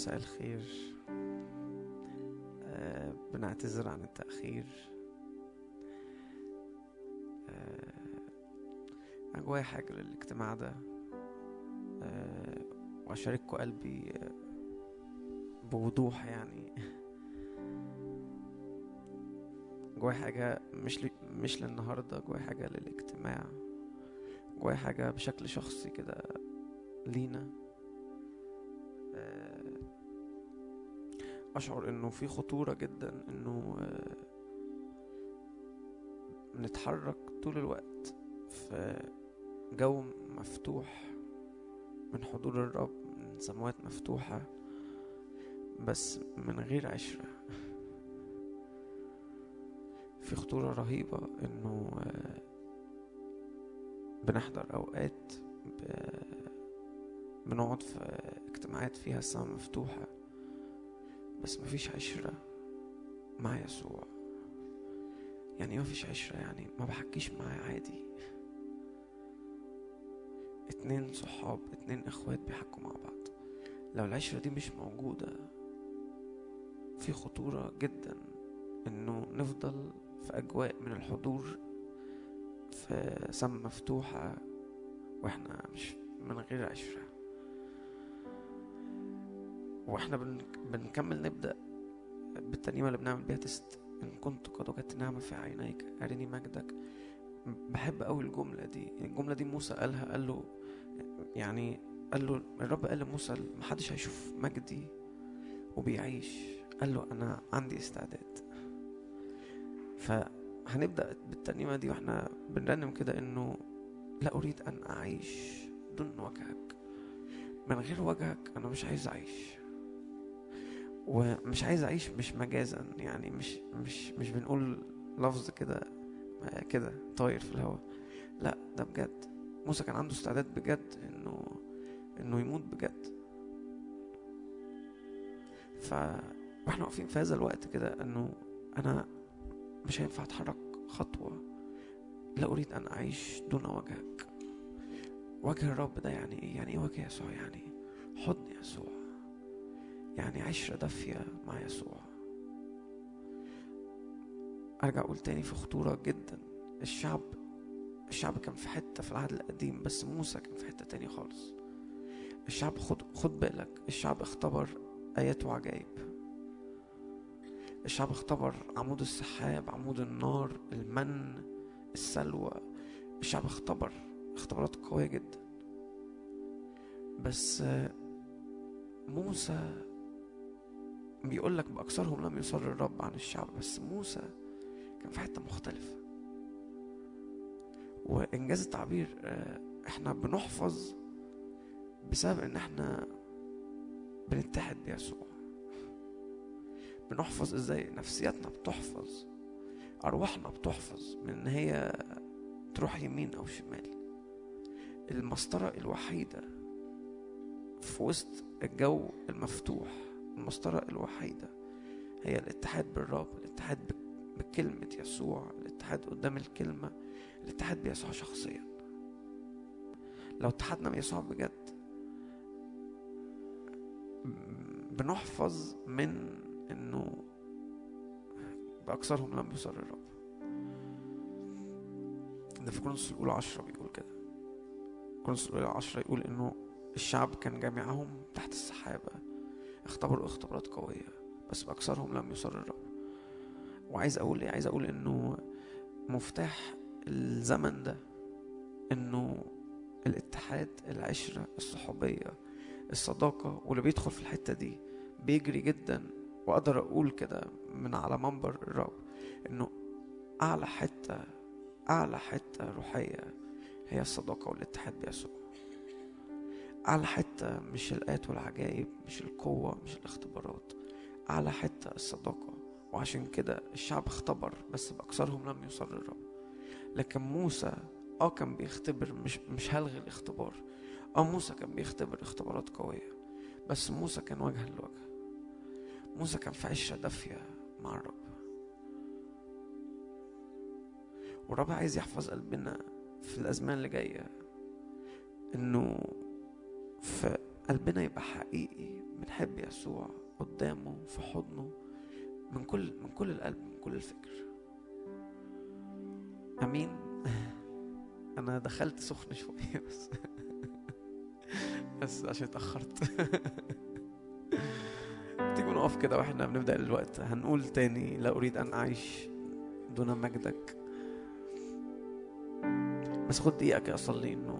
مساء الخير. آه بنعتذر عن التأخير. آه أنا جوايا حاجة للاجتماع ده. آه وأشارككم قلبي آه، بوضوح يعني. جوايا حاجة مش ل... مش للنهاردة جوايا حاجة للاجتماع. جوايا حاجة بشكل شخصي كده لينا. أشعر إنه في خطورة جدا إنه آه، نتحرك طول الوقت في جو مفتوح من حضور الرب من سماوات مفتوحة بس من غير عشرة. في خطورة رهيبة إنه آه، بنحضر أوقات ب- بنقعد في اجتماعات فيها السماء مفتوحة. بس مفيش عشرة مع يسوع. يعني إيه مفيش عشرة يعني ما بحكيش معاه عادي. اتنين صحاب اتنين اخوات بيحكوا مع بعض. لو العشرة دي مش موجودة في خطورة جدا إنه نفضل في أجواء من الحضور في سما مفتوحة وإحنا مش من غير عشرة. وإحنا بن... بنكمل نبدأ بالترنيمة اللي بنعمل بيها تست. إن كنت قد وجدت نعمة في عينيك أرني مجدك. بحب أوي الجملة دي. الجملة دي موسى قالها قال له يعني قال له الرب قال لموسى محدش هيشوف مجدي وبيعيش. قال له أنا عندي استعداد. فهنبدأ بالترنيمة دي وإحنا بنرنم كده إنه لا أريد أن أعيش دون وجهك. من غير وجهك أنا مش عايز أعيش. ومش عايز أعيش مش مجازا يعني مش مش مش بنقول لفظ كده كده طاير في الهواء. لا ده بجد. موسى كان عنده استعداد بجد إنه إنه يموت بجد. ف وإحنا واقفين في هذا الوقت كده إنه أنا مش هينفع أتحرك خطوة لا أريد أن أعيش دون وجهك. وجه الرب ده يعني إيه؟ يعني إيه وجه يسوع؟ يعني حضن يسوع. يعني عشرة دافية مع يسوع. أرجع أقول تاني في خطورة جدا. الشعب الشعب كان في حتة في العهد القديم بس موسى كان في حتة تانية خالص. الشعب خد خد بالك الشعب اختبر آيات وعجائب. الشعب اختبر عمود السحاب عمود النار المن السلوى. الشعب اختبر اختبارات قوية جدا. بس موسى بيقول لك بأكثرهم لم يصر الرب عن الشعب بس موسى كان في حتة مختلفة. وإنجاز التعبير آه، إحنا بنحفظ بسبب إن إحنا بنتحد بيسوع. بنحفظ إزاي؟ نفسياتنا بتحفظ أرواحنا بتحفظ من إن هي تروح يمين أو شمال. المسطرة الوحيدة في وسط الجو المفتوح المسطرة الوحيدة هي الاتحاد بالرب الاتحاد بك- بكلمة يسوع الاتحاد قدام الكلمة الاتحاد بيسوع شخصيا. لو اتحدنا بيسوع بجد بنحفظ من إنه بأكثرهم لم يصر الرب. ده في كورنثوس الأولى عشرة بيقول كده. كورنثوس الأولى عشرة يقول إنه الشعب كان جميعهم تحت السحابة. اختبروا اختبارات قوية بس بأكثرهم لم يصر الرب وعايز أقول إيه؟ عايز أقول إنه مفتاح الزمن ده إنه الاتحاد العشرة الصحوبية الصداقة واللي بيدخل في الحتة دي بيجري جدا. وأقدر أقول كده من على منبر الرب إنه أعلى حتة أعلى حتة روحية هي الصداقة والاتحاد بيسوع. أعلى حتة مش الآيات والعجائب مش القوة مش الاختبارات أعلى حتة الصداقة. وعشان كده الشعب اختبر بس بأكثرهم لم يصر الرب لكن موسى آه كان بيختبر مش مش هلغي الاختبار. آه موسى كان بيختبر اختبارات قوية. بس موسى كان وجها لوجه. موسى كان في عشرة دافية مع الرب. والرب عايز يحفظ قلبنا في الأزمان اللي جاية. إنه في قلبنا يبقى حقيقي. بنحب يسوع قدامه في حضنه من كل من كل القلب من كل الفكر. أمين. أنا دخلت سخن شوية بس. بس عشان اتأخرت. تيجوا نقف كده وإحنا بنبدأ الوقت. هنقول تاني لا أريد أن أعيش دون مجدك. بس خد دقيقة كده اصلي إنه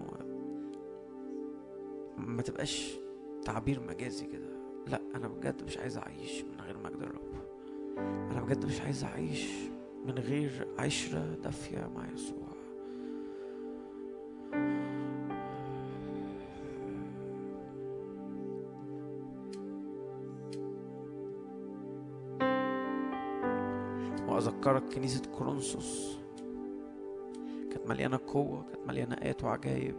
ما تبقاش تعبير مجازي كده. لا أنا بجد مش عايز أعيش من غير مجد الرب أنا بجد مش عايز أعيش من غير عشرة دافية مع يسوع. وأذكرك كنيسة كورنثوس. كانت مليانة قوة كانت مليانة آيات وعجائب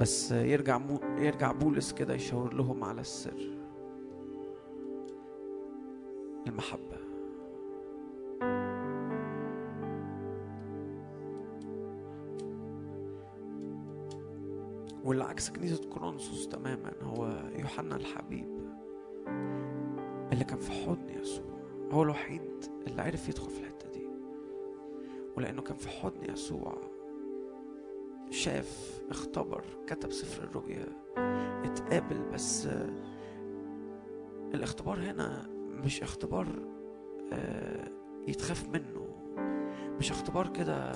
بس يرجع مو يرجع بولس كده يشاور لهم على السر. المحبة. واللي عكس كنيسة كورنثوس تماما. هو يوحنا الحبيب اللي كان في حضن يسوع. هو الوحيد اللي عرف يدخل في الحتة دي. ولأنه كان في حضن يسوع شاف اختبر كتب سفر الرؤيا اتقابل بس الاختبار هنا مش اختبار يتخاف منه. مش اختبار كده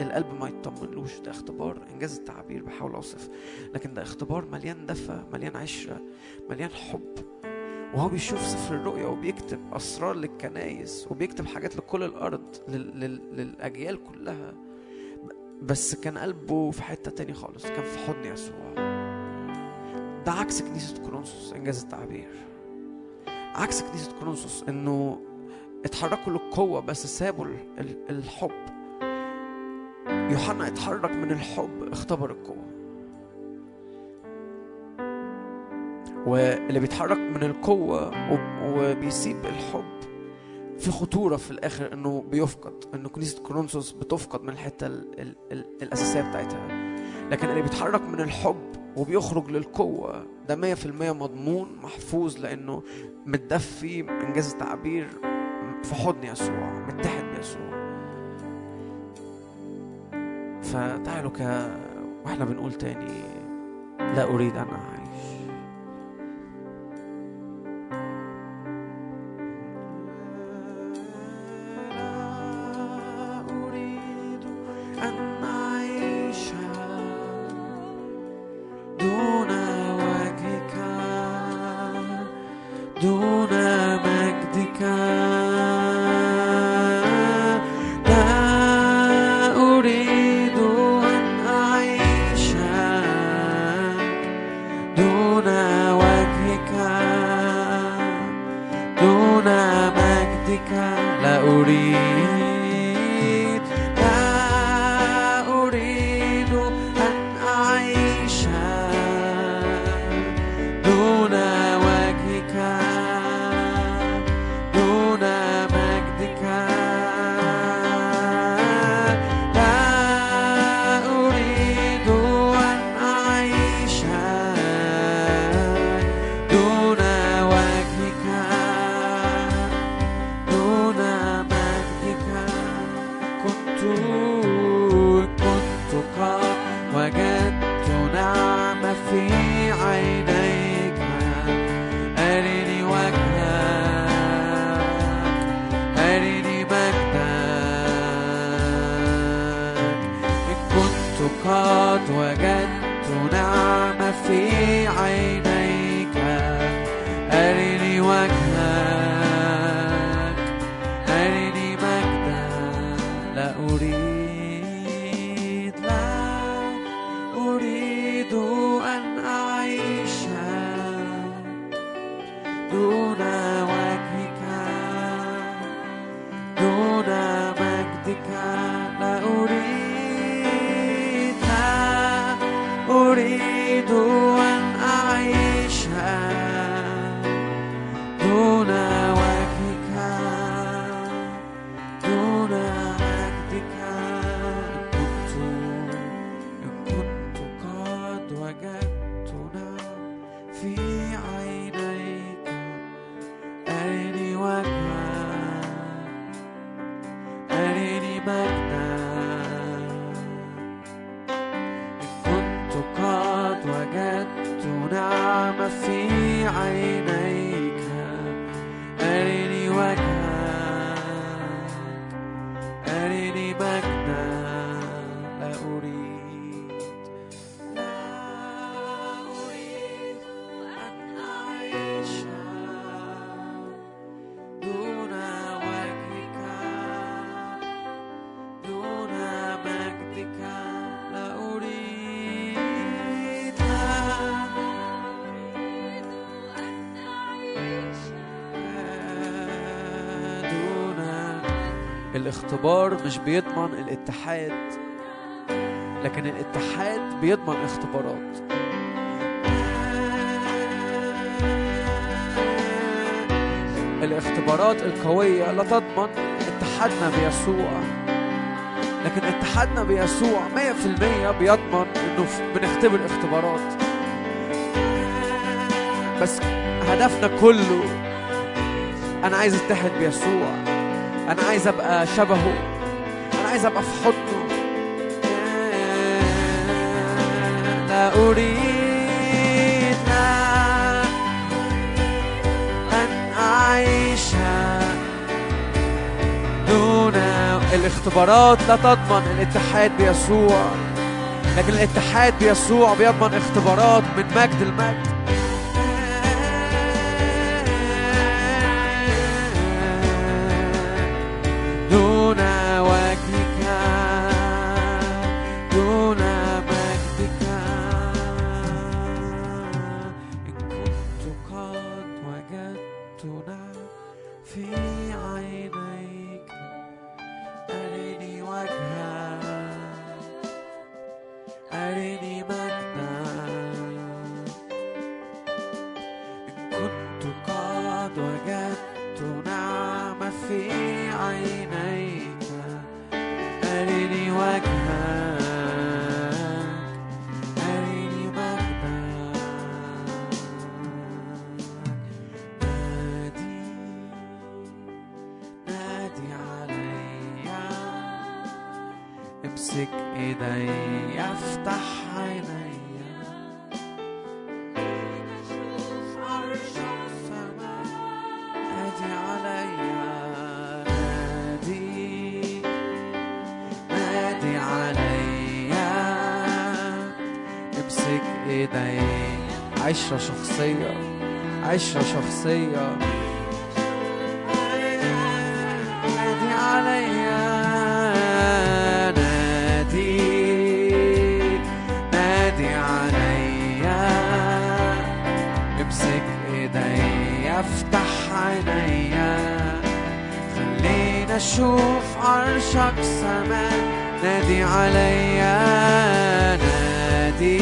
القلب ما يطمنلوش. ده اختبار إنجاز التعبير بحاول أوصف. لكن ده اختبار مليان دفى مليان عشرة مليان حب. وهو بيشوف سفر الرؤيا وبيكتب أسرار للكنايس وبيكتب حاجات لكل الأرض لل... لل... للأجيال كلها. بس كان قلبه في حتة تاني خالص كان في حضن يسوع. ده عكس كنيسة كورنثوس إنجاز التعبير. عكس كنيسة كورنثوس إنه اتحركوا للقوة بس سابوا الحب. يوحنا اتحرك من الحب اختبر القوة. واللي بيتحرك من القوة وبيسيب الحب في خطورة في الآخر إنه بيفقد إنه كنيسة كورنثوس بتفقد من الحتة ال ال ال الأساسية بتاعتها. لكن اللي بيتحرك من الحب وبيخرج للقوة ده مية في المية مضمون محفوظ لأنه متدفي إنجاز التعبير في حضن يسوع متحد بيسوع فتعالوا ك وإحنا بنقول تاني لا أريد أن أعيش الاختبار مش بيضمن الاتحاد لكن الاتحاد بيضمن اختبارات. الاختبارات القوية لا تضمن اتحادنا بيسوع لكن اتحادنا بيسوع 100% بيضمن إنه بنختبر اختبارات. بس هدفنا كله أنا عايز اتحد بيسوع. أنا عايز أبقى شبهه. أنا عايز أبقى في حضنه. لا اريد لا أن أعيش دون الاختبارات. لا تضمن الاتحاد بيسوع. لكن الاتحاد بيسوع بيضمن اختبارات من مجد المجد عشرة شخصية نادي عليا نادي نادي عليا. امسك إيدي افتح عينيا خلينا أشوف عرشك سماء نادي عليا نادي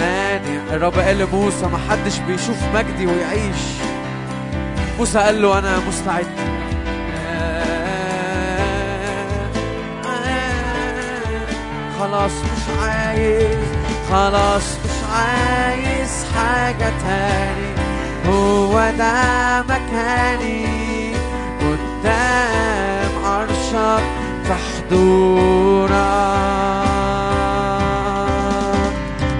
نادي. الرب قال لموسى ما حدش بيشوف مجدي ويعيش. موسى قال له أنا مستعد. خلاص مش عايز خلاص مش عايز حاجة تاني. هو ده مكاني. قدام عرشك في حضورك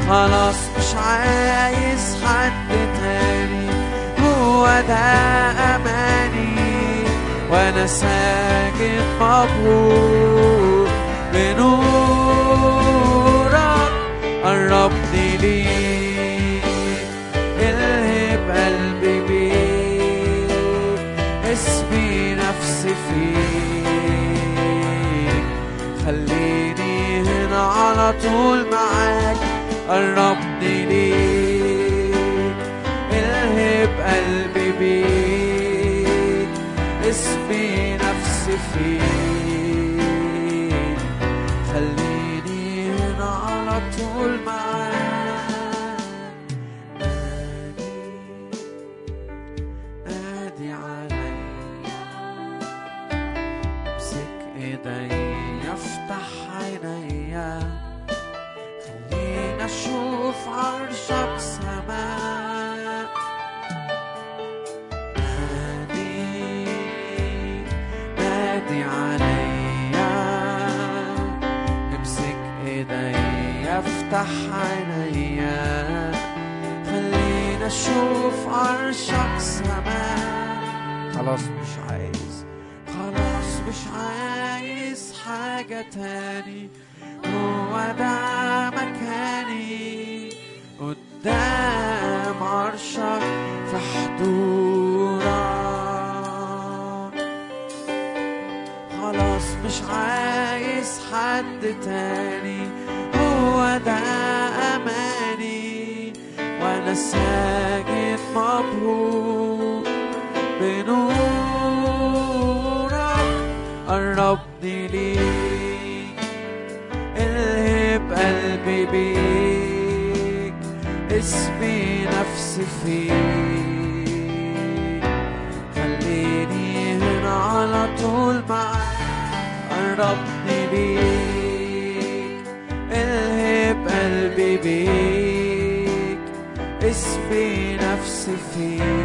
خلاص مش عايز ده أماني وأنا ساجد مبهور بنورك قربني ليك الهب قلبي بيك اسمي نفسي فيك. خليني هنا على طول معاك. قربني بيك اسمي نفسي فيك افتح عينيا خلينا أشوف عرشك سماء. خلاص. مش عايز. خلاص مش عايز حاجة تاني. هو ده مكاني. قدام عرشك في حضورك. خلاص مش عايز حد تاني. ده أماني وأنا ساجد مبهور بنورك. قربني ليك بيك اسمي نفسي فيك. خليني هنا على طول معاك. قربني ليك. بيك اسمي نفسي فيك.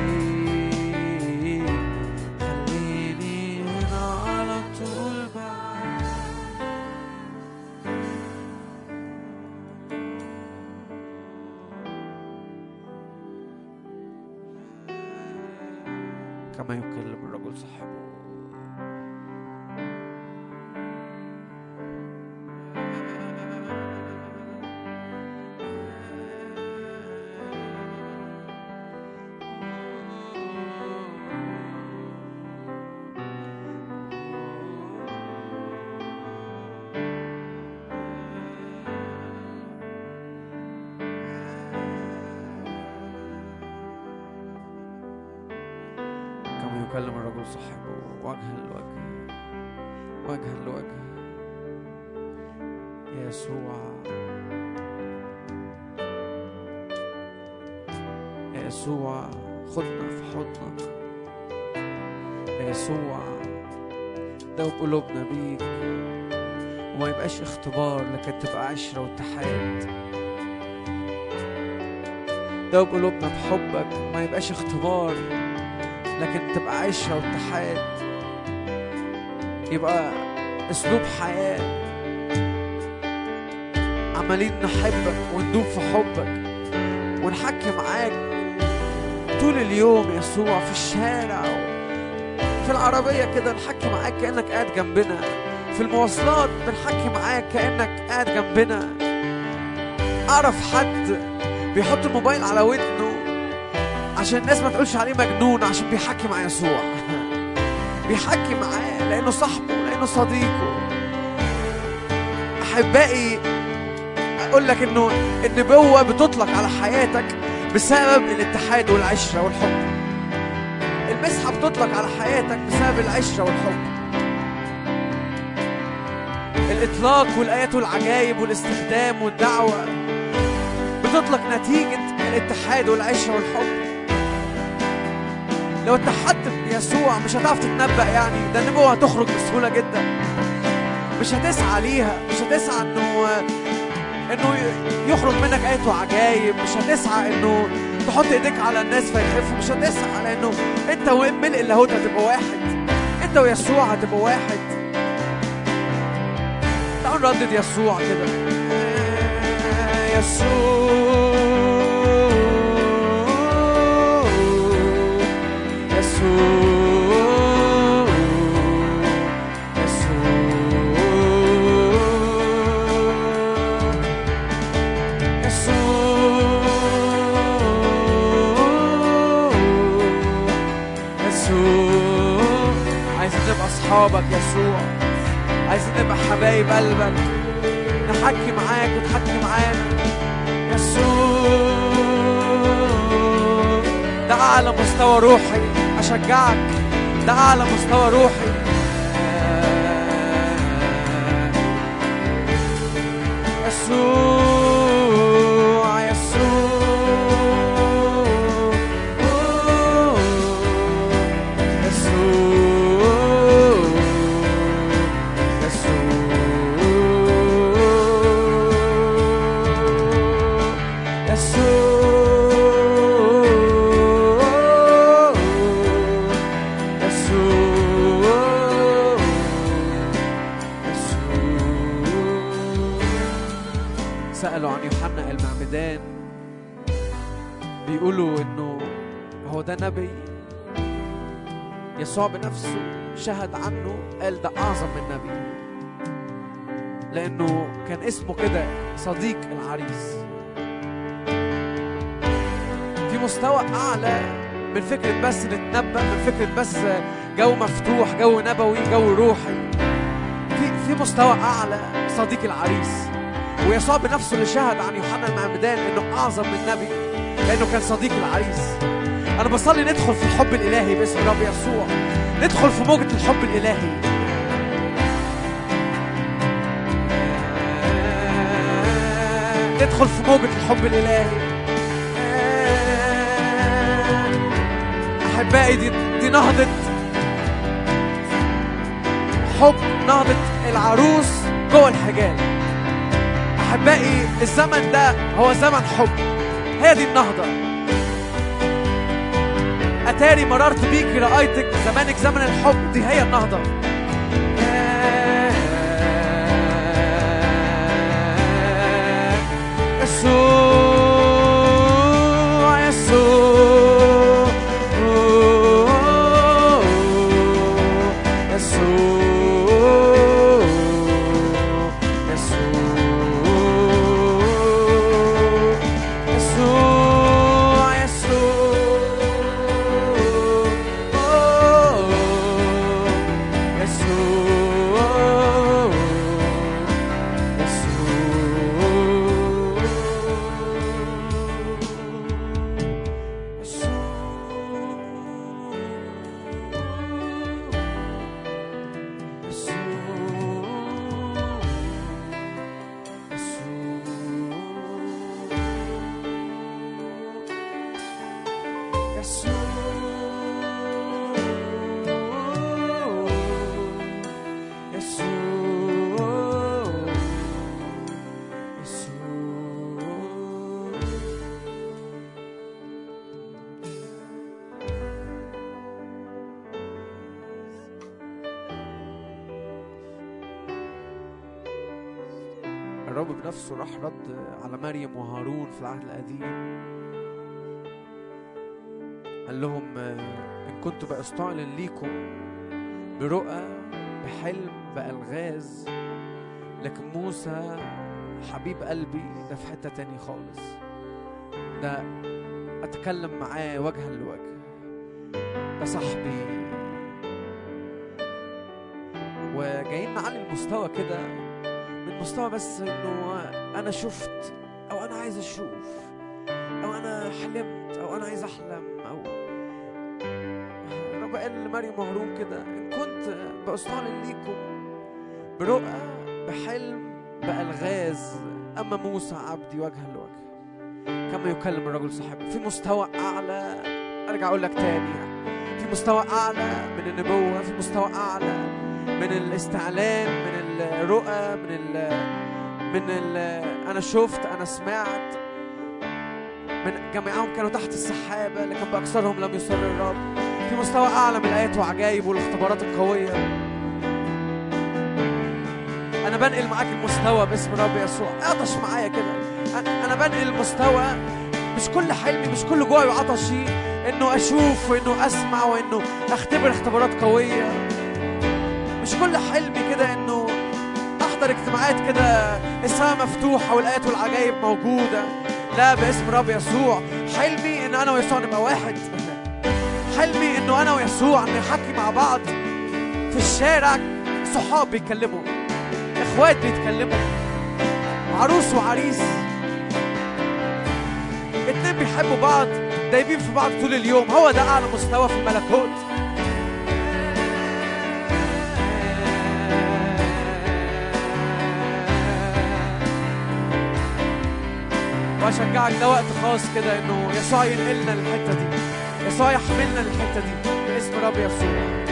دوب قلوبنا بحبك وما يبقاش اختبار لكن تبقى عشرة واتحاد يبقى أسلوب حياة. عمالين نحبك وندوب في حبك ونحكي معاك طول اليوم يسوع في الشارع في العربية كده نحكي معاك كأنك قاعد جنبنا في المواصلات بنحكي معاك كأنك قاعد جنبنا. أعرف حد بيحط الموبايل على ودنه عشان الناس ما تقولش عليه مجنون عشان بيحكي مع يسوع. بيحكي معاه لأنه صاحبه لأنه صديقه. أحبائي أقول لك إنه النبوة بتطلق على حياتك بسبب الاتحاد والعشرة والحب. المسحة بتطلق على حياتك بسبب العشرة والحب. الإطلاق والآيات والعجائب والاستخدام والدعوة. بتطلق نتيجة الاتحاد والعشرة والحب. لو اتحدت بيسوع مش هتعرف تتنبأ يعني. ده النبوة هتخرج بسهولة جدا. مش هتسعى ليها. مش هتسعى إنه إنه يخرج منك آيات وعجائب مش هتسعى إنه تحط إيديك على الناس فيخفوا مش هتسعى لأنه أنت وملء اللاهوت هتبقى واحد. أنت ويسوع هتبقى واحد. تعالوا نردد يسوع كده. يسوع. يسوع يسوع يسوع يسوع عايزين نبقى أصحابك يسوع. عايزين نبقى حبايب قلبك. نحكي معاك وتحكي معانا. ده اعلى مستوى روحي أشجعك. ده اعلى مستوى روحي. يسوع. المعمدان بيقولوا إنه هو ده نبي. يسوع بنفسه شهد عنه قال ده أعظم من نبي. لأنه كان اسمه كده صديق العريس. في مستوى أعلى من فكرة بس نتنبأ من فكرة بس جو مفتوح جو نبوي جو روحي. في في مستوى أعلى صديق العريس. ويسوع بنفسه اللي شهد عن يوحنا المعمدان إنه أعظم من نبي لأنه كان صديق العريس. أنا بصلي ندخل في الحب الإلهي باسم الرب يسوع. ندخل في موجة الحب الإلهي. ندخل في موجة الحب الإلهي. أحبائي دي, دي نهضة حب نهضة العروس جوه الحجاب. أحبائي الزمن ده هو زمن حب. هي دي النهضة. أتاري مررت بيك رأيتك زمانك زمن الحب. دي هي النهضة. يسوع في العهد القديم. قال لهم آه، إن كنت بأستعلن ليكم برؤى بحلم بألغاز لكن موسى حبيب قلبي ده في حتة تاني خالص. ده أتكلم معاه وجها لوجه. ده صاحبي. وجايين نعلي المستوى كده من مستوى بس إنه أنا شفت أو أنا عايز أشوف أو أنا حلمت أو أنا عايز أحلم أو الرب قال لمريم وهارون كده إن كنت باستعلن ليكم برؤى بحلم بألغاز أما موسى عبدي وجها لوجه. كما يكلم الرجل صاحبه. في مستوى أعلى أرجع أقول لك تاني في مستوى أعلى من النبوة في مستوى أعلى من الاستعلان من الرؤى من ال من ال أنا شفت أنا سمعت. من جميعهم كانوا تحت السحابة لكن بأكثرهم لم يصر الرب. في مستوى أعلى من الآيات وعجائب والاختبارات القوية. أنا بنقل معاك المستوى باسم الرب يسوع. اعطش معايا كده. أنا- بنقل المستوى مش كل حلمي مش كل جوعي وعطشي. إنه أشوف وإنه أسمع وإنه أختبر اختبارات قوية. مش كل حلمي كده إنه احضر اجتماعات كده السماء مفتوحه والآيات والعجائب موجودة. لا باسم الرب يسوع. حلمي إن أنا ويسوع نبقى واحد. حلمي إنه أنا ويسوع نحكي مع بعض في الشارع. صحاب بيتكلموا إخوات بيتكلموا عروس وعريس. اتنين بيحبوا بعض دايبين في بعض طول اليوم. هو ده أعلى مستوى في الملكوت. وأشجعك ده وقت خاص كده إنه يسوع ينقلنا للحتة دي. يسوع يحملنا للحتة دي. باسم رب يسوع.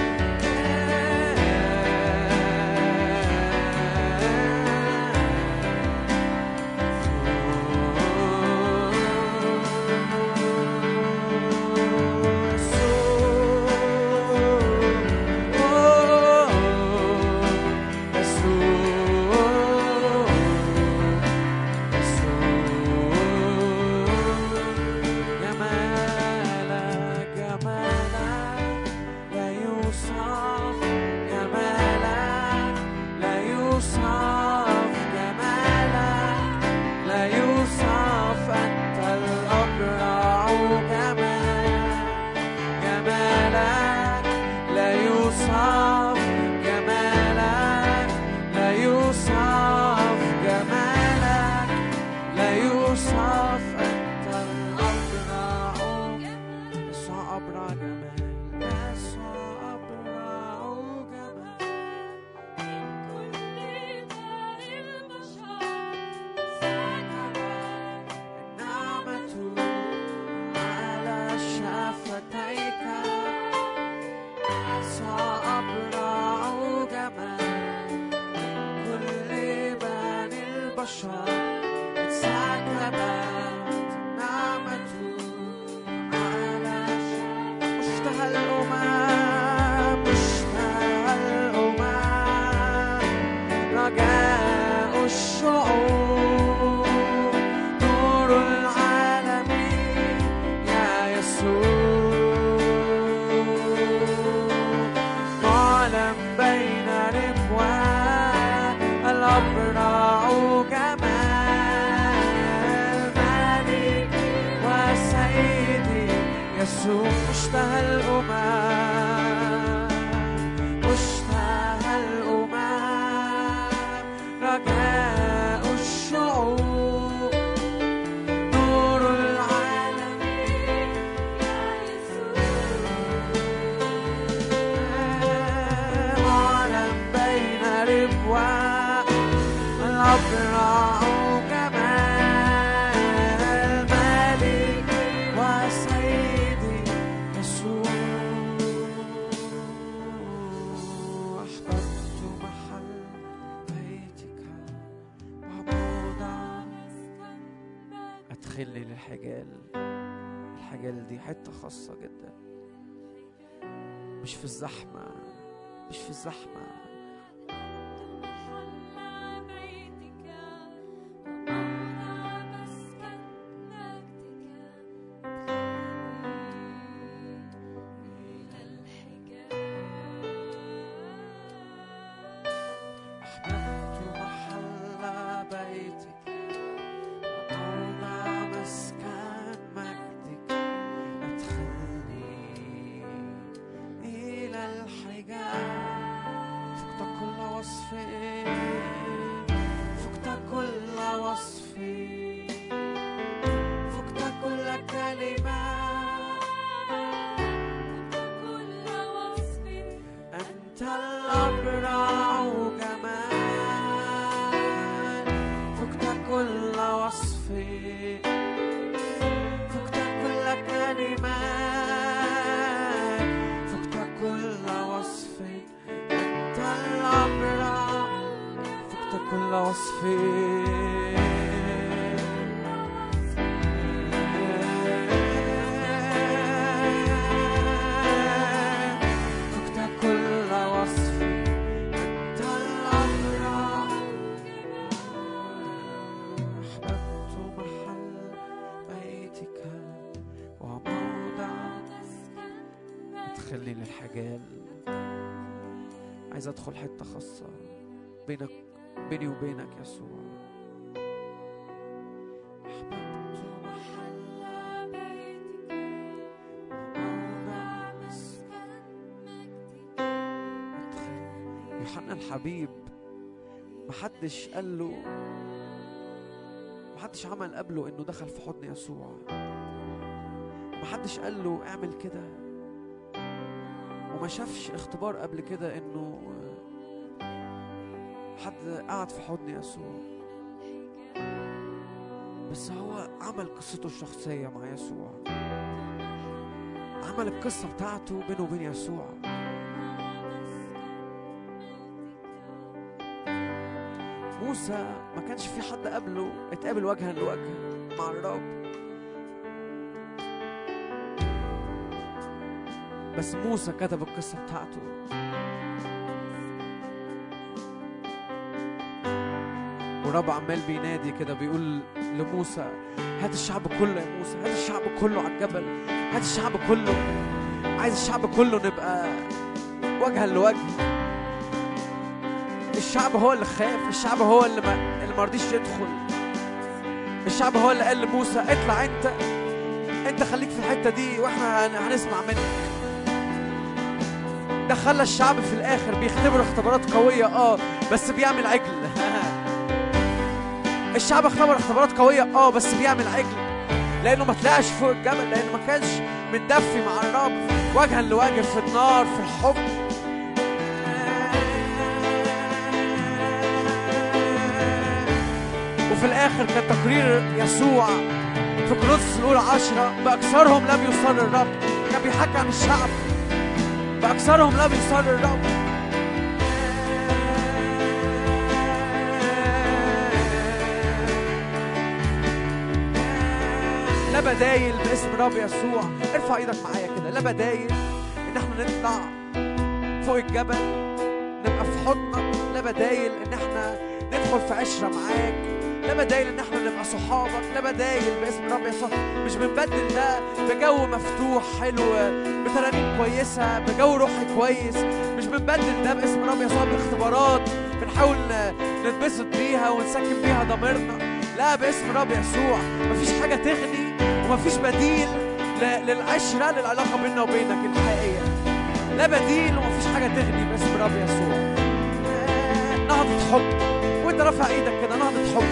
عايز أدخل حتة خاصة بينك بيني وبينك يسوع. يوحنا الحبيب محدش قال له محدش عمل قبله إنه دخل في حضن يسوع. محدش قال له اعمل كده. وما شافش اختبار قبل كده إنه حد قعد في حضن يسوع. بس هو عمل قصته الشخصية مع يسوع. عمل القصة بتاعته بينه وبين يسوع. موسى ما كانش في حد قبله. اتقابل وجها لوجه مع الرب. بس موسى كتب القصة بتاعته. والرب عمال بينادي كده بيقول لموسى هات الشعب كله يا موسى هات الشعب كله على الجبل هات الشعب كله عايز الشعب كله نبقى وجها لوجه. الشعب هو اللي خاف الشعب هو اللي ما اللي ما رضيش يدخل. الشعب هو اللي قال لموسى اطلع انت انت خليك في الحتة دي وإحنا هن- هنسمع منك. ده خلى الشعب في الآخر بيختبر اختبارات قوية آه بس بيعمل عجل. الشعب اختبر اختبارات قوية آه بس بيعمل عجل. لأنه ما طلعش فوق الجبل لأنه ما كانش متدفي مع الرب. وجها لوجه في النار في الحب. وفي الآخر كان تقرير يسوع في كورنثوس الأولى عشرة بأكثرهم لم يصر الرب. كان بيحكي عن الشعب. بأكثرهم لم يصر الرب. بدايل باسم رب يسوع. ارفع إيدك معايا كده. لا بدايل ان إحنا نطلع فوق الجبل نبقى في حضنك لا بدايل ان إحنا ندخل في عشرة معاك. لا بدايل ان إحنا نبقى صحابك. لا بدايل باسم رب يسوع. مش بنبدل ده بجو مفتوح حلو بترانيم كويسة بجو روحي كويس. مش بنبدل ده باسم رب يسوع باختبارات. بنحاول نتبسط بيها ونسكن بيها ضميرنا. لا باسم رب يسوع. مفيش حاجة تغني ومفيش بديل للعشرة للعلاقة بيننا وبينك الحقيقية. لا بديل ومفيش حاجة تغني باسم رب يسوع. نهضة حب. وانت رافع إيدك كده نهضة حب.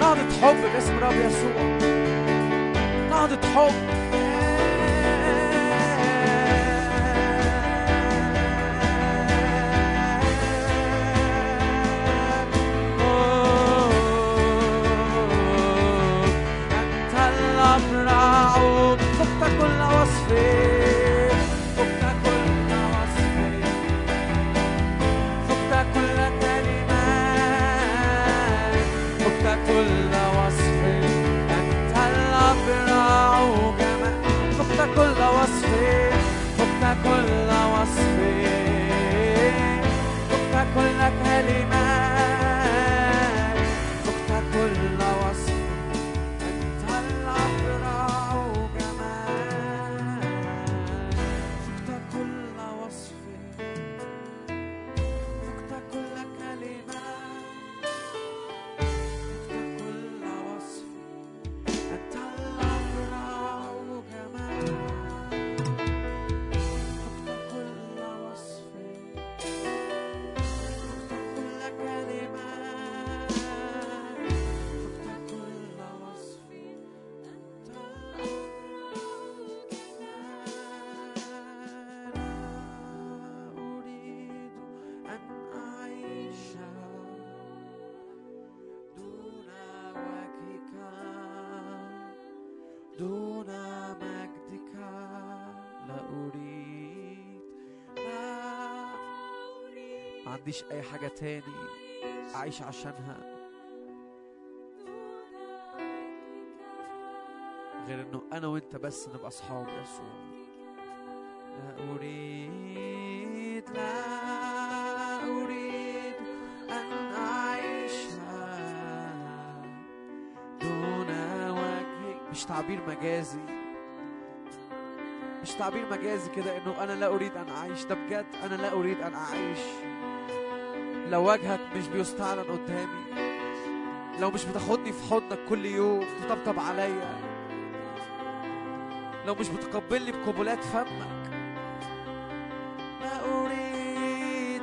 نهضة حب باسم رب يسوع. نهضة حب. hasta con la voz. عنديش أي حاجة تاني أعيش عشانها غير إنه أنا وأنت بس نبقى أصحاب يسوع لا أريد لا أريد أن أعيش دون وجهك مش تعبير مجازي مش تعبير مجازي كده إنه أنا لا أريد أن أعيش. ده بجد أنا لا أريد أن أعيش. لو وجهك مش بيستعلن قدامي لو مش بتاخدني في حضنك كل يوم تطبطب عليا. لو مش بتقبلني بقبلات فمك أريد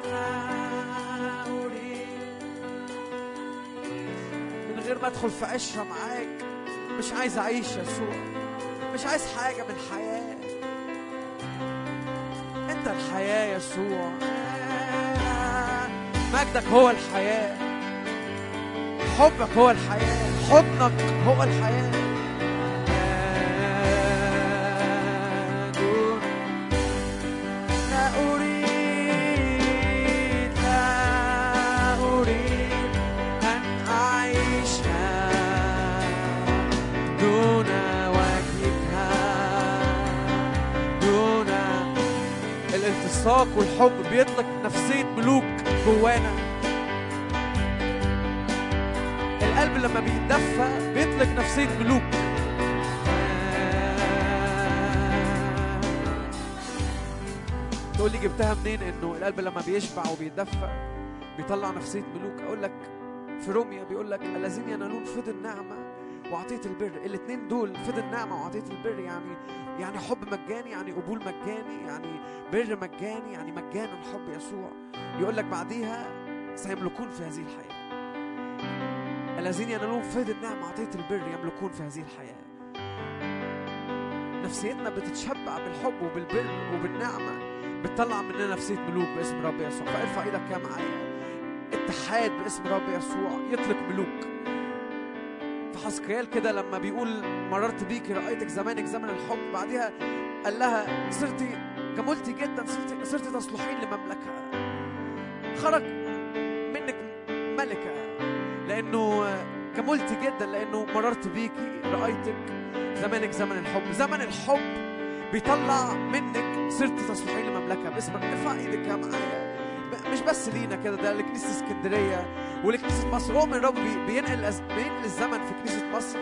من غير ما أدخل في عشرة معاك مش عايز أعيش يسوع. مش عايز حاجة من الحياة أنت الحياة يسوع. مجدك هو الحياة. حبك هو الحياة. حضنك هو الحياة. الالتصاق والحب. بيطلق نفسية ملوك. جوانا. القلب لما بيتدفى بيطلق نفسية ملوك تقول لي جبتها منين؟ إنه القلب لما بيشبع وبيتدفى بيطلع نفسية ملوك أقول لك في روميا بيقول لك الذين ينالون فضل النعمة وعطية البر. الاثنين دول فضل النعمة وعطية البر يعني يعني حب مجاني يعني قبول مجاني يعني بر مجاني يعني مجانا حب يسوع. يقول لك بعديها سيملكون في هذه الحياة. الذين ينالون فيض النعمة عطية البر يملكون في هذه الحياة. نفسيتنا بتتشبع بالحب وبالبر وبالنعمة. بتطلع مننا نفسية ملوك باسم رب يسوع. فارفع إيدك كده معايا. اتحاد باسم رب يسوع. يطلق ملوك. حسقيال كده لما بيقول مررت بيك رأيتك زمانك زمن الحب بعدها قال لها صرتي كملتي جدا صرتي صرتي تصلحين لمملكة. خرج منك ملكة لأنه كملت جدا لأنه مررت بيكي رأيتك زمانك زمن الحب زمن الحب بيطلع منك صرت تصلحين لمملكة. باسمك ارفع إيدك يا معايا. مش بس لينا كده ده لكنيسة اسكندرية. ولكنيسة مصر هو من رب بي- بينقل بينقل الزمن في كنيسة مصر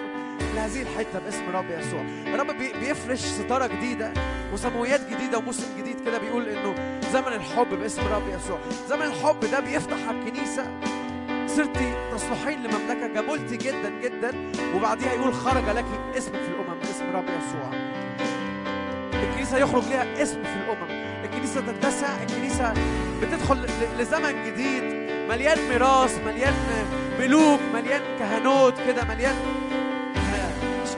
لهذه الحتة باسم رب يسوع. الرب بي- بيفرش ستارة جديدة وسماويات جديدة وموسم جديد كده بيقول إنه زمن الحب باسم رب يسوع. زمن الحب ده بيفتح على الكنيسه صرتي تصلحين لمملكة جملتي جدا جدا وبعديها يقول خرج لك اسمك في الأمم باسم رب يسوع. الكنيسة يخرج لها اسم في الأمم. الكنيسة تتسع. الكنيسة بتدخل لزمن جديد. مليان ميراث مليان ملوك مليان كهنوت كده مليان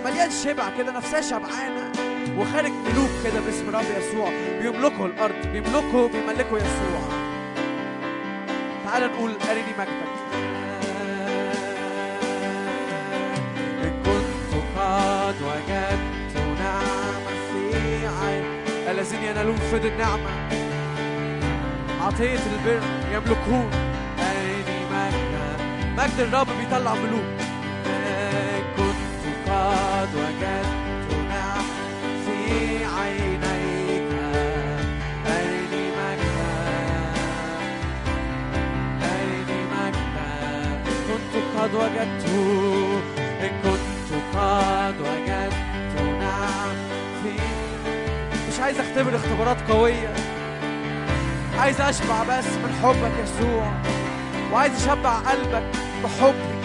مليان شبع كده نفسها شبعانة. وخارج ملوك كده باسم رب يسوع. بيملكوا الأرض بيملكوا بيملكوا يسوع. تعال نقول أرني مجدك. كنت قد وجدت نعمة في عين. الذين ينالون فضل النعمة. عطية البر يملكون. مجد الرب بيطلع ملوك كنت قد وجدت نعمة في عينيك. أرني مجدك؟ أرني مجدك؟ كنت قد وجدت إن كنت قد وجدت نعم في مش عايز أختبر اختبارات قوية. عايز أشبع بس من حبك يسوع. وعايز أشبع قلبك بحبك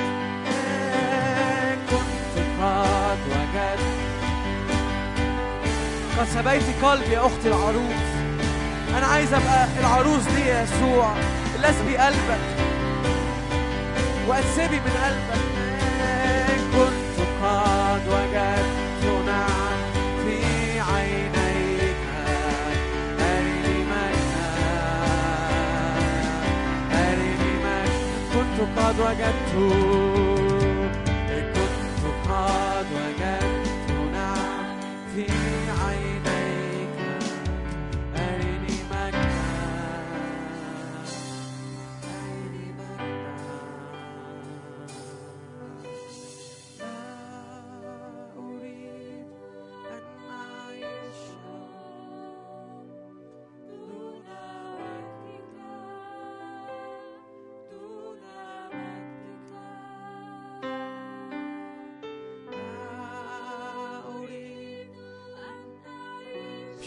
كنت قد وجدت قد سبيت قلبي يا أختي العروس. أنا عايز أبقى العروس دي يا يسوع. اللي اسبي قلبك. واسبي من قلبك. كنت قد وجدت قد وجدت إن كنت قد وجدت نعم في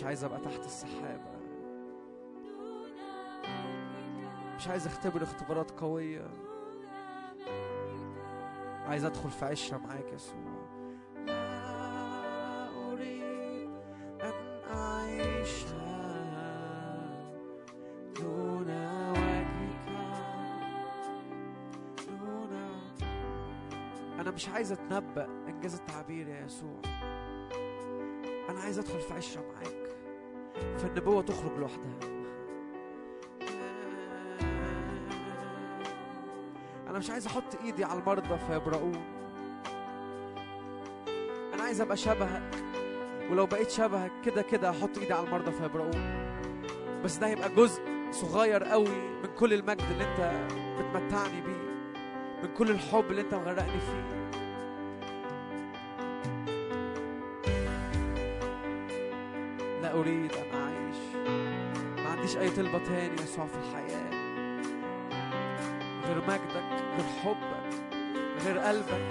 عايز أبقى تحت السحابة. مش عايز أختبر اختبارات قوية. عايز أدخل في عشرة معاك يسوع. لا أريد أن دون وجهك. دون. أنا مش عايز أتنبأ إنجاز التعبير يا يسوع. أنا عايز أدخل في عشرة معاك. فالنبوة تخرج لوحدها. أنا مش عايز أحط إيدي على المرضى فيبرؤون أنا عايز أبقى شبهك. ولو بقيت شبهك كده كده هحط إيدي على المرضى فيبرؤون بس ده هيبقى جزء صغير قوي من كل المجد اللي أنت بتمتعني بيه. من كل الحب اللي أنت مغرقني فيه. لا أريد أن أعيش. ما عنديش أي طلبة تاني يسوع في الحياة. غير مجدك غير حبك غير قلبك.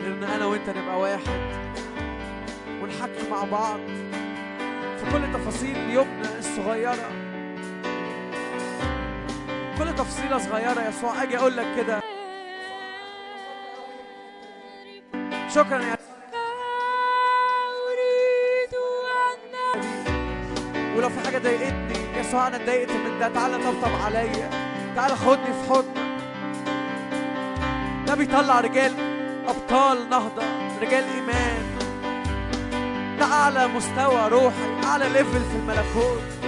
غير ان أنا وأنت نبقى واحد ونحكي مع بعض في كل تفاصيل يومنا الصغيرة. كل تفصيلة صغيرة يسوع. أجي أقول لك كده. شكرا يا حاجة ضايقتني. يسوع أنا اتضايقت من ده. تعالى طبطب عليا. تعالى خدني في حضنك. ده بيطلع رجال أبطال نهضة رجال إيمان. ده أعلى مستوى روحي أعلى ليفل في الملكوت.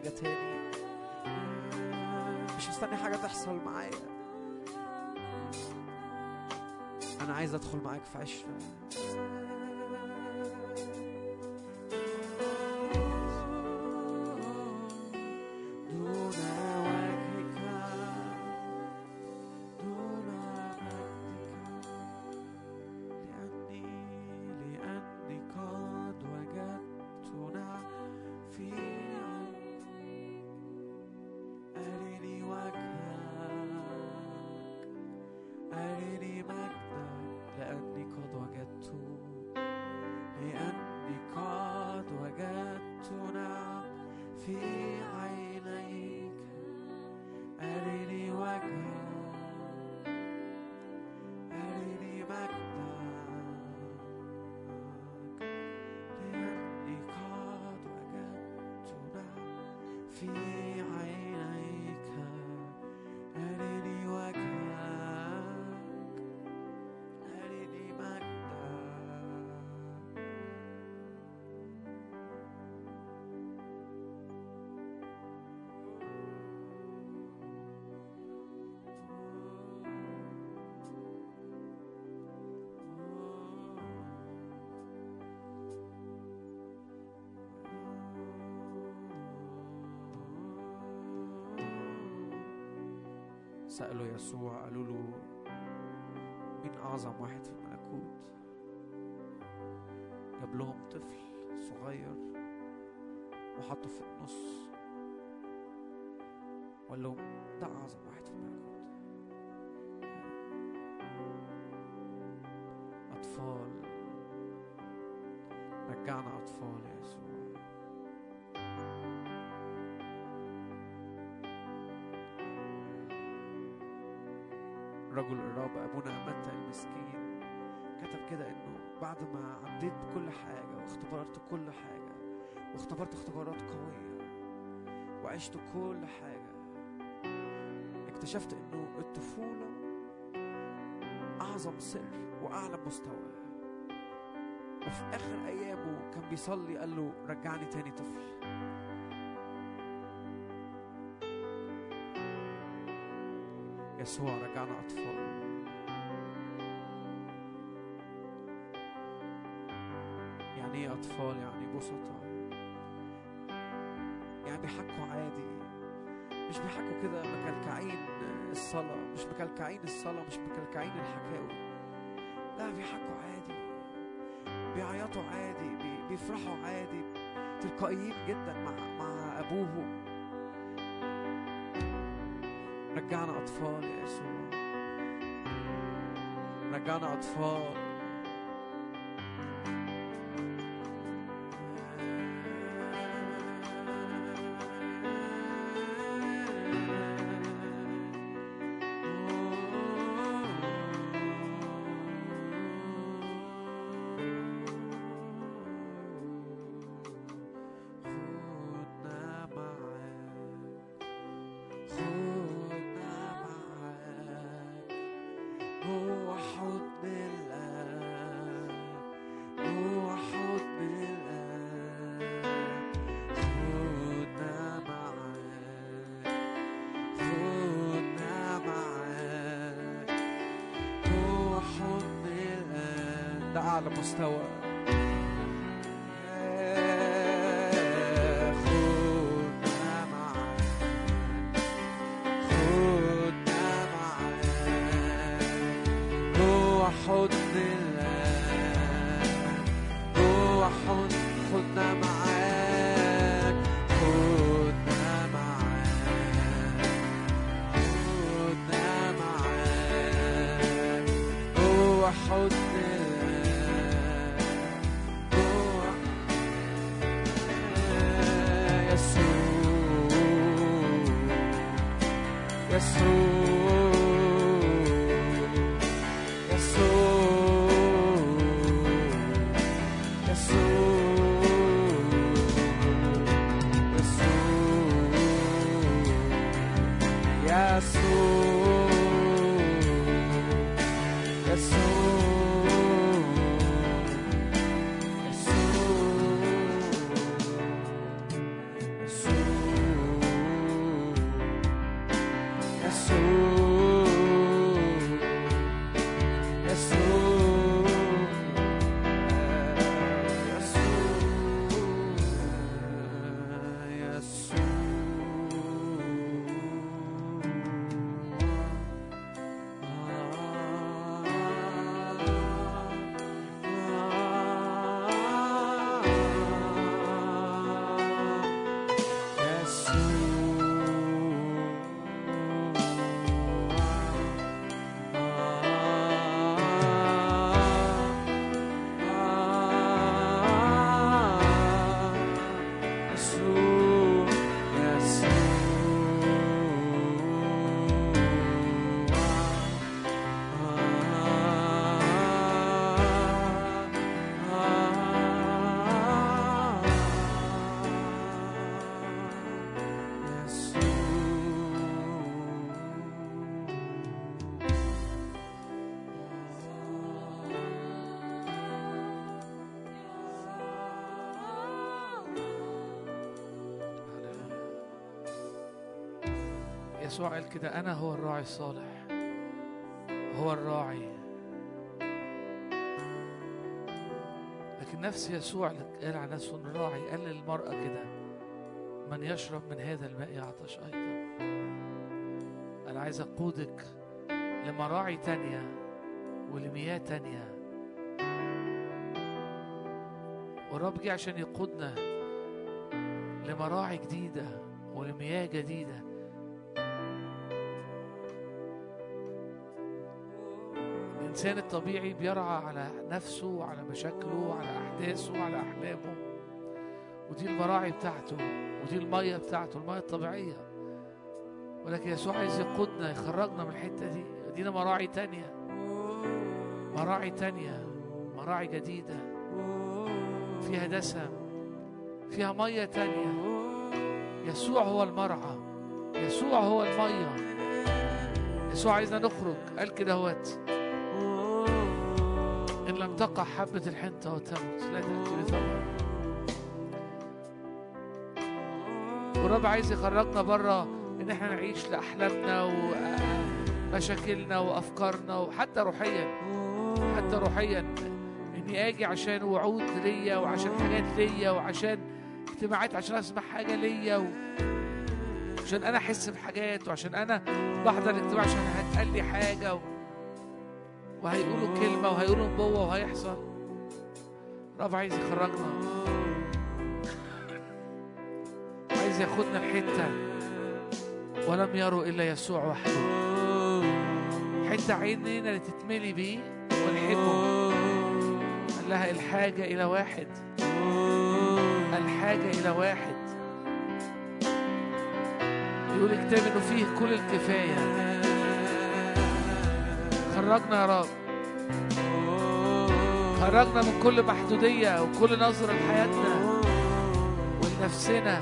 حاجة تاني. مش مستني حاجة تحصل معايا. أنا عايز أدخل معاك في عشرة. سألوا يسوع قالوا له مين أعظم واحد في الملكوت جاب لهم طفل صغير وحطه في النص. وقال لهم ده أعظم واحد رجل الرب أبونا متى المسكين. كتب كده إنه بعد ما عديت بكل حاجة واختبرت كل حاجة واختبرت اختبارات قوية وعشت كل حاجة اكتشفت إنه الطفولة أعظم سر وأعلى مستوى. وفي آخر أيامه كان بيصلي قال له رجعني تاني طفل. يسوع رجعنا أطفال يعني إيه أطفال يعني بسطة يعني بيحكوا عادي مش بيحكوا كده مكلكعين الصلاة مش مكلكعين الصلاة مش مكلكعين الحكاوي لا بيحكوا عادي بيعيطوا عادي بي- بيفرحوا عادي تلقائيين جدا مع مع أبوهم رجعنا أطفال يا يسوع. رجعنا أطفال. يسوع قال كده أنا هو الراعي الصالح هو الراعي. لكن نفس يسوع قال عن نفسه الراعي قال للمرأة كده من يشرب من هذا الماء يعطش أيضا. أنا عايز أقودك لمراعي تانية ولمياه تانية. والرب جه عشان يقودنا لمراعي جديدة ولمياه جديدة. الإنسان الطبيعي بيرعى على نفسه وعلى مشاكله وعلى أحداثه وعلى أحلامه. ودي المراعي بتاعته ودي المية بتاعته المية الطبيعية. ولكن يسوع عايز يقودنا يخرجنا من الحتة دي. يدينا مراعي تانية. مراعي تانية. مراعي جديدة. فيها دسم. فيها مية تانية. يسوع هو المرعى. يسوع هو المية. يسوع عايزنا نخرج. قال كده هوت. إن لم تقع حبة الحنطة وتموت. لا تأتي بثمر والرب عايز يخرجنا بره إن إحنا نعيش لأحلامنا ومشاكلنا وأفكارنا وحتى روحيا. حتى روحيا. إني أجي عشان وعود ليا وعشان حاجات ليا وعشان اجتماعات عشان أسمع حاجة ليا و... عشان أنا أحس بحاجات وعشان أنا بحضر اجتماع عشان هتقال لي حاجة و... وهيقولوا كلمة وهيقولوا نبوة وهيحصل. الرب عايز يخرجنا. عايز ياخدنا الحتة ولم يروا إلا يسوع وحده. حتة عينينا اللي تتملي بيه ونحبه. قال لها الحاجة إلى واحد. الحاجة إلى واحد. يقول الكتاب إنه فيه كل الكفاية. خرجنا يا رب. خرجنا من كل محدودية وكل نظرة لحياتنا ولنفسنا.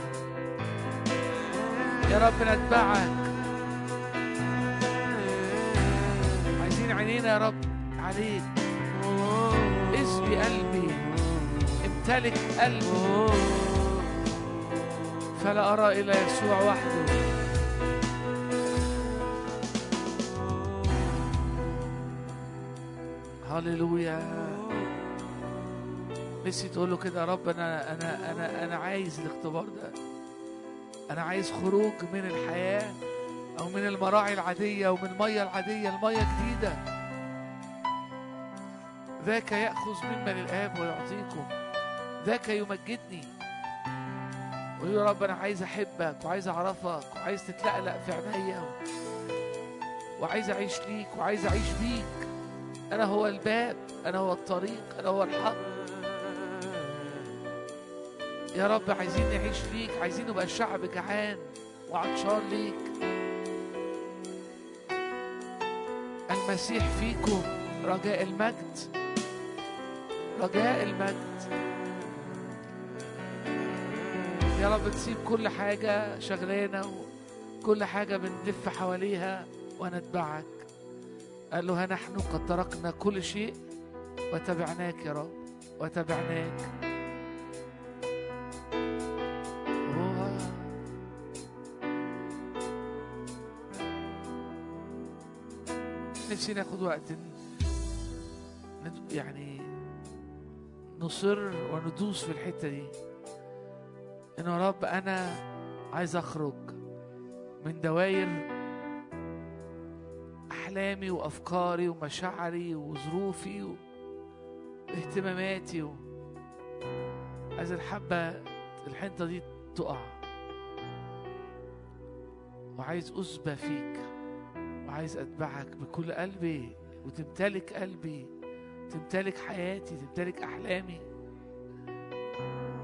يا رب نتبعك. عايزين عينينا يا رب عليك. اسبي قلبي. امتلك قلبي. فلا أرى إلا يسوع وحده. هللويا. نفسي تقول له كده يا رب أنا أنا أنا أنا عايز الاختبار ده. أنا عايز خروج من الحياة أو من المراعي العادية ومن المية العادية المية جديدة. ذاك يأخذ مما للاب ويعطيكم. ذاك يمجدني. ويقول يا رب أنا عايز أحبك وعايز أعرفك وعايز تتلقلق في عينيا. وعايز أعيش ليك وعايز أعيش بيك. أنا هو الباب أنا هو الطريق أنا هو الحق. يا رب عايزين نعيش ليك عايزين نبقى شعب جعان وعطشان ليك. المسيح فيكم رجاء المجد رجاء المجد. يا رب تسيب كل حاجة شغلانة وكل حاجة بنلف حواليها ونتبعك. قال له ها نحن قد تركنا كل شيء وتبعناك يا رب وتبعناك. نفسي ناخد وقت يعني نصر وندوس في الحتة دي. إنه يا رب أنا عايز أخرج من دواير أحلامي وأفكاري ومشاعري وظروفي واهتماماتي و... عايز الحبة الحنطة دي تقع. وعايز أسبى فيك وعايز أتبعك بكل قلبي وتمتلك قلبي تمتلك حياتي تمتلك أحلامي.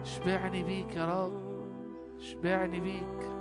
اشبعني بيك يا رب اشبعني بيك.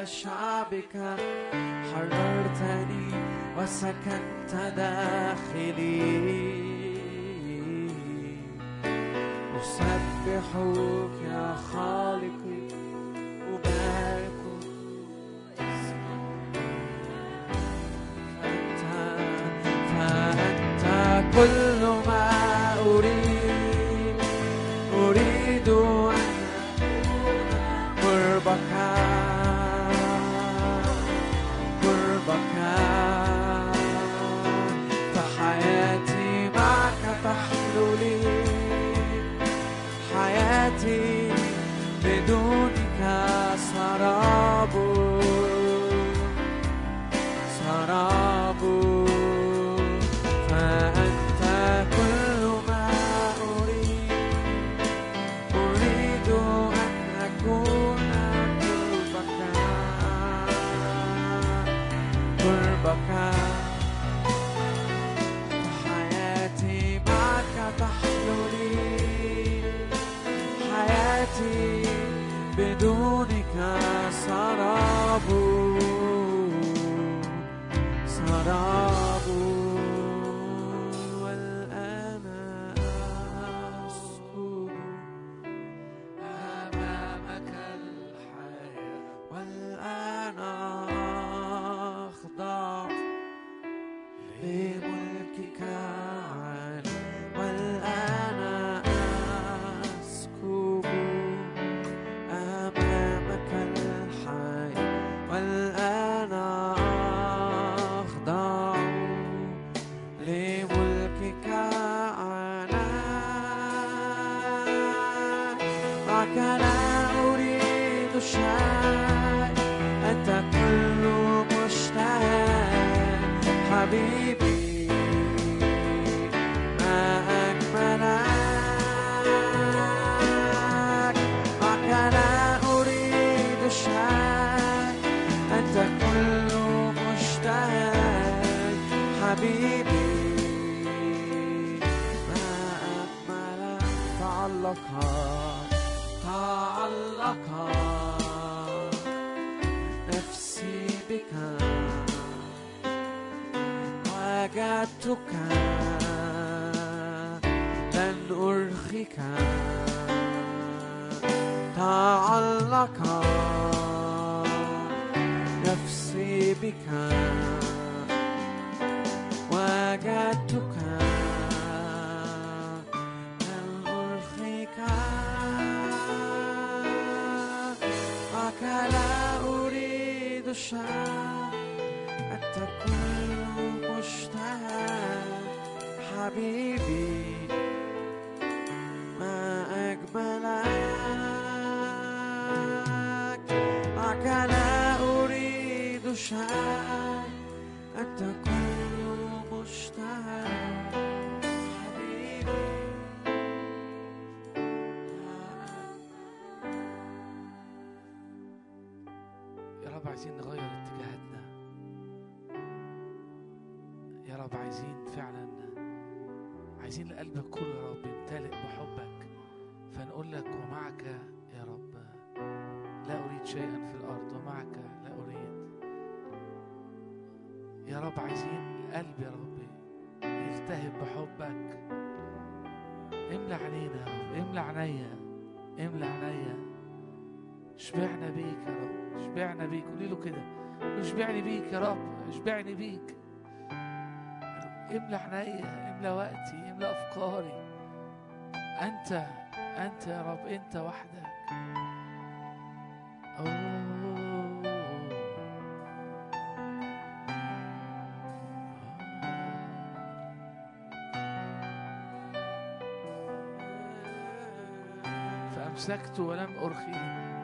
إلى شعبك حررتني وسكنت داخلي. أسبحك يا خالقي املى عينيا املى عينيا شبعنا بيك يا رب شبعنا بيك. قولي له كده اشبعني بيك يا رب اشبعني بيك. املى عينيا املى وقتي املى أفكاري. أنت أنت يا رب أنت وحدك. أوه. أمسكت ولم أرخي.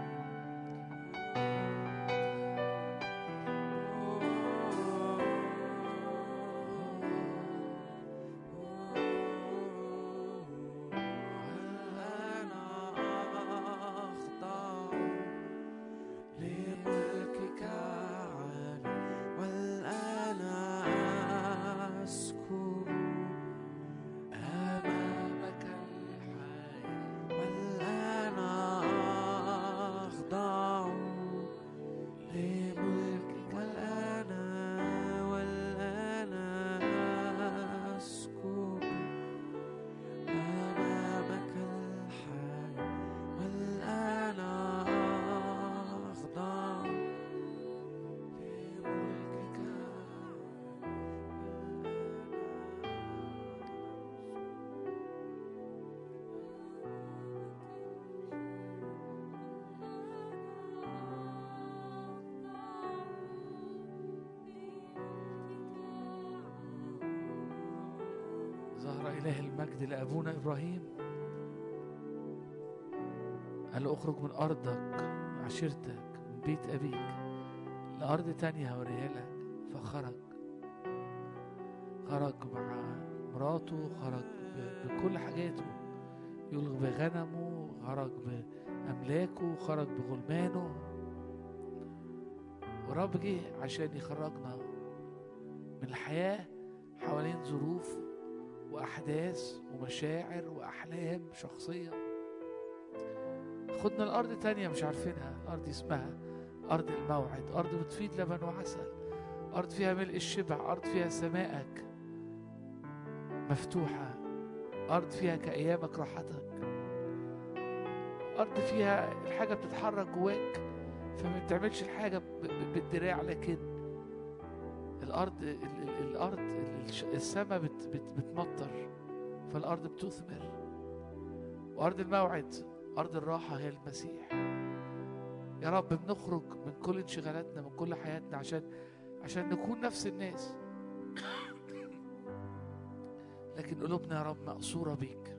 إبراهيم؟ قال له أخرج من أرضك عشيرتك من بيت أبيك لأرض تانية هوريها لك. فخرج. خرج مع مراته خرج بكل حاجاته. يلغي بغنمه خرج بأملاكه خرج بغلمانه. ورب جه عشان يخرجنا من الحياة حوالين ظروف وأحداث ومشاعر وأحلام شخصية. خدنا الأرض تانية مش عارفينها. أرض اسمها أرض الموعد. أرض بتفيد لبن وعسل. أرض فيها ملء الشبع. أرض فيها سمائك مفتوحة. أرض فيها كأيامك راحتك. أرض فيها الحاجة بتتحرك جواك فما بتعملش الحاجة بالدراع لكن الأرض الأرض السماء بت بت بتمطر فالأرض بتثمر. وأرض الموعد أرض الراحة هي المسيح. يا رب بنخرج من كل انشغالاتنا من كل حياتنا عشان عشان نكون نفس الناس. لكن قلوبنا يا رب مقصورة بيك.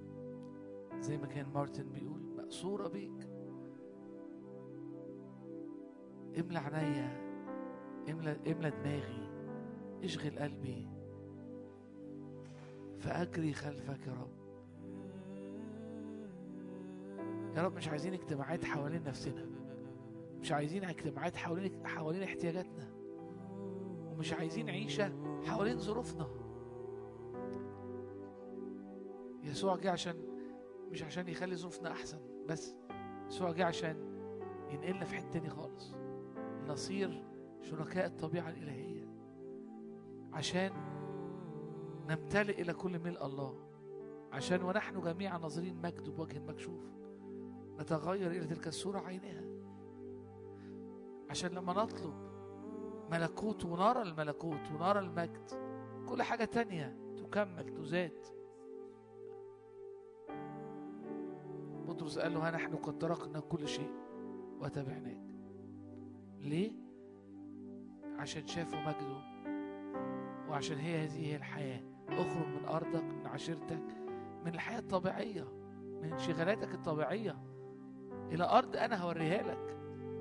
زي ما كان مارتن بيقول مقصورة بيك. املى عينيا املى املى دماغي اشغل قلبي. فأجري خلفك يا رب. يا رب مش عايزين اجتماعات حوالين نفسنا. مش عايزين اجتماعات حوالين حوالين احتياجاتنا. ومش عايزين عيشة حوالين ظروفنا. يسوع جه عشان مش عشان يخلي ظروفنا أحسن بس. يسوع جه عشان ينقلنا في حتة تاني خالص. نصير شركاء الطبيعة الإلهية. عشان نمتلئ إلى كل ملء الله. عشان ونحن جميعا ناظرين مجد بوجه مكشوف نتغير إلى تلك الصورة عينها عشان لما نطلب ملكوت ونرى الملكوت ونرى المجد كل حاجة تانية تكمل تزاد. بطرس قال له ها نحن قد تركنا كل شيء وتبعناك ليه؟ عشان شافوا مجده وعشان هي هذه هي الحياة. أخرج من أرضك من عشيرتك من الحياة الطبيعية من انشغالاتك الطبيعية. إلى أرض أنا هوريها لك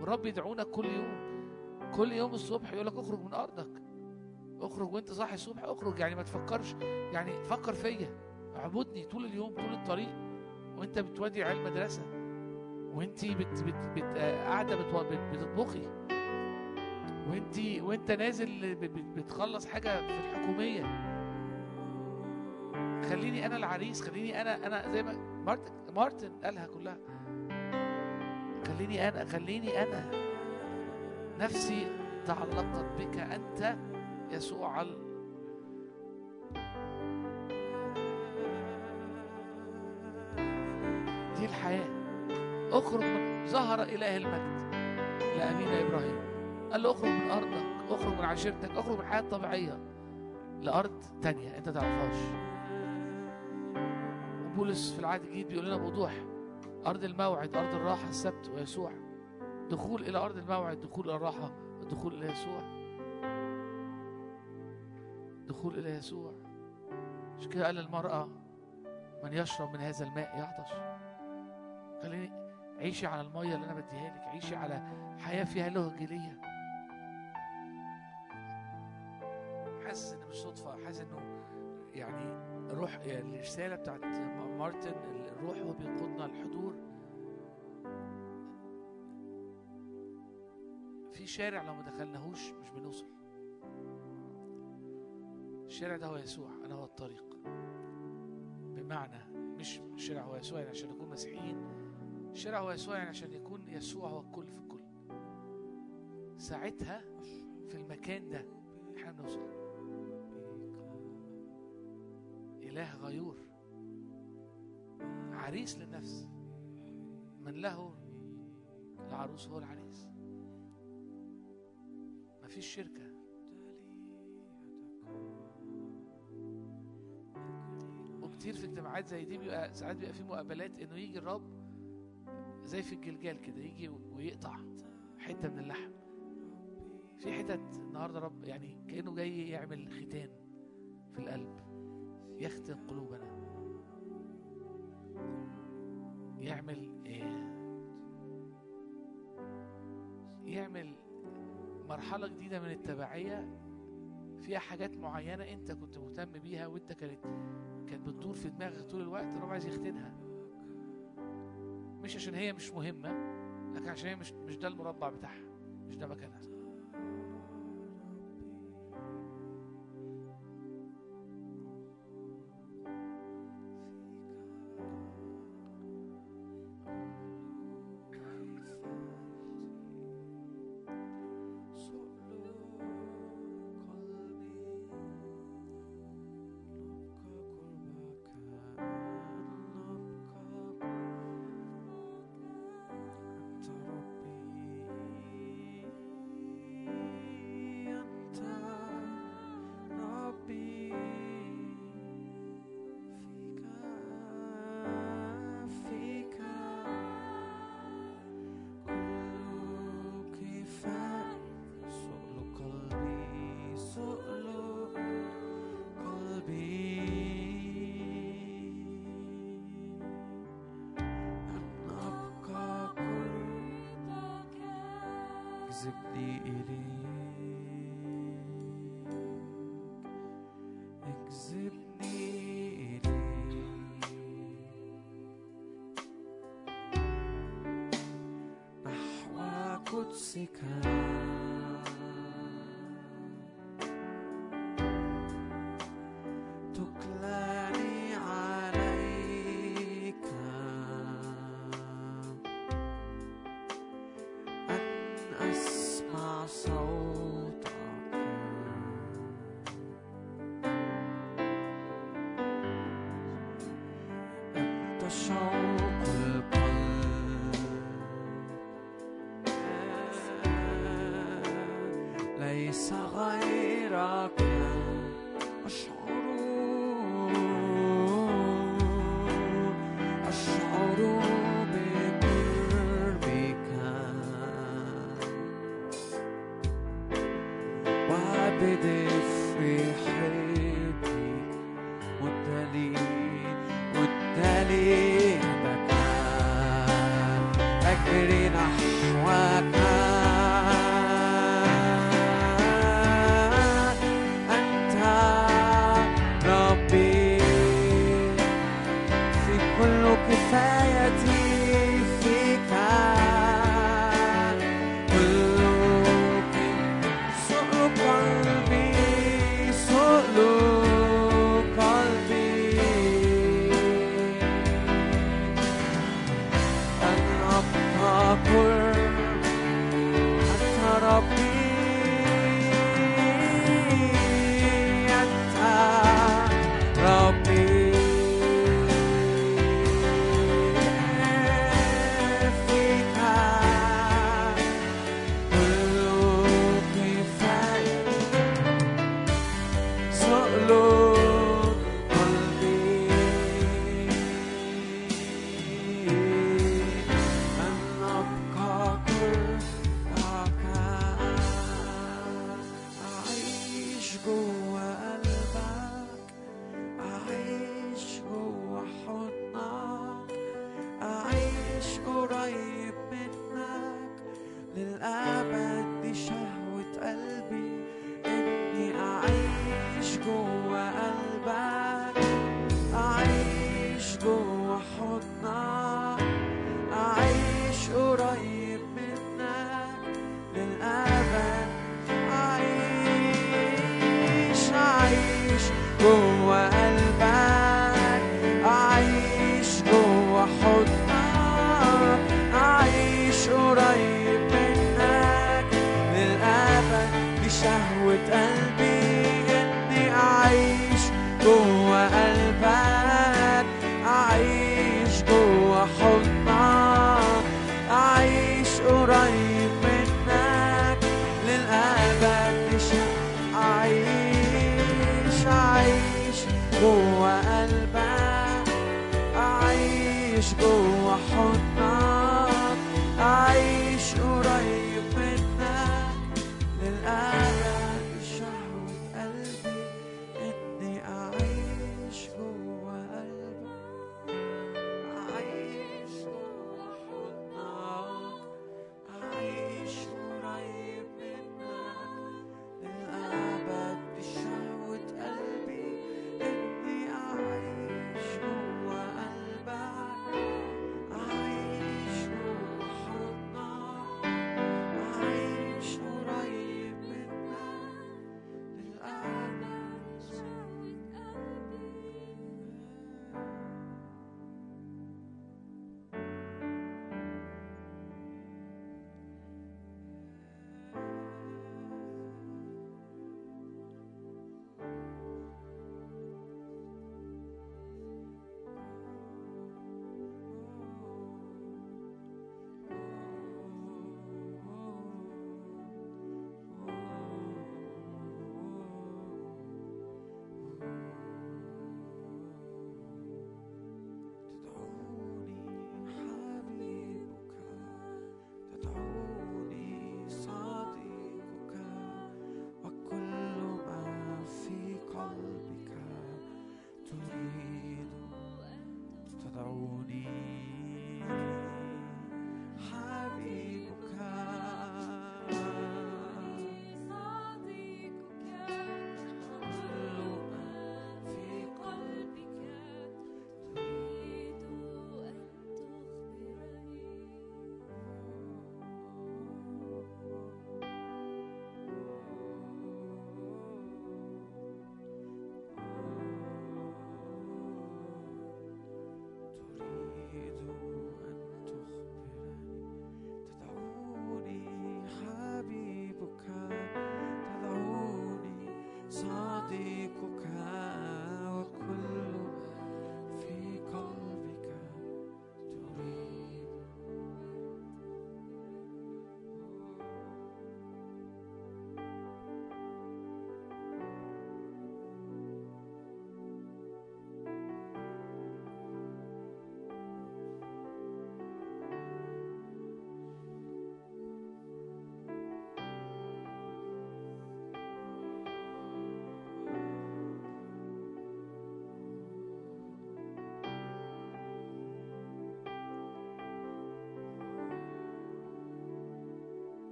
والرب يدعونا كل يوم كل يوم الصبح يقول لك أخرج من أرضك. أخرج وأنت صاحي الصبح أخرج. يعني ما تفكرش يعني فكر فيا. اعبدني طول اليوم طول الطريق. وأنت بتودي عيال مدرسة وأنت بت بت بت بتو- بت بتطبخي. وأنت وأنت نازل بتخلص حاجة في الحكومية. خليني أنا العريس خليني أنا أنا زي ما مارتن مارتن قالها كلها. خليني أنا خليني أنا. نفسي تعلقت بك أنت يسوع ال... دي الحياة. اخرج من ظهر إله المجد. لأبينا إبراهيم. قال له اخرج من أرضك اخرج من عشيرتك اخرج من الحياة الطبيعية لأرض تانية أنت تعرفهاش. وبولس في العهد الجديد بيقول لنا بوضوح. أرض الموعد أرض الراحة السبت ويسوع. دخول إلى أرض الموعد دخول إلى الراحة الدخول إلى يسوع. دخول إلى يسوع. مش كده قال للمرأة من يشرب من هذا الماء يعطش. خليني عيشي على المية اللي أنا بديها لك. عيشي على حياة فيها له جيلية حاسس إن مش صدفة. حاسس إنه يعني روح يعني الرسالة بتاعت مارتن الروح هو بيقودنا الحضور. في شارع لو ما دخلناهوش مش بنوصل. الشارع ده هو يسوع أنا هو الطريق. بمعنى مش الشارع هو يسوع يعني عشان نكون مسيحيين. الشارع هو يسوع يعني عشان يكون يسوع هو الكل في الكل. ساعتها في المكان ده إحنا بنوصل. إله غيور. عريس للنفس. من له العروس هو العريس. مفيش شركة. وكتير في اجتماعات زي دي بيبقى ساعات بيبقى في مقابلات إنه يجي الرب زي في الجلجال كده يجي ويقطع حتة من اللحم. في حتت النهارده رب يعني كأنه جاي يعمل ختان في القلب يختن قلوبنا. يعمل إيه؟ يعمل مرحلة جديدة من التبعية فيها حاجات معينة أنت كنت مهتم بيها وأنت كانت كانت بتدور في دماغك طول الوقت الرب عايز يختنها مش عشان هي مش مهمة لكن عشان هي مش مش ده المربع بتاعها مش ده مكانها música. Israel.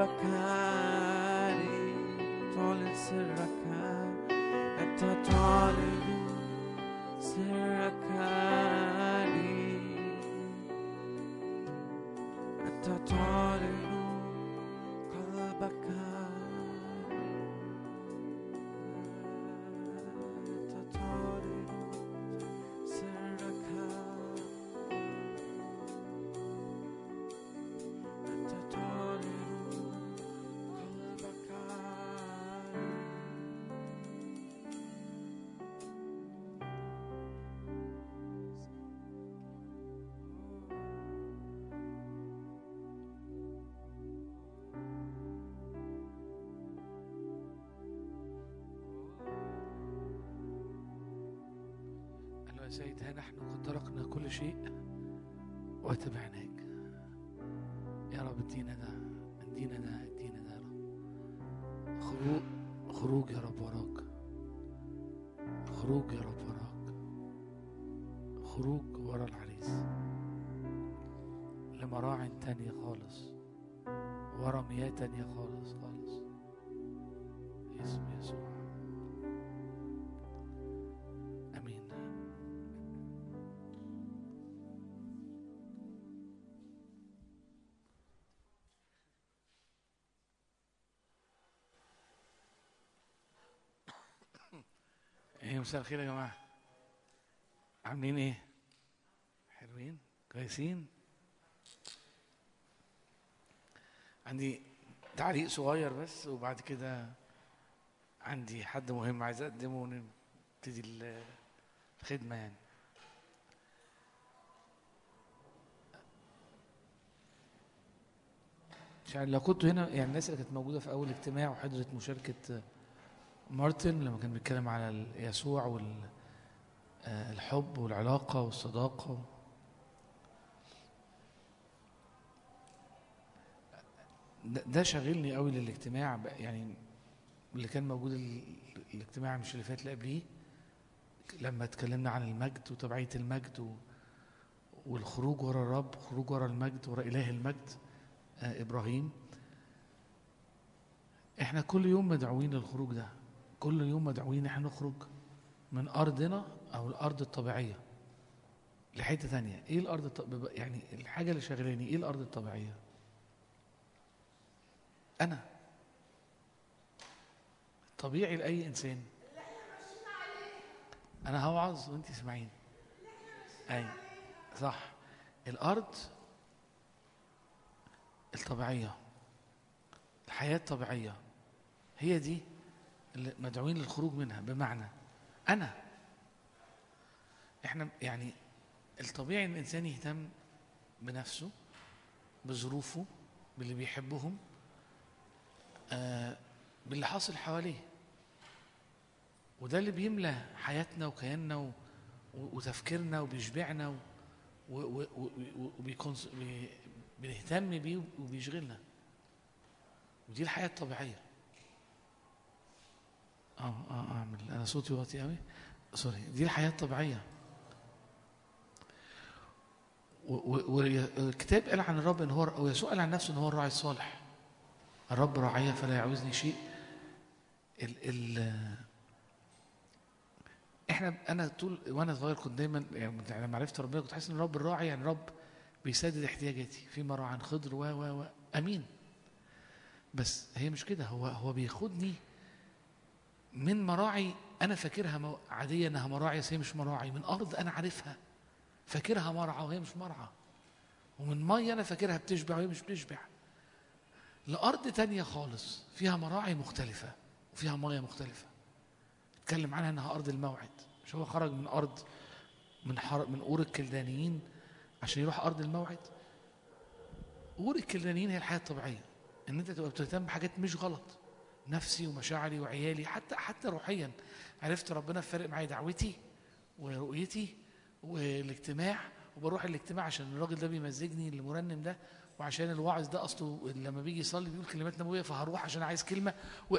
قلبك قال له يا سيد ها نحن قد تركنا كل شيء وتبعناك يا رب ادينا ده ادينا ده ادينا ده يا رب. خروج خروج يا رب وراك. خروج يا رب وراك. خروج ورا العريس. لمراع تانية خالص ورا مياه تانية خالص. مساء الخير يا جماعة. عاملين إيه؟ حلوين؟ كويسين؟ عندي تعليق صغير بس وبعد كده عندي حد مهم عايز أقدمه ونبتدي ال- الخدمة يعني. مش عارف لو كنتوا هنا يعني الناس اللي كانت موجودة في أول اجتماع وحضرت مشاركة مارتن لما كان بيتكلم على يسوع والحب والعلاقة والصداقة. ده ده شاغلني قوي للاجتماع يعني اللي كان موجود ال- الاجتماع مش اللي فات اللي قبليه لما اتكلمنا عن المجد وتبعية المجد والخروج ورا الرب خروج ورا المجد ورا إله المجد آه إبراهيم. إحنا كل يوم مدعوين للخروج ده. كل يوم مدعوين إحنا نخرج من أرضنا أو الأرض الطبيعية. لحتة تانية إيه الأرض. يعني الحاجة اللي شغلاني إيه الأرض الطبيعية؟ أنا. طبيعي لأي إنسان. أنا هوعظ وأنت اسمعين أي صح. الأرض الطبيعية الحياة الطبيعية هي دي مدعوين للخروج منها بمعنى أنا. إحنا يعني الطبيعي إن الإنسان يهتم بنفسه بظروفه باللي بيحبهم آه باللي حاصل حواليه. وده اللي بيملى حياتنا وكياننا و... وتفكيرنا وبيشبعنا. و... و... وبيكونس... بي... بنهتم بيه وبيشغلنا. ودي الحياة الطبيعية. آه آه أعمل. أنا صوتي واطي قوي sorry دي و- و- والكتاب قال عن الرب إن هو ويسوع قال عن نفسه إن هو الراعي الصالح. الرب راعية فلا يعوزني شيء. ال ال إحنا أنا طول وأنا صغير كنت دايما يعني لما عرفت ربنا كنت حاسس إن الرب الراعي يعني الرب بيسدد احتياجاتي. في مرة عن خضر و و و أمين. بس هي مش كده. هو هو بياخدني من مراعي أنا فاكرها عادية إنها مراعي بس هي مش مراعي. من أرض أنا عارفها. فاكرها مرعى وهي مش مرعى. ومن مية أنا فاكرها بتشبع وهي مش بتشبع. لأرض تانية خالص فيها مراعي مختلفة وفيها مية مختلفة. اتكلم عنها إنها أرض الموعد. مش هو خرج من أرض من حر من أور الكلدانيين عشان يروح أرض الموعد؟ أور الكلدانيين هي الحياة الطبيعية. إن أنت تبقى بتهتم بحاجات مش غلط. نفسي ومشاعري وعيالي حتى حتى روحيا. عرفت ربنا فارق معايا دعوتي ورؤيتي والاجتماع وبروح الاجتماع عشان الراجل ده بيمزجني المرنم ده وعشان الواعظ ده أصله لما بيجي يصلي بيقول كلمات نبوية فهروح عشان عايز كلمة. و...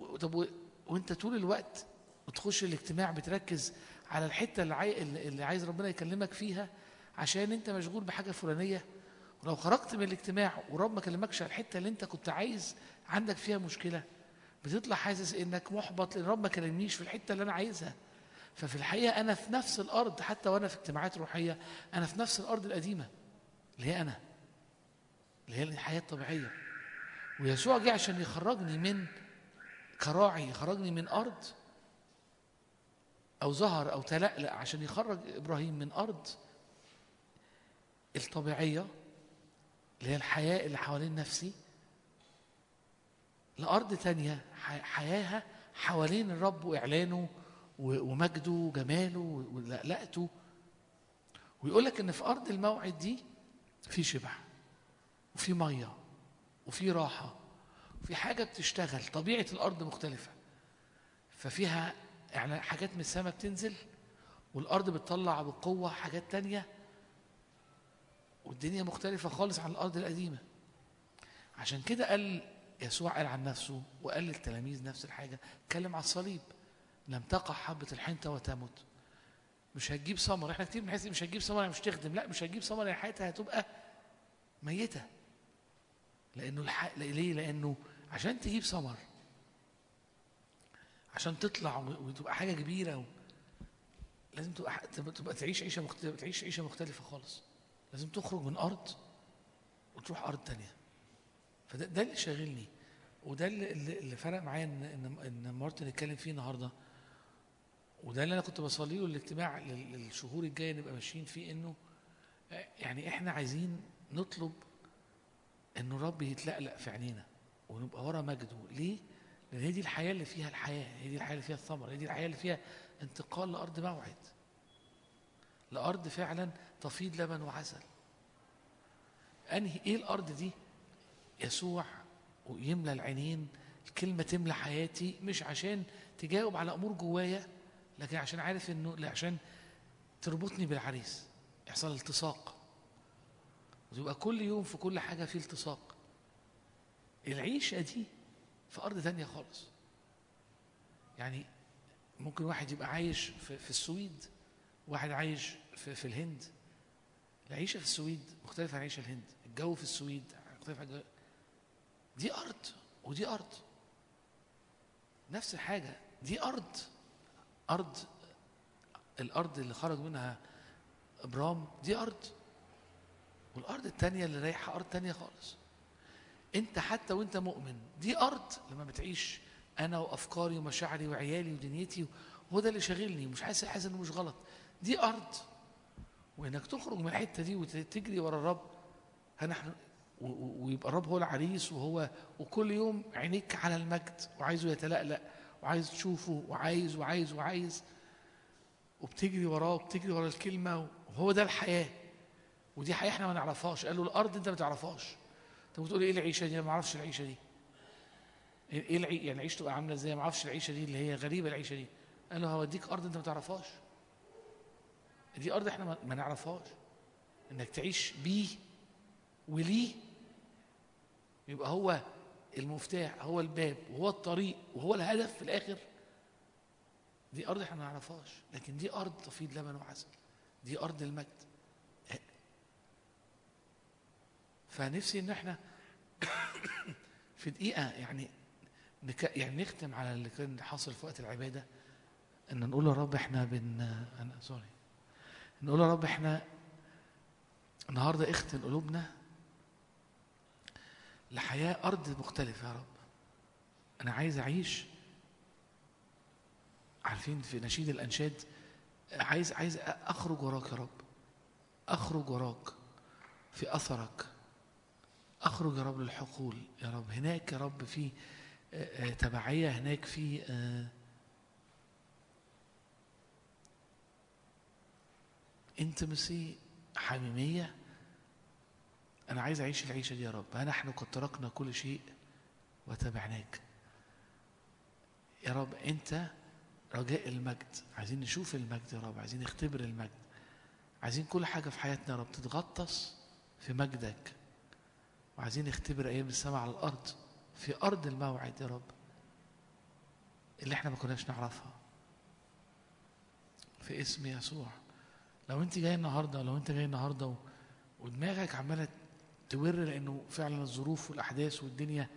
و... طب و... وانت طول الوقت وتخش الاجتماع بتركز على الحتة اللي, عاي... اللي عايز ربنا يكلمك فيها عشان انت مشغول بحاجة فلانية. ولو خرجت من الاجتماع ورب ما كلمكش على الحتة اللي انت كنت عايز عندك فيها مشكلة. بتطلع حاسس إنك محبط لأن رب ما كلمنيش في الحتة اللي أنا عايزها. ففي الحقيقة أنا في نفس الأرض حتى وأنا في اجتماعات روحية أنا في نفس الأرض القديمة اللي هي أنا. اللي هي الحياة الطبيعية. ويسوع جه عشان يخرجني من كراعي يخرجني من أرض أو ظهر أو تلألأ عشان يخرج إبراهيم من أرض الطبيعية اللي هي الحياة اللي حوالين نفسي. لأرض تانية حياها حوالين الرب وإعلانه ومجده وجماله ولقلقته ويقول لك إن في أرض الموعد دي في شبع وفي مية وفي راحة وفي حاجة بتشتغل طبيعة الأرض مختلفة. ففيها يعني حاجات من السماء بتنزل والأرض بتطلع بقوة حاجات تانية. والدنيا مختلفة خالص عن الأرض القديمة. عشان كده قال يسوع قال عن نفسه وقال للتلاميذ نفس الحاجة اتكلم على الصليب. لم تقع حبة الحنطة وتمت مش هتجيب ثمر إحنا كتير بنحس مش هتجيب ثمر يعني مش تخدم. لا مش هتجيب ثمر يعني حياتها هتبقى ميتة. لأنه الح... ليه؟ لأنه عشان تجيب ثمر عشان تطلع وتبقى حاجة كبيرة و... لازم تبقى, تبقى تعيش عيشة مختلفة تعيش عيشة مختلفة خالص. لازم تخرج من أرض وتروح أرض تانية. فده ده اللي شاغلني. وده اللي, اللي فرق معايا ان ان إن مارتن اتكلم فيه النهارده. وده اللي أنا كنت بصلي له الاجتماع لل- للشهور الجاية نبقى ماشيين فيه إنه آه، يعني إحنا عايزين نطلب إنه الرب يتلقلق في عينينا ونبقى ورا مجده. ليه؟ لأن هي دي الحياة اللي فيها الحياة هي دي الحياة اللي فيها الثمر هي دي الحياة اللي فيها انتقال لأرض موعد. لأرض فعلا تفيض لبن وعسل. أنهي إيه الأرض دي؟ يسوع ويملى العينين الكلمة تملى حياتي مش عشان تجاوب على أمور جوايا لكن عشان عارف إنه عشان تربطني بالعريس. يحصل التصاق ويبقى كل يوم في كل حاجة في التصاق العيشة دي في أرض تانية خالص. يعني ممكن واحد يبقى عايش في, في السويد واحد عايش في, في الهند. العيشة في السويد مختلفة عن العيشة الهند. الجو في السويد مختلف عن دي أرض ودي أرض. نفس الحاجة دي أرض. أرض الأرض اللي خرج منها إبرام دي أرض. والأرض التانية اللي رايحة أرض تانية خالص. أنت حتى وأنت مؤمن دي أرض. لما بتعيش أنا وأفكاري ومشاعري وعيالي ودنيتي هو ده اللي شاغلني مش حاسس حاسس إنه مش غلط. دي أرض. وإنك تخرج من الحتة دي وتجري ورا الرب هنحن ويبقى الرب هو العريس وهو وكل يوم عينيك على المجد وعايزه يتلألأ وعايز تشوفه وعايز وعايز وعايز وبتجري وراه وبتجري ورا الكلمة وهو ده الحياة. ودي حياة إحنا ما نعرفهاش. قال له الأرض أنت ما تعرفهاش. أنت بتقول إيه العيشة دي؟ أنا ما أعرفش العيشة دي. إيه العي... يعني العيشة تبقى عاملة إزاي؟ ما أعرفش العيشة دي اللي هي غريبة العيشة دي. قال له هوديك أرض أنت ما تعرفهاش. دي أرض إحنا ما نعرفهاش. إنك تعيش بيه وليه يبقى هو المفتاح هو الباب وهو الطريق وهو الهدف في الآخر. دي أرض إحنا ما نعرفهاش لكن دي أرض تفيض لبن وعسل. دي أرض المجد. فنفسي إن إحنا في دقيقة يعني نك... يعني نختم على اللي كان حاصل في وقت العبادة. إن نقول يا رب إحنا بن أنا سوري. نقول يا رب إحنا النهارده اختن قلوبنا لحياة أرض مختلفة يا رب. أنا عايز أعيش. عارفين في نشيد الأنشاد عايز عايز أخرج وراك يا رب. أخرج وراك في أثرك. أخرج يا رب للحقول يا رب. هناك يا رب في آه، آه، تبعية هناك في آه، انتمسي حميمية. أنا عايز أعيش العيشة دي يا رب. ها نحن قد تركنا كل شيء وتبعناك يا رب أنت رجاء المجد. عايزين نشوف المجد يا رب. عايزين نختبر المجد. عايزين كل حاجة في حياتنا يا رب تتغطس في مجدك. وعايزين نختبر أيام السماء على الأرض في أرض الموعد يا رب اللي إحنا ما كناش نعرفها. في اسم يسوع. لو أنت جاي النهارده لو أنت جاي النهارده ودماغك عمالة تور لأنه فعلا الظروف والأحداث والدنيا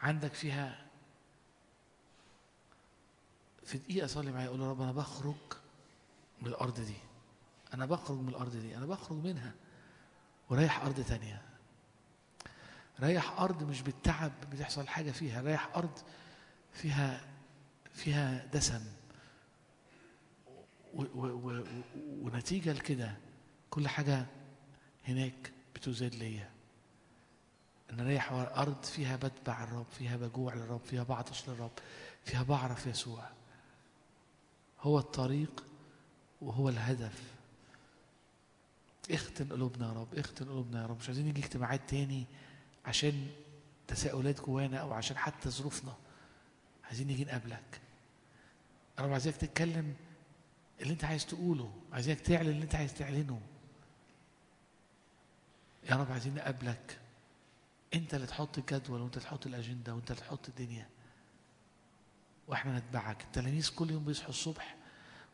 عندك فيها في دقيقة صلي معايا قول يا رب أنا بخرج من الأرض دي. أنا بخرج من الأرض دي. أنا بخرج منها ورايح أرض تانية. رايح أرض مش بالتعب بتحصل حاجة فيها. رايح أرض فيها فيها دسم. و و و ونتيجة لكده كل حاجة هناك بتزاد ليا. أنا رايح أرض فيها بتبع الرب فيها بجوع للرب فيها بعطش للرب فيها بعرف يسوع. هو الطريق وهو الهدف. اختن قلوبنا يا رب اختن قلوبنا يا رب. مش عايزين نيجي اجتماعات تاني عشان تساؤلات جوانا أو عشان حتى ظروفنا. عايزين نيجي نقابلك. يا رب عايزك تتكلم اللي أنت عايز تقوله عايزك تعلن اللي أنت عايز تعلنه. يا رب عايزين نقابلك. انت اللي تحط الجدول وانت تحط الأجندة وانت اللي تحط الدنيا. وإحنا نتبعك. التلاميذ كل يوم بيصحوا الصبح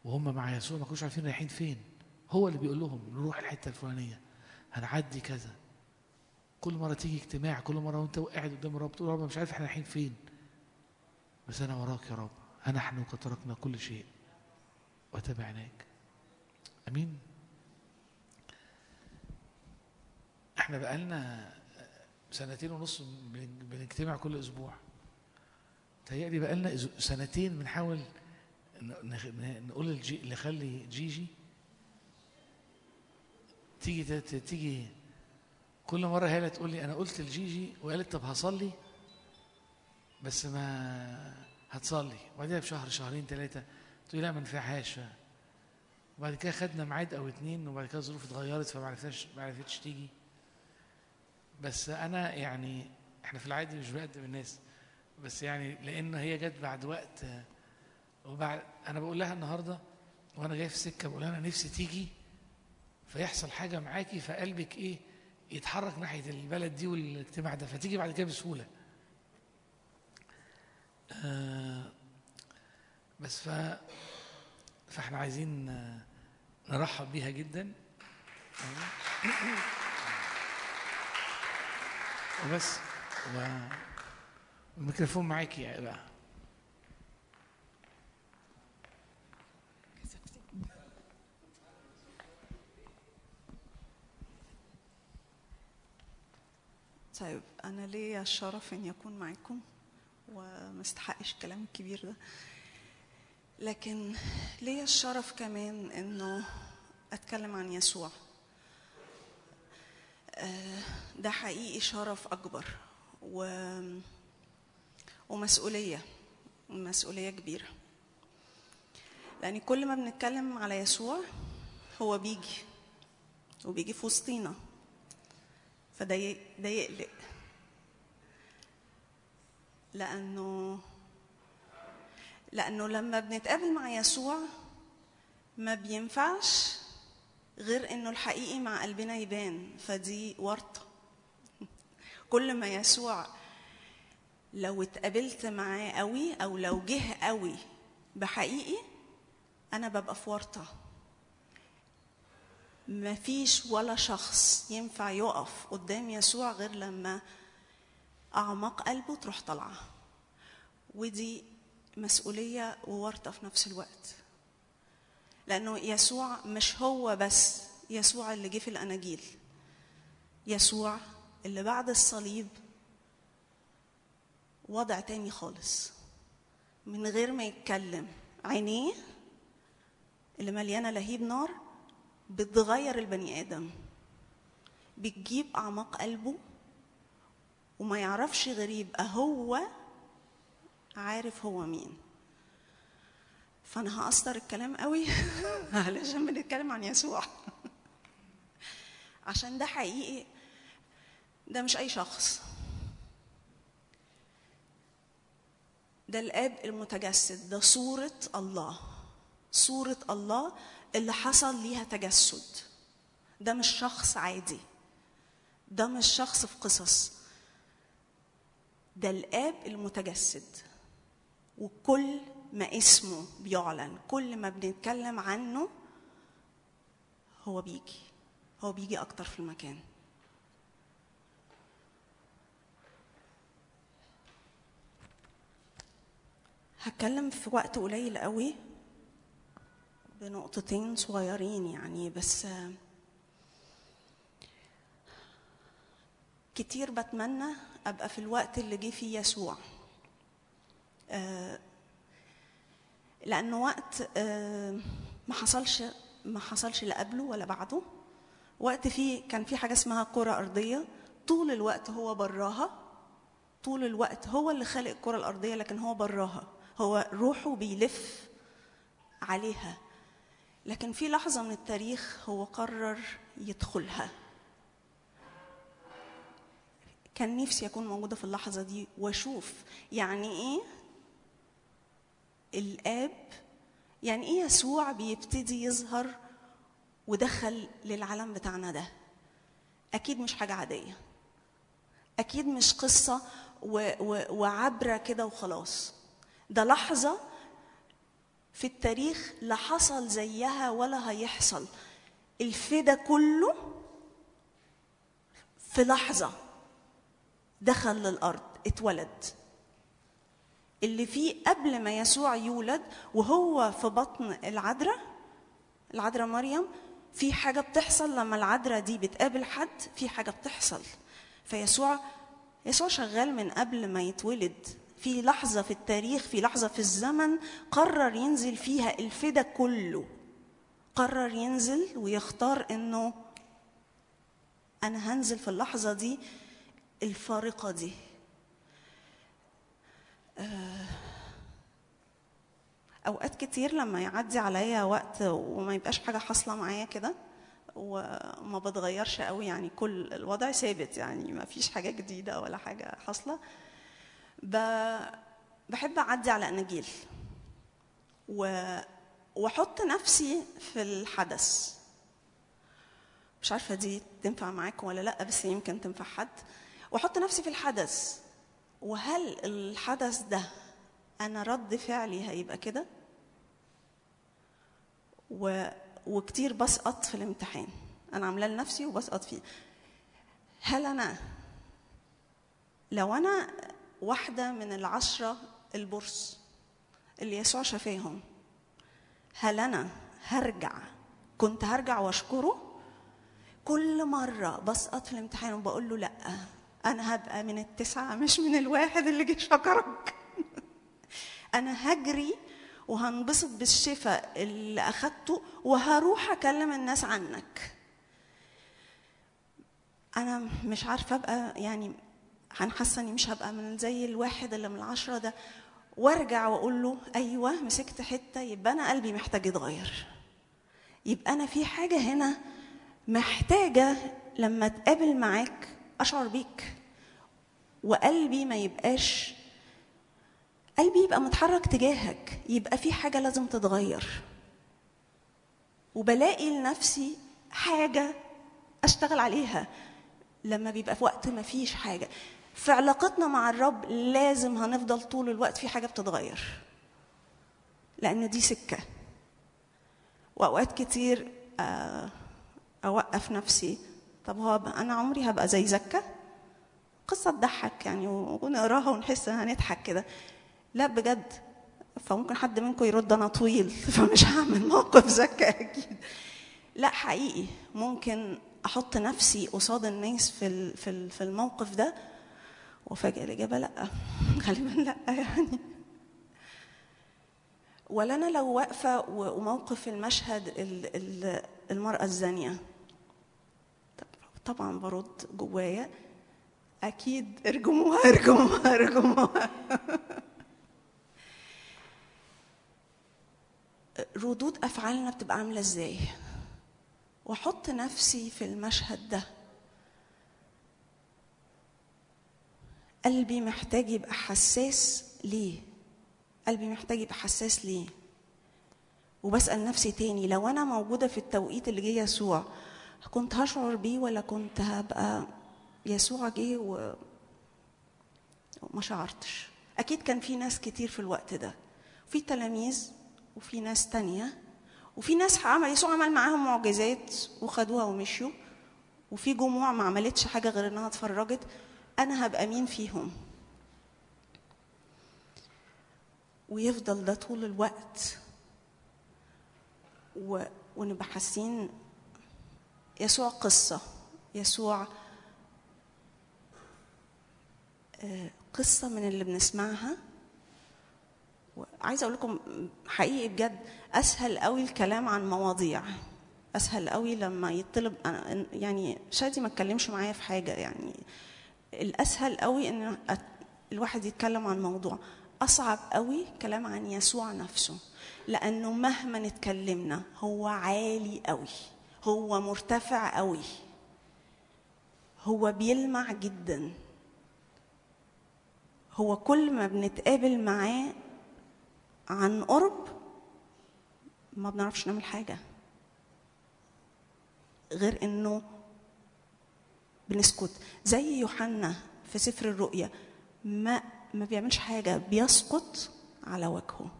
وهم مع يسوع ما كانوش عارفين رايحين فين. هو اللي بيقول لهم نروح الحتة الفلانية. هنعدي كذا. كل مرة تيجي اجتماع كل مرة وانت قاعد قدام الرب تقول رب مش عارف إحنا رايحين فين. بس أنا وراك يا رب. نحن قد تركنا كل شيء وتبعناك أمين؟ إحنا بقالنا سنتين ونص بن- بنجتمع كل أسبوع. تهيألي بقالنا أز- سنتين بنحاول نقول الجي نخلي جيجي تيجي تيجي كل مرة هي اللي تقول لي أنا قلت لجيجي وقالت طب هصلي؟ بس ما هتصلي. وبعدين بشهر شهرين ثلاثة تقول لا ما نفعهاش. وبعد كده خدنا ميعاد أو اتنين وبعد كده الظروف اتغيرت فما عرفناش ما عرفتش تيجي. بس أنا يعني إحنا في العادي مش بقدم الناس بس يعني لأن هي جت بعد وقت وبعد أنا بقول لها النهارده وأنا جاي في السكه بقول لها أنا نفسي تيجي فيحصل حاجة معاكي فقلبك إيه يتحرك ناحية البلد دي والاجتماع ده فتيجي بعد كده بسهولة. آه بس ف فإحنا عايزين نرحب بيها جدا. وبس و... الميكروفون معاكي يا بقى طيب أنا ليا الشرف إني أكون معاكم ومستحقش الكلام الكبير ده. لكن ليا الشرف كمان إنه أتكلم عن يسوع. ده حقيقي شرف أكبر و... ومسؤولية مسؤولية كبيرة. لأن كل ما بنتكلم على يسوع هو بيجي وبيجي في وسطينا فده ده يقلق. لأنه لأنه لما بنتقابل مع يسوع ما بينفعش غير إنه الحقيقي مع قلبنا يبان فدي ورطة. كل ما يسوع لو اتقابلت معاه قوي أو لو جه قوي بحقيقي أنا ببقى في ورطة. ما فيش ولا شخص ينفع يقف قدام يسوع غير لما أعماق قلبه تروح طالعة. ودي مسؤولية وورطة في نفس الوقت. لأنه يسوع مش هو بس يسوع اللي جه في الأناجيل. يسوع اللي بعد الصليب وضع تاني خالص من غير ما يتكلم. عينيه اللي مليانة لهيب نار بتغير البني آدم. بتجيب أعماق قلبه وما يعرفش غير يبقى هو عارف هو مين. فأنا هقصر الكلام قوي. علشان بنتكلم عن يسوع. عشان ده حقيقي. ده مش أي شخص. ده الآب المتجسد. ده صورة الله. صورة الله اللي حصل ليها تجسد. ده مش شخص عادي. ده مش شخص في قصص. ده الآب المتجسد. وكل ما اسمه بيعلن. كل ما بنتكلم عنه هو بيجي. هو بيجي أكتر في المكان. هتكلم في وقت قليل قوي بنقطتين صغيرين يعني بس كتير بتمنى أبقى في الوقت اللي جه فيه يسوع. آه، لأنه وقت آه، ما حصلش ما حصلش لا قبله ولا بعده. وقت فيه كان في حاجة اسمها كرة أرضية. طول الوقت هو براها. طول الوقت هو اللي خالق الكرة الأرضية لكن هو براها. هو روحه بيلف عليها. لكن في لحظة من التاريخ هو قرر يدخلها. كان نفسي أكون موجودة في اللحظة دي وأشوف يعني إيه الآب يعني إيه يسوع بيبتدي يظهر ودخل للعالم بتاعنا ده؟ أكيد مش حاجة عادية. أكيد مش قصة و و وعبرة كده وخلاص. ده لحظة في التاريخ لا حصل زيها ولا هيحصل. الفدا كله في لحظة دخل للأرض اتولد. اللي فيه قبل ما يسوع يولد وهو في بطن العذراء العذراء مريم في حاجة بتحصل لما العذراء دي بتقابل حد في حاجة بتحصل. فيسوع يسوع شغال من قبل ما يتولد. في لحظة في التاريخ في لحظة في الزمن قرر ينزل فيها الفدا كله. قرر ينزل ويختار إنه أنا هنزل في اللحظة دي الفارقة دي. أوقات كتير لما يعدي عليا وقت وما يبقاش حاجة حاصلة معايا كده وما بتغيرش قوي يعني كل الوضع ثابت يعني ما فيش حاجة جديدة ولا حاجة حاصلة. بحب أعدي على أناجيل. وأحط نفسي في الحدث. مش عارفة دي تنفع معاكم ولا لأ بس يمكن تنفع حد. وأحط نفسي في الحدث. وهل الحدث ده أنا رد فعلي هيبقى كده؟ و... وكتير بسقط في الامتحان. أنا عاملاه لنفسي وبسقط فيه. هل أنا لو أنا واحدة من العشرة البرص اللي يسوع شفاهم هل أنا هرجع كنت هرجع وأشكره؟ كل مرة بسقط في الامتحان وبقول له لأ. أنا هبقى من التسعة مش من الواحد اللي جه شكرك. أنا هجري وهنبسط بالشفاء اللي أخدته وهروح أكلم الناس عنك. أنا مش عارفة أبقى يعني أنا حاسه اني مش هبقى من زي الواحد اللي من العشرة ده. وأرجع وأقول له أيوه مسكت حتة يبقى أنا قلبي محتاج يتغير. يبقى أنا في حاجة هنا محتاجة لما أتقابل معاك أشعر بيك. وقلبي ما يبقاش قلبي يبقى متحرك تجاهك يبقى في حاجة لازم تتغير. وبلاقي لنفسي حاجة أشتغل عليها لما بيبقى في وقت ما فيش حاجة. في علاقتنا مع الرب لازم هنفضل طول الوقت في حاجة بتتغير لأن دي سكة. وأوقات كتير آه، أوقف نفسي طب هو أنا عمري هبقى زي زكا؟ قصة تضحك يعني ونقراها ونحس هنضحك كده. لا بجد فممكن حد منكم يرد أنا طويل فمش هعمل موقف زكا أكيد. لا حقيقي ممكن أحط نفسي قصاد الناس في في في الموقف ده وفجأة الإجابة لأ. غالبا لأ يعني. ولا أنا لو واقفة وموقف المشهد ال- ال- المرأة الزانية. طبعا برد جوايا. أكيد ارجموها ارجموها ارجموها. ردود أفعالنا بتبقى عاملة إزاي؟ وأحط نفسي في المشهد ده. قلبي محتاج يبقى حساس ليه؟ قلبي محتاج يبقى حساس ليه؟ وبسأل نفسي تاني لو أنا موجودة في التوقيت اللي جه يسوع كنت هشعر بيه ولا كنت هبقى يسوع جه و وما شعرتش. أكيد كان في ناس كتير في الوقت ده. في تلاميذ وفي ناس تانية. وفي ناس عمل يسوع عمل معاهم معجزات وخدوها ومشيوا. وفي جموع ما عملتش حاجة غير إنها اتفرجت. أنا هبقى مين فيهم؟ ويفضل ده طول الوقت. و... ونبقى حاسين يسوع قصة يسوع آه، قصة من اللي بنسمعها. وعايزة أقول لكم حقيقي بجد أسهل قوي الكلام عن مواضيع. أسهل قوي لما يطلب أنا يعني شادي ما اتكلمش معايا في حاجة يعني. الأسهل قوي إن الواحد يتكلم عن موضوع. أصعب قوي كلام عن يسوع نفسه. لأنه مهما اتكلمنا هو عالي قوي. هو مرتفع قوي. هو بيلمع جدا. هو كل ما بنتقابل معاه عن قرب ما بنعرفش نعمل حاجة. غير إنه بنسكت. زي يوحنا في سفر الرؤيا ما ما بيعملش حاجة بيسقط على وجهه.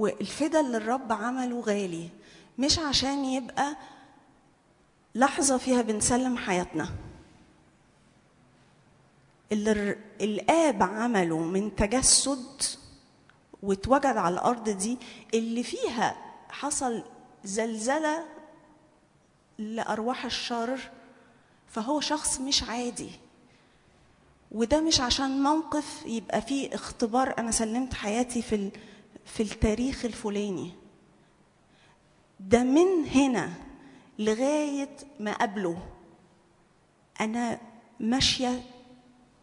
والفدا اللي الرب عمله غالي مش عشان يبقى لحظة فيها بنسلم حياتنا. اللي الآب عمله من تجسد واتوجد على الأرض دي اللي فيها حصل زلزلة لأرواح الشر فهو شخص مش عادي. وده مش عشان موقف يبقى فيه اختبار أنا سلمت حياتي في في التاريخ الفلاني. ده من هنا لغاية ما قبله. أنا ماشية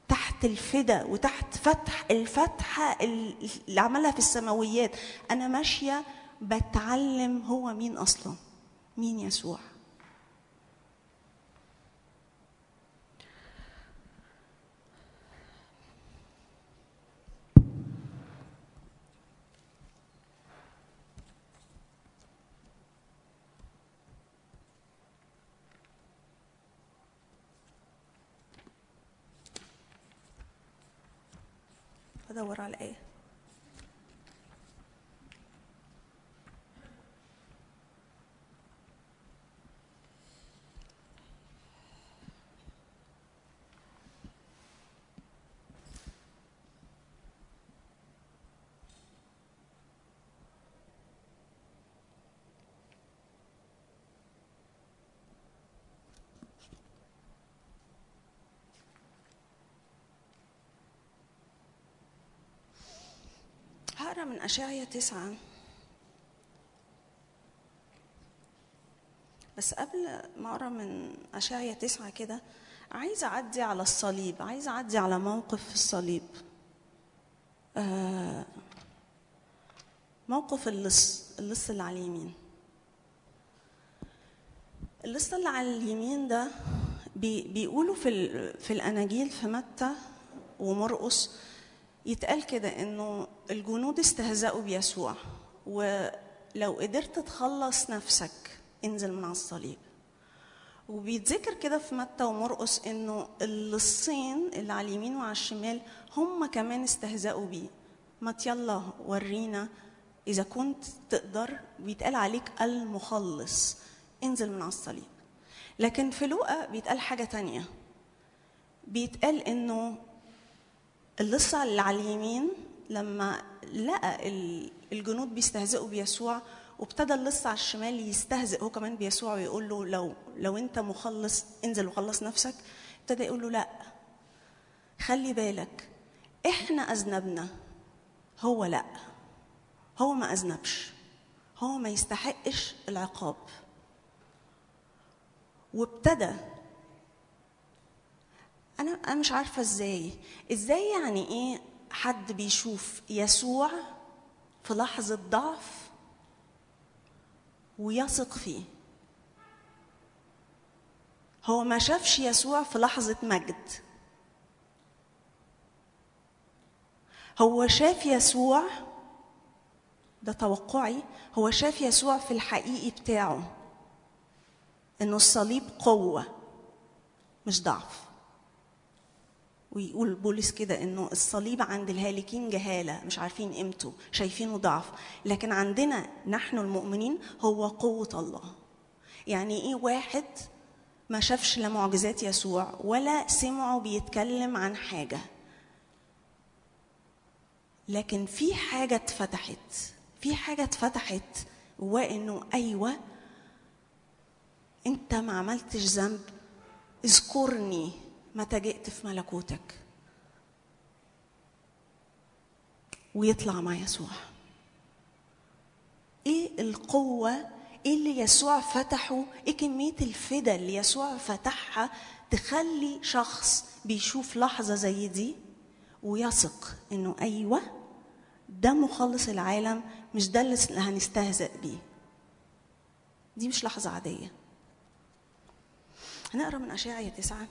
تحت الفدا وتحت فتح الفتحة اللي عملها في السماويات. أنا ماشية بتعلم هو مين أصلا. مين يسوع؟ بدور على إيه. هقرا من أشعية تسعة. بس قبل ما أقرأ من أشعية تسعة كده عايزة أعدي على الصليب عايزة أعدي على موقف في الصليب. آه موقف اللص اللص اللي على اليمين. اللص اللي على اليمين ده بي بيقولوا في في الأناجيل في متى ومرقس يتقال كده إنه الجنود استهزأوا بيسوع ولو قدرت تخلص نفسك انزل من على الصليب. وبيتذكر كده في متى ومرقس إنه اللصين اللي على اليمين وعلى الشمال هم كمان استهزأوا بيه. ما يلا ورينا إذا كنت تقدر بيتقال عليك المخلص انزل من على الصليب. لكن في لوقا بيتقال حاجة تانية. بيتقال إنه اللص اللي على اليمين لما لقى ال- الجنود بيستهزئوا بيسوع وابتدى اللص على الشمال يستهزئ هو كمان بيسوع ويقول له لو لو انت مخلص انزل وخلص نفسك. ابتدى يقول له لا خلي بالك إحنا أذنبنا. هو لا هو ما أذنبش هو ما يستحقش العقاب. وابتدى أنا أنا مش عارفة إزاي. إزاي يعني إيه حد بيشوف يسوع في لحظة ضعف ويثق فيه؟ هو ما شافش يسوع في لحظة مجد. هو شاف يسوع ده توقعي هو شاف يسوع في الحقيقي بتاعه إنه الصليب قوة مش ضعف. ويقول بولس كده إنه الصليب عند الهالكين جهالة مش عارفين قيمته شايفينه ضعف. لكن عندنا نحن المؤمنين هو قوة الله. يعني إيه واحد ما شافش لا معجزات يسوع ولا سمعه بيتكلم عن حاجة؟ لكن في حاجة اتفتحت في حاجة اتفتحت وإنه أيوه أنت ما عملتش ذنب اذكرني. متى جئت في ملكوتك؟ ويطلع مع يسوع. إيه القوة؟ إيه اللي يسوع فتحه؟ إيه كمية الفدا اللي يسوع فتحها تخلي شخص بيشوف لحظة زي دي ويثق إنه أيوه ده مخلص العالم مش ده اللي هنستهزأ بيه. دي مش لحظة عادية. هنقرأ من اشعيا تسعة.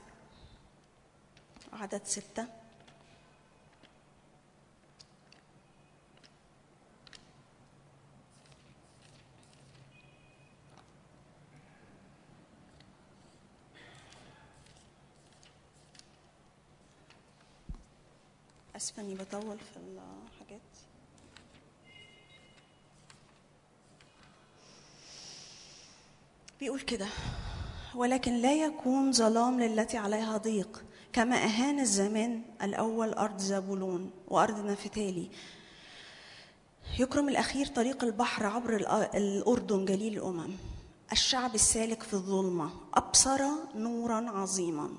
عدد ستة. أسفة إني بطول في الحاجات. بيقول كده ولكن لا يكون ظلام للتي عليها ضيق. كما أهان الزمان الأول أرض زبولون وأرض نفتالي يكرم الأخير طريق البحر عبر الأ- الأردن جليل الأمم. الشعب السالك في الظلمة. أبصر نورا عظيما.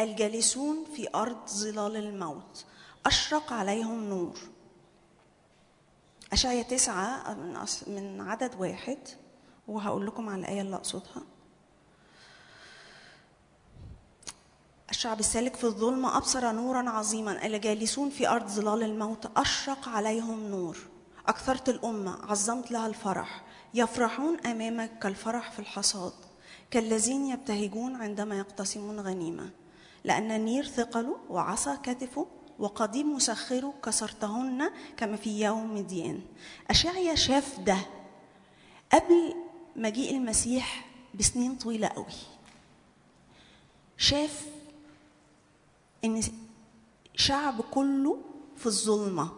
الجالسون في أرض ظلال الموت. أشرق عليهم نور. أشعيا تسعة من عدد واحد. وهقول لكم على الآية اللي أقصدها. الشعب السالك في الظلمة أبصر نورا عظيما. الجالسون في أرض ظلال الموت أشرق عليهم نور. أكثرت الأمة عظمت لها الفرح. يفرحون أمامك كالفرح في الحصاد. كالذين يبتهجون عندما يقتسمون غنيمة. لأن النير ثقله وعصا كتفه وقضيب مسخره كسرتهن كما في يوم مديان. أشعيا شاف ده قبل مجيء المسيح بسنين طويلة قوي. شاف إن شعب كله في الظلمة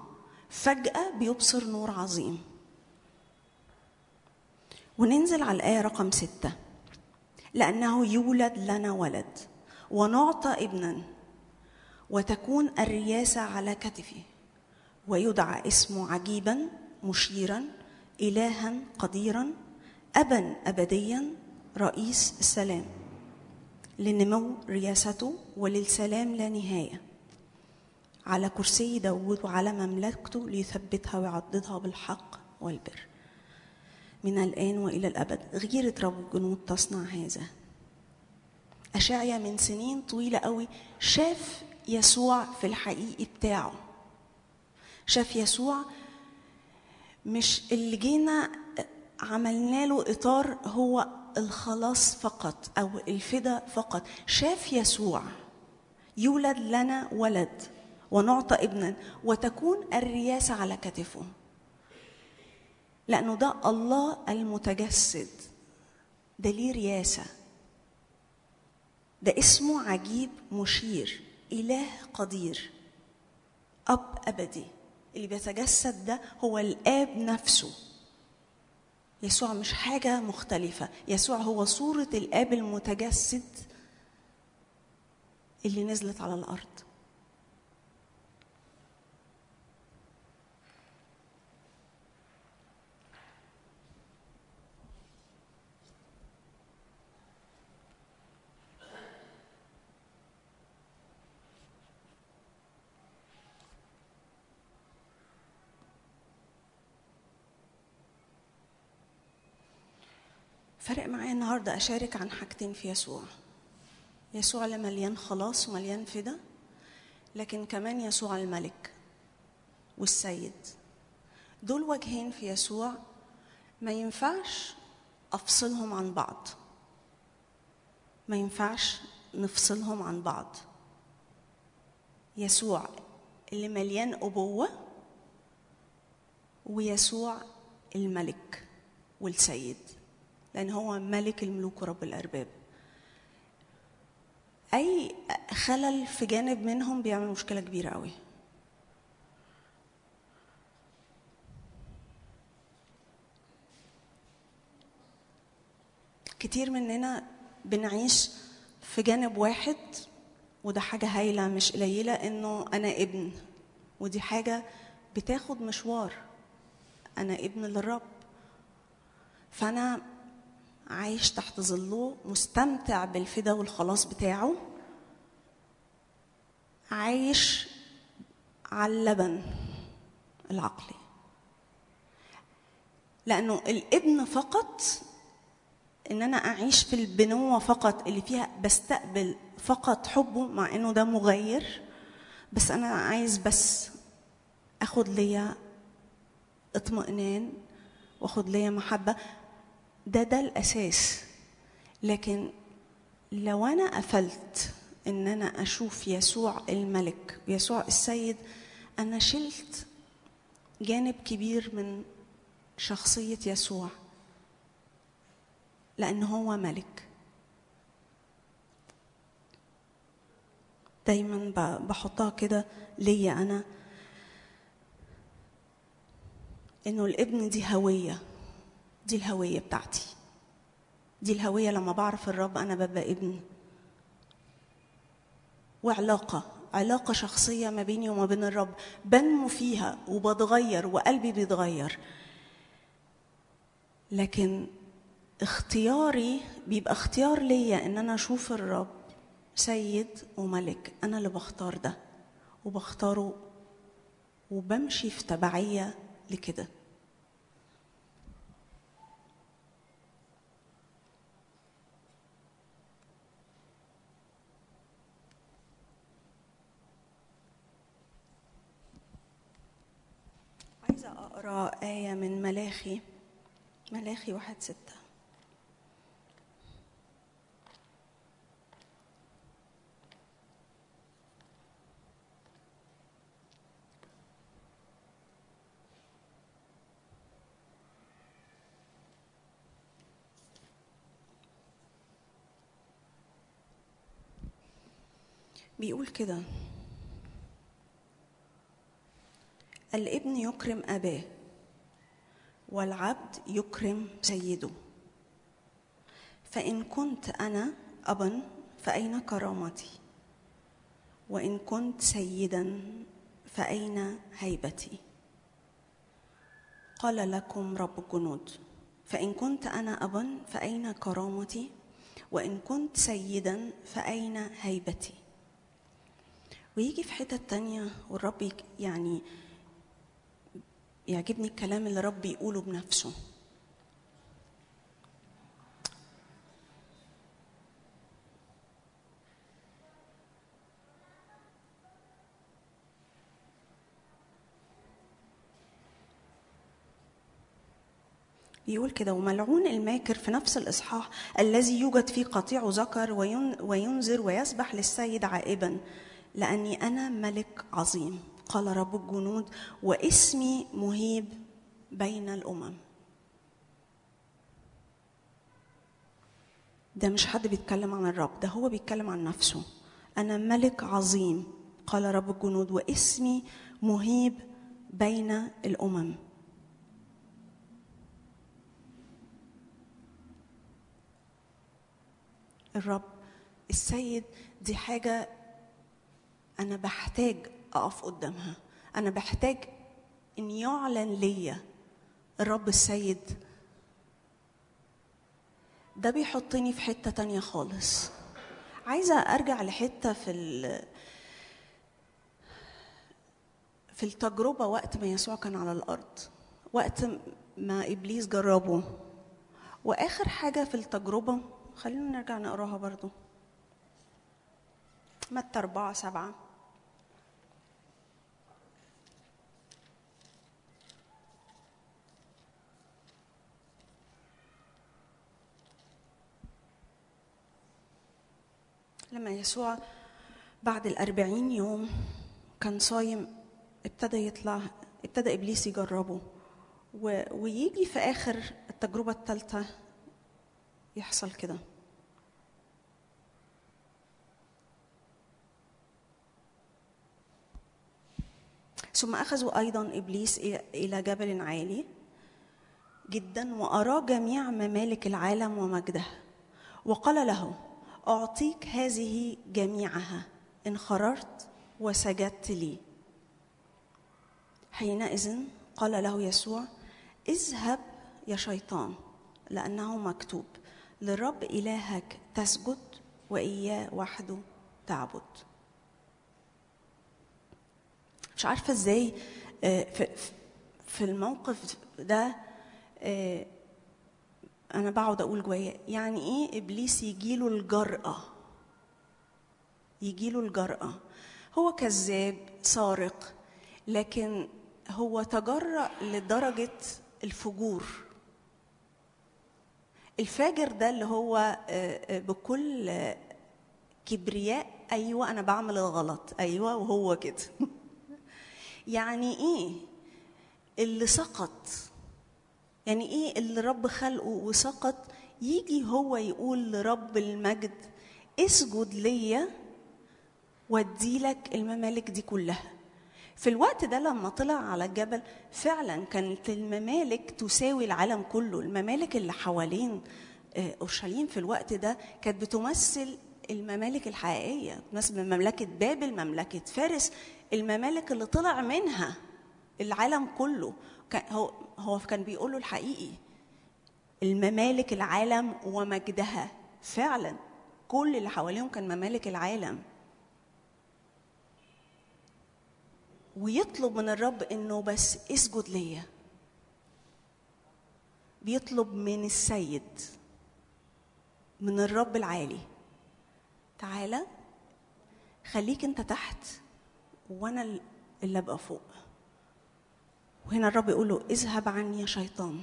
فجأة بيبصر نور عظيم. وننزل على الآية رقم ستة. لأنه يولد لنا ولد ونعطى ابنا وتكون الرياسه على كتفه ويدعى اسمه عجيبا مشيرا الها قديرا ابا ابديا رئيس السلام لنمو رياسته وللسلام لا نهاية. على كرسي داود وعلى مملكته ليثبتها ويعضدها بالحق والبر. من الآن وإلى الأبد غيرة رب الجنود تصنع هذا. أشعيا من سنين طويلة قوي شاف يسوع في الحقيقي بتاعه. شاف يسوع مش اللي جينا عملنا له إطار هو الخلاص فقط أو الفدا فقط. شاف يسوع يولد لنا ولد ونعطى ابنا وتكون الرياسة على كتفه لأنه ده الله المتجسد ده ليه رياسة ده اسمه عجيب مشير إله قدير أب أبدي. اللي بيتجسد ده هو الآب نفسه. يسوع مش حاجة مختلفة. يسوع هو صورة الآب المتجسد اللي نزلت على الأرض. فرق معايا النهارده أشارك عن حاجتين في يسوع. يسوع اللي مليان خلاص ومليان فدا لكن كمان يسوع الملك والسيد. دول وجهين في يسوع ما ينفعش أفصلهم عن بعض. ما ينفعش نفصلهم عن بعض. يسوع اللي مليان أبوة ويسوع الملك والسيد. لأن هو ملك الملوك ورب الأرباب. أي خلل في جانب منهم بيعمل مشكلة كبيرة قوي كتير مننا بنعيش في جانب واحد وده حاجة هايلة مش قليلة إنه أنا ابن. ودي حاجة بتاخد مشوار. أنا ابن للرب. فأنا عايش تحت ظله مستمتع بالفدا والخلاص بتاعه. عايش على اللبن العقلي. لأنه الابن فقط إن أنا أعيش في البنوة فقط اللي فيها بستقبل فقط حبه مع إنه ده مغير. بس أنا عايز بس أخد ليا اطمئنان وأخد ليا محبة. ده ده الأساس. لكن لو أنا قفلت إن أنا أشوف يسوع الملك ويسوع السيد أنا شلت جانب كبير من شخصية يسوع لأن هو ملك. دايما بحطها كده ليا أنا إنه الابن دي هوية. دي الهوية بتاعتي. دي الهوية لما بعرف الرب أنا ببقى ابن وعلاقة علاقة شخصية ما بيني وما بين الرب. بنمو فيها وبتغير وقلبي بيتغير. لكن اختياري بيبقى اختيار ليا إن أنا أشوف الرب سيد وملك. أنا اللي بختار ده وبختاره وبمشي في تبعية لكده عايزة أقرأ آية من ملاخي ملاخي واحد ستة. بيقول كده الابن يكرم أباه والعبد يكرم سيده. فإن كنت أنا أبا فأين كرامتي؟ وإن كنت سيدا فأين هيبتي؟ قال لكم رب الجنود فإن كنت أنا أبا فأين كرامتي؟ وإن كنت سيدا فأين هيبتي؟ ويجي في حتة تانية والرب يعني يعجبني الكلام اللي رب يقوله بنفسه. يقول كده وملعون الماكر في نفس الإصحاح الذي يوجد فيه قطيع ذكر وين- وينذر ويسبح للسيد عائبا لأني أنا ملك عظيم. قال رب الجنود واسمي مهيب بين الأمم. ده مش حد بيتكلم عن الرب ده هو بيتكلم عن نفسه. أنا ملك عظيم قال رب الجنود واسمي مهيب بين الأمم. الرب السيد دي حاجة أنا بحتاج أقف قدامها. أنا بحتاج إن يعلن ليا الرب السيد. ده بيحطني في حتة تانية خالص. عايزة أرجع لحتة في ال في التجربة وقت ما يسوع كان على الأرض وقت ما إبليس جربه. وآخر حاجة في التجربة خلينا نرجع نقراها برضو. متى أربعة سبعة؟ لما يسوع بعد الأربعين يوم كان صايم ابتدى يطلع ابتدى إبليس يجربه. و... ويجي في آخر التجربة الثالثه يحصل كده. ثم أخذوا أيضا إبليس إلى- جبل عالي جدا واراه جميع ممالك العالم ومجدها. وقال له أعطيك هذه جميعها إن خررت وسجدت لي. حينئذ قال له يسوع اذهب يا شيطان لأنه مكتوب للرب إلهك تسجد وإياه وحده تعبد. مش عارفة إزاي آه، في في الموقف ده آه، أنا بقعد أقول جوايا يعني إيه إبليس يجيله الجرأة؟ يجيله الجرأة. هو كذاب سارق لكن هو تجرأ لدرجة الفجور. الفاجر ده اللي هو آه، آه، بكل كبرياء أيوه أنا بعمل الغلط أيوه وهو كده. يعني إيه؟ اللي سقط. يعني إيه اللي رب خلقه وسقط؟ يجي هو يقول لرب المجد اسجد ليا واديلك الممالك دي كلها. في الوقت ده لما طلع على الجبل فعلا كانت الممالك تساوي العالم كله. الممالك اللي حوالين آه، أورشليم في الوقت ده كانت بتمثل الممالك الحقيقية بتمثل مملكة بابل مملكة فارس الممالك اللي طلع منها العالم كله. هو هو كان بيقول له الحقيقي الممالك العالم ومجدها. فعلا كل اللي حواليهم كان ممالك العالم. ويطلب من الرب إنه بس اسجد ليا. بيطلب من السيد من الرب العالي. تعالى خليك أنت تحت وأنا اللي أبقى فوق. وهنا الرب يقول له اذهب عني يا شيطان.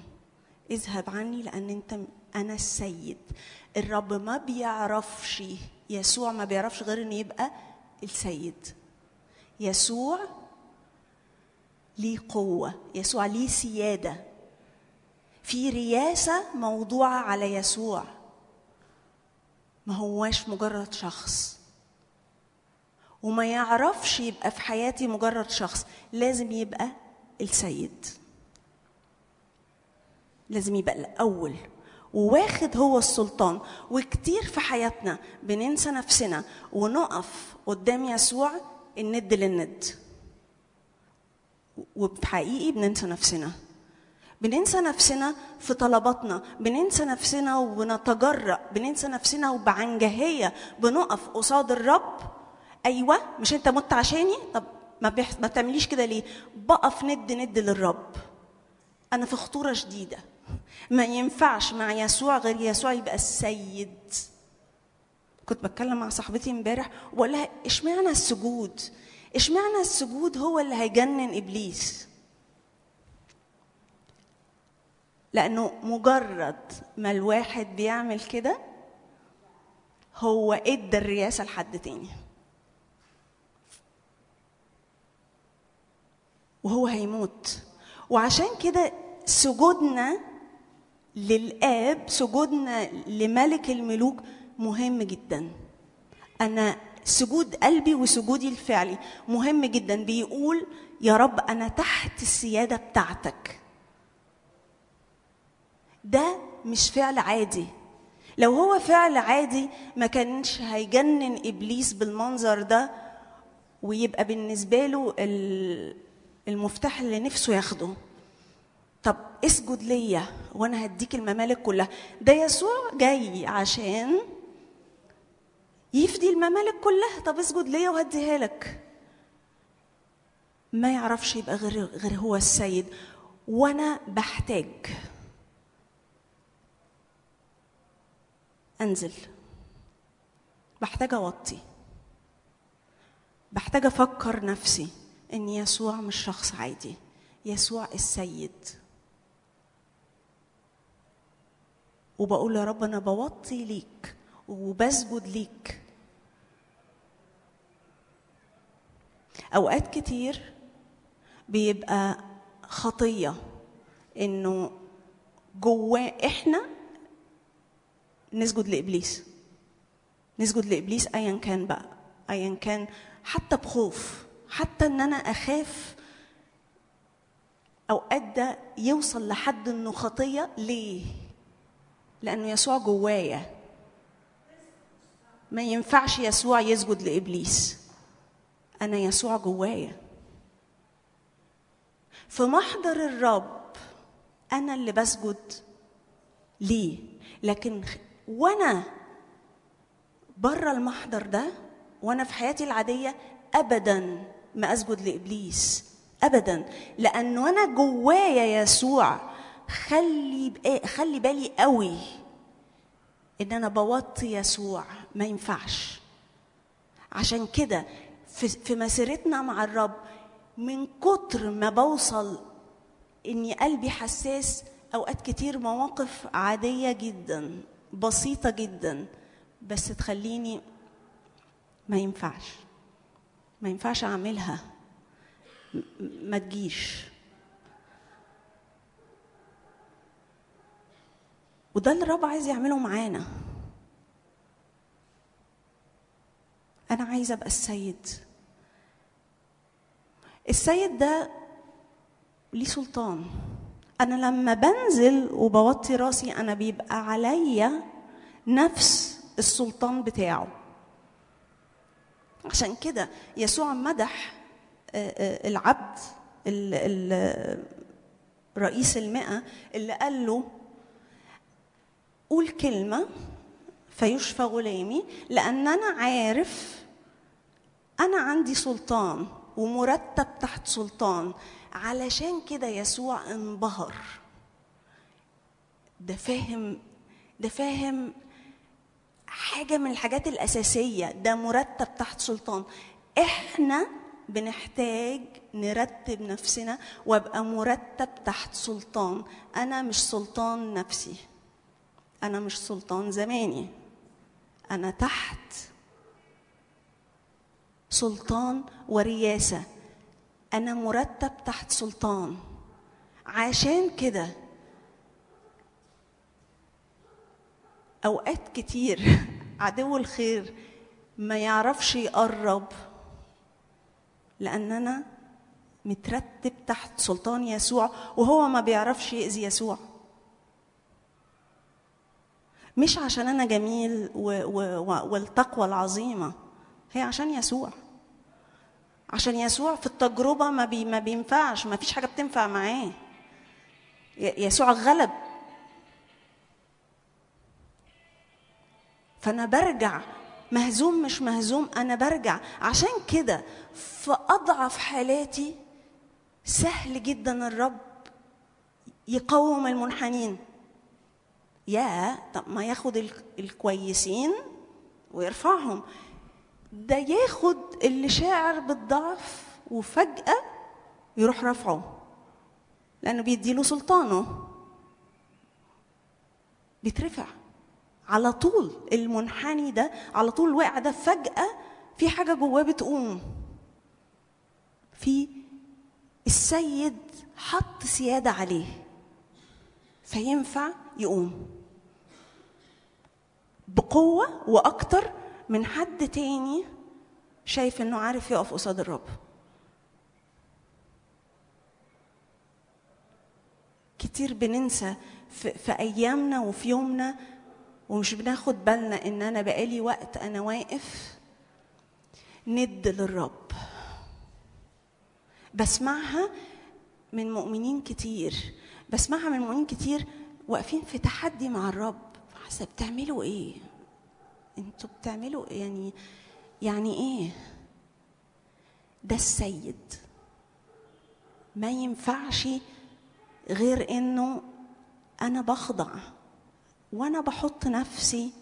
اذهب عني لأن انت أنا السيد. الرب ما بيعرفش يسوع ما بيعرفش غير إنه يبقى السيد. يسوع ليه قوة يسوع ليه سيادة. في رياسة موضوعة على يسوع. ما هواش مجرد شخص. وما يعرفش يبقى في حياتي مجرد شخص. لازم يبقى السيد. لازم يبقى الأول. وواخد هو السلطان. وكتير في حياتنا بننسى نفسنا. ونقف قدام يسوع الند للند. وبحقيقي بننسى نفسنا. بننسى نفسنا في طلباتنا. بننسى نفسنا وبنتجرأ بننسى نفسنا وبعنجهية. بنقف قصاد الرب. أيوة مش أنت مت عشاني؟ طب ما, بيح... ما بتعمليش كده ليه؟ بقف ند ند للرب. أنا في خطورة شديدة. ما ينفعش مع يسوع غير يسوع يبقى السيد. كنت بتكلم مع صاحبتي امبارح وبقول لها إشمعنى السجود؟ إشمعنى السجود هو اللي هيجنن إبليس؟ لأنه مجرد ما الواحد بيعمل كده هو إدى الرياسه لحد تاني. وهو هيموت. وعشان كده سجودنا للآب سجودنا لملك الملوك مهم جدا. أنا سجود قلبي وسجودي الفعلي مهم جدا. بيقول يا رب أنا تحت السيادة بتاعتك. ده مش فعل عادي. لو هو فعل عادي ما كانش هيجنن إبليس بالمنظر ده ويبقى بالنسبة له المفتاح اللي نفسه ياخده. طب اسجد ليا وأنا هديك الممالك كلها. ده يسوع جاي عشان يفدي الممالك كلها. طب اسجد ليا وهديها لك. ما يعرفش يبقى غير غير هو السيد. وأنا بحتاج انزل. بحتاج اوطي. بحتاج أفكر نفسي. إن يسوع مش شخص عادي. يسوع السيد. وبقول يا رب أنا بوطي ليك وبسجد ليك. أوقات كتير بيبقى خطية إنه جواه إحنا نسجد لإبليس. نسجد لإبليس ايا كان بقى ايا كان حتى بخوف. حتى إن أنا أخاف اوقات ده يوصل لحد انه خطيه ليه؟ لأنه يسوع جوايا. ما ينفعش يسوع يسجد لإبليس. أنا يسوع جوايا. في محضر الرب أنا اللي بسجد ليه؟ لكن وأنا بره المحضر ده وأنا في حياتي العادية ابدا ما أسجد لإبليس ابدا لأنه أنا جوايا يسوع خلي بقى خلي بالي قوي إن أنا بوطي يسوع ما ينفعش. عشان كده في, في مسيرتنا مع الرب من كتر ما بوصل إني قلبي حساس أوقات كتير مواقف عادية جدا بسيطة جدا بس تخليني ما ينفعش. ما ينفعش أعملها. ما تجيش. وده اللي الرب عايز يعمله معانا. أنا عايزه أبقى السيد. السيد ده ليه سلطان. أنا لما بنزل وبوطي راسي أنا بيبقى عليا نفس السلطان بتاعه. عشان كده يسوع مدح آه، آه، العبد ال- ال- رئيس المئة اللي قال له قول كلمة فيشفى غلامي لأن أنا عارف أنا عندي سلطان ومرتب تحت سلطان. علشان كده يسوع انبهر. ده فاهم ده فاهم حاجة من الحاجات الأساسية ده مرتب تحت سلطان. إحنا بنحتاج نرتب نفسنا وأبقى مرتب تحت سلطان. أنا مش سلطان نفسي. أنا مش سلطان زماني. أنا تحت سلطان ورياسة. أنا مرتب تحت سلطان. عشان كده أوقات كتير عدو الخير ما يعرفش يقرب لأن أنا مترتب تحت سلطان يسوع وهو ما بيعرفش يأذي يسوع. مش عشان أنا جميل و و والتقوى العظيمة هي عشان يسوع. عشان يسوع في التجربة ما, بي ما بينفعش ما فيش حاجة بتنفع معاه. يسوع غلب فأنا برجع. مهزوم مش مهزوم أنا برجع. عشان كده في أضعف حالاتي سهل جدا الرب يقوم المنحنين. يا طب ما ياخد ال- الكويسين ويرفعهم. ده ياخد اللي شاعر بالضعف وفجأة يروح رفعه لأنه بيديله سلطانه. بيترفع. على طول المنحني ده على طول الواقع ده فجأة في حاجة جواه بتقوم. في السيد حط سيادة عليه فينفع يقوم. بقوة وأكتر من حد تاني شايف إنه عارف يقف قصاد الرب. كتير بننسى في, في أيامنا وفي يومنا ومش بناخد بالنا إن أنا بقالي وقت أنا واقف ند للرب. بسمعها من مؤمنين كتير. بسمعها من مؤمنين كتير واقفين في تحدي مع الرب. حاسه بتعملوا إيه؟ أنتوا بتعملوا يعني يعني إيه؟ ده السيد. ما ينفعش غير إنه أنا بخضع. وأنا بحط نفسي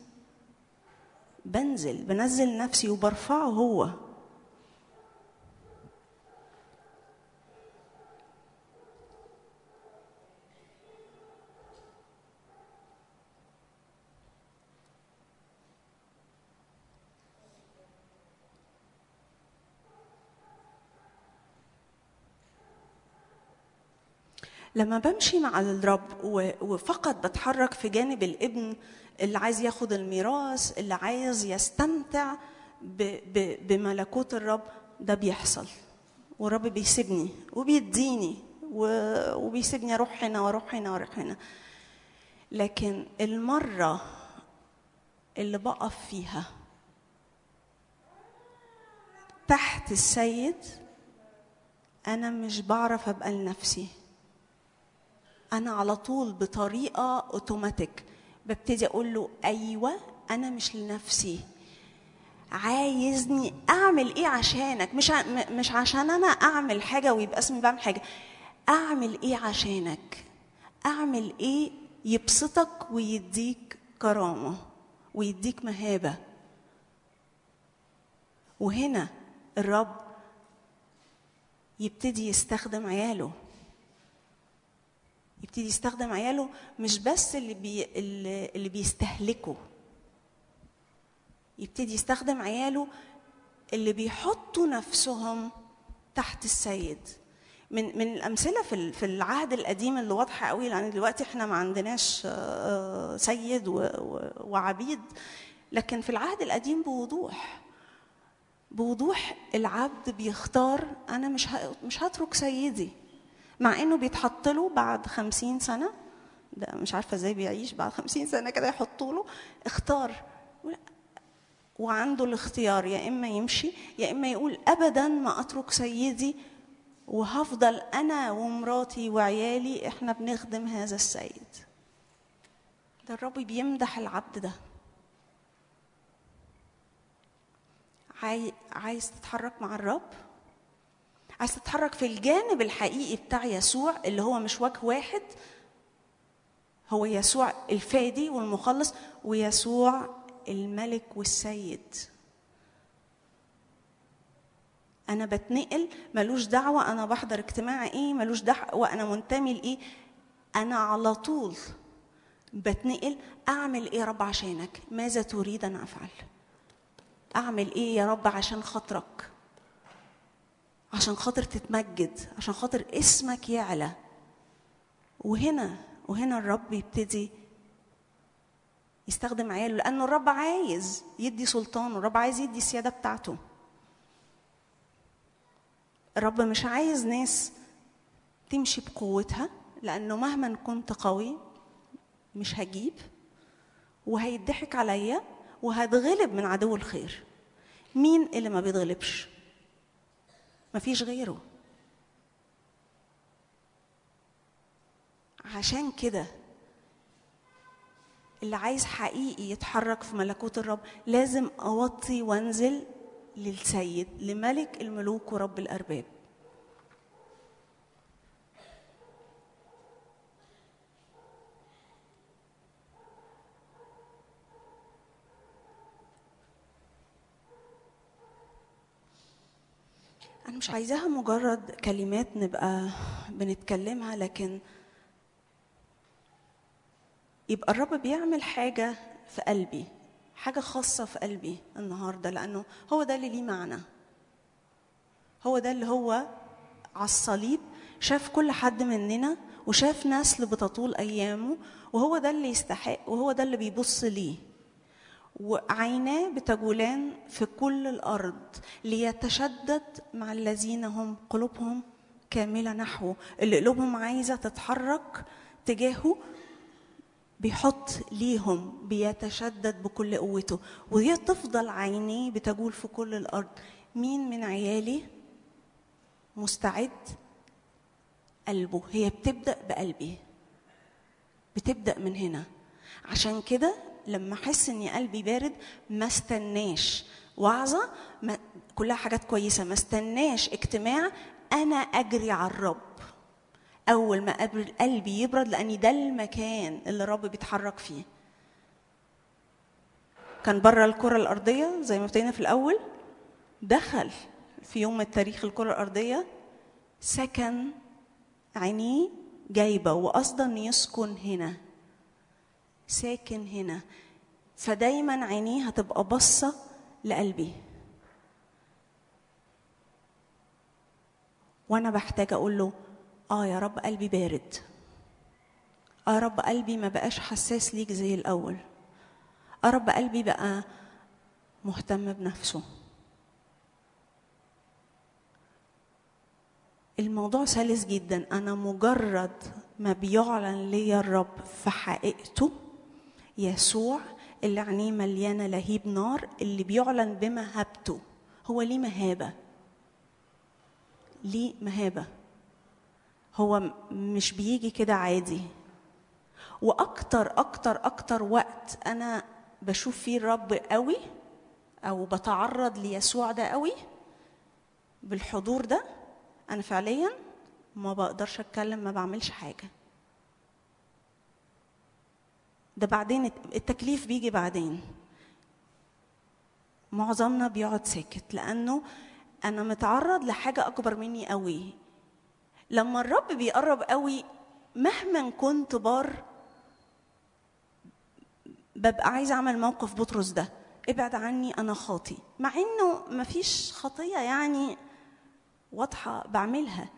بنزل بنزل نفسي وبرفعه هو. لما بمشي مع الرب وفقط بتحرك في جانب الابن اللي عايز ياخد الميراث اللي عايز يستمتع بملكوت الرب ده بيحصل. والرب بيسيبني وبيديني وبيسيبني أروح هنا وأروح هنا وأروح هنا. لكن المرة اللي بقف فيها تحت السيد أنا مش بعرف أبقى لنفسي. أنا على طول بطريقة اوتوماتيك ببتدي أقول له أيوه أنا مش لنفسي. عايزني أعمل إيه عشانك؟ مش مش عشان أنا أعمل حاجة ويبقى اسمي بعمل حاجة. أعمل إيه عشانك؟ أعمل إيه يبسطك ويديك كرامة ويديك مهابة؟ وهنا الرب يبتدي يستخدم عياله. يبتدي يستخدم عياله مش بس اللي بي اللي بيستهلكوا يبتدي يستخدم عياله اللي بيحطوا نفسهم تحت السيد. من من الأمثلة في في العهد القديم اللي واضحة قوي لأن دلوقتي إحنا ما عندناش آه، سيد وعبيد لكن في العهد القديم بوضوح. بوضوح العبد بيختار أنا مش مش هترك سيدي. مع إنه بيتحط له بعد خمسين سنة ده مش عارفة إزاي بيعيش بعد خمسين سنة كده يحطوا له اختار. وعنده الاختيار يا إما يمشي يا إما يقول ابدا ما أترك سيدي وهفضل أنا ومراتي وعيالي إحنا بنخدم هذا السيد. ده الرب بيمدح العبد ده. عاي... عايز تتحرك مع الرب؟ عايز تتحرك في الجانب الحقيقي بتاع يسوع اللي هو مش وجه واحد هو يسوع الفادي والمخلص ويسوع الملك والسيد. أنا بتنقل ملوش دعوة أنا بحضر اجتماع إيه ملوش دعوة أنا منتمي لإيه. أنا على طول بتنقل أعمل إيه يا رب عشانك؟ ماذا تريد أن أفعل؟ أعمل إيه يا رب عشان خاطرك؟ عشان خاطر تتمجد عشان خاطر اسمك يعلى. وهنا وهنا الرب يبتدي يستخدم عياله لأنه الرب عايز يدي سلطانه الرب عايز يدي السيادة بتاعته. الرب مش عايز ناس تمشي بقوتها لأنه مهما كنت قوي مش هجيب. وهيضحك عليا وهتغلب من عدو الخير. مين اللي ما بيتغلبش؟ مفيش غيره. عشان كده اللي عايز حقيقي يتحرك في ملكوت الرب لازم أوطي وأنزل للسيد لملك الملوك ورب الأرباب. أنا مش عايزاها مجرد كلمات نبقى بنتكلمها لكن يبقى الرب بيعمل حاجة في قلبي حاجة خاصة في قلبي النهاردة لأنه هو ده اللي ليه معنى. هو ده اللي هو على الصليب شاف كل حد مننا وشاف نسل بتطول أيامه وهو ده اللي يستحق وهو ده اللي بيبص ليه. وعيناه بتجولان في كل الأرض ليتشدد مع الذين هم قلوبهم كاملة نحوه. اللي قلوبهم عايزة تتحرك تجاهه بيحط ليهم بيتشدد بكل قوته. وهي تفضل عينيه بتجول في كل الأرض. مين من عيالي مستعد؟ قلبه. هي بتبدأ بقلبي. بتبدأ من هنا. عشان كده لما أحس ان قلبي بارد ما استناش. وعظة ما كلها حاجات كويسة. ما استناش اجتماع أنا أجري على الرب. أول ما قبل قلبي يبرد لأني ده المكان اللي الرب بيتحرك فيه. كان بره الكرة الأرضية زي ما ابتدينا في الأول. دخل في يوم التاريخ الكرة الأرضية. سكن عينيه جايبة وقصدا ان يسكن هنا. ساكن هنا. فدايما عينيه هتبقى باصة لقلبي. وأنا بحتاج أقول له آه يا رب قلبي بارد. يا رب قلبي ما بقاش حساس ليك زي الأول. آه رب قلبي بقى مهتم بنفسه. الموضوع سلس جدا. أنا مجرد ما بيعلن لي الرب في حقيقته يسوع اللي عينيه مليانة لهيب نار اللي بيعلن بمهابته. هو ليه مهابة؟ ليه مهابة؟ هو مش بيجي كده عادي. وأكتر أكتر أكتر وقت أنا بشوف فيه الرب قوي أو بتعرض ليسوع ده قوي بالحضور ده أنا فعليا ما بقدرش أتكلم ما بعملش حاجة. ده بعدين الت- التكليف بيجي بعدين. معظمنا بيقعد ساكت لأنه أنا متعرض لحاجة أكبر مني قوي. لما الرب بيقرب قوي مهما كنت بار ببقى عايزه أعمل موقف بطرس ده. ابعد عني أنا خاطي. مع إنه مفيش خطية يعني واضحة بعملها.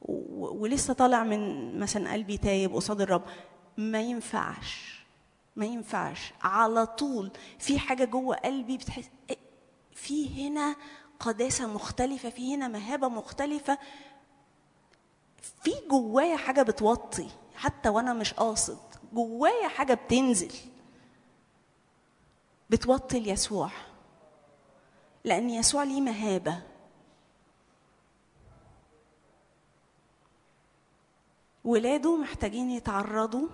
ولسه طالع من مثلا قلبي تايب قصاد الرب. ما ينفعش. ما ينفعش. على طول. في حاجة جوه قلبي بتحس إيه، في هنا قداسة مختلفة في هنا مهابة مختلفة. في جوايا حاجة بتوطي حتى وأنا مش قاصد. جوايا حاجة بتنزل. بتوطي ليسوع لأن يسوع ليه مهابة. ولاده محتاجين يتعرضوا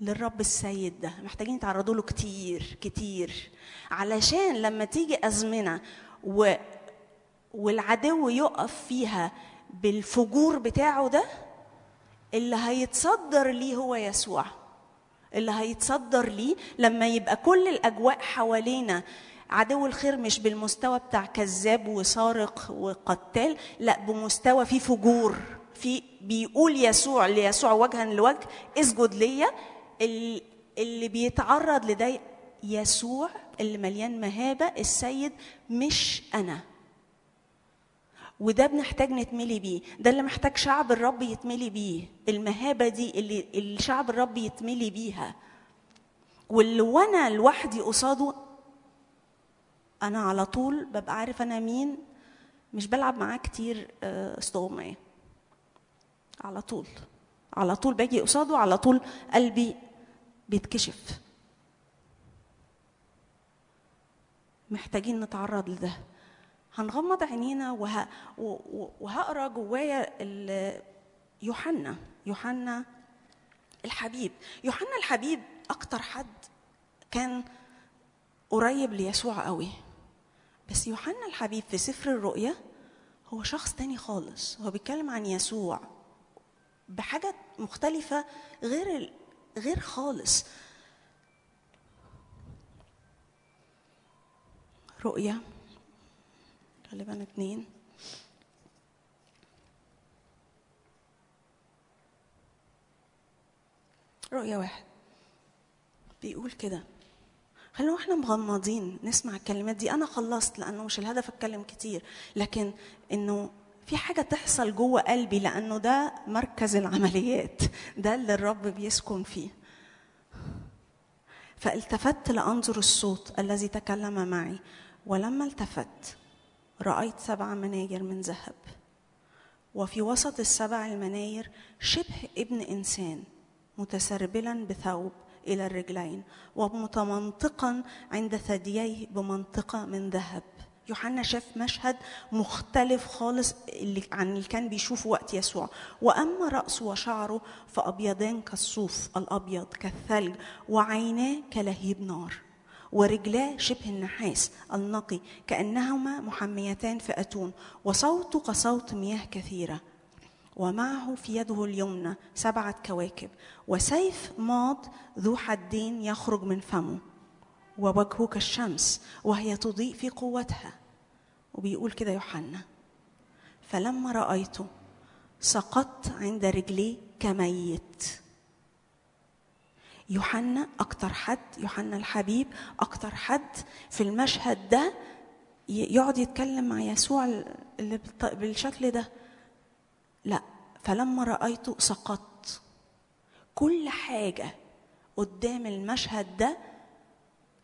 للرب السيد ده. محتاجين يتعرضوا له كتير كتير. علشان لما تيجي أزمنة و... والعدو يقف فيها بالفجور بتاعه ده اللي هيتصدر ليه هو يسوع. اللي هيتصدر ليه لما يبقى كل الأجواء حوالينا عدو الخير مش بالمستوى بتاع كذاب وسارق وقتال لا بمستوى فيه فجور. في بيقول يسوع ليسوع وجها لوجه اسجد ليا اللي بيتعرض لده يسوع اللي مليان مهابة السيد مش أنا. وده بنحتاج نتملي بيه. ده اللي محتاج شعب الرب يتملي بيه. المهابة دي اللي اللي شعب الرب يتملي بيها. واللي وأنا لوحدي قصاده أنا على طول ببقى عارف أنا مين. مش بلعب معاه كتير آه، استغماية على طول. على طول باجي قصاده على طول قلبي بيتكشف. محتاجين نتعرض لده. هنغمض عينينا وه... وهقرأ جوايا يوحنا يوحنا الحبيب. يوحنا الحبيب أكتر حد كان قريب ليسوع قوي. بس يوحنا الحبيب في سفر الرؤيا هو شخص تاني خالص. هو بيتكلم عن يسوع بحاجة مختلفة غير. غير خالص. رؤيا غالبا اتنين. رؤيا واحد. بيقول كده خلينا وإحنا مغمضين نسمع الكلمات دي. أنا خلصت لأنه مش الهدف أتكلم كتير لكن إنه في حاجة تحصل جوه قلبي لأنه ده مركز العمليات ده اللي الرب بيسكن فيه. فالتفت لأنظر الصوت الذي تكلم معي ولما التفت رأيت سبع مناير من ذهب. وفي وسط السبع المناير شبه ابن إنسان متسربلا بثوب إلى الرجلين ومتمنطقا عند ثدييه بمنطقة من ذهب. يوحنا شاف مشهد مختلف خالص اللي عن اللي كان بيشوفه وقت يسوع. وأما رأسه وشعره فأبيضان كالصوف الأبيض كالثلج وعيناه كلهيب نار ورجلاه شبه النحاس النقي كأنهما محميتان في اتون وصوته كصوت مياه كثيرة. ومعه في يده اليمنى سبعة كواكب وسيف ماض ذو حدين يخرج من فمه ووجهه كالشمس وهي تضيء في قوتها. وبيقول كده يوحنا فلما رأيته سقطت عند رجليه كميت. يوحنا أكتر حد يوحنا الحبيب أكتر حد في المشهد ده يقعد يتكلم مع يسوع اللي بالشكل ده. لا فلما رأيته سقطت. كل حاجة قدام المشهد ده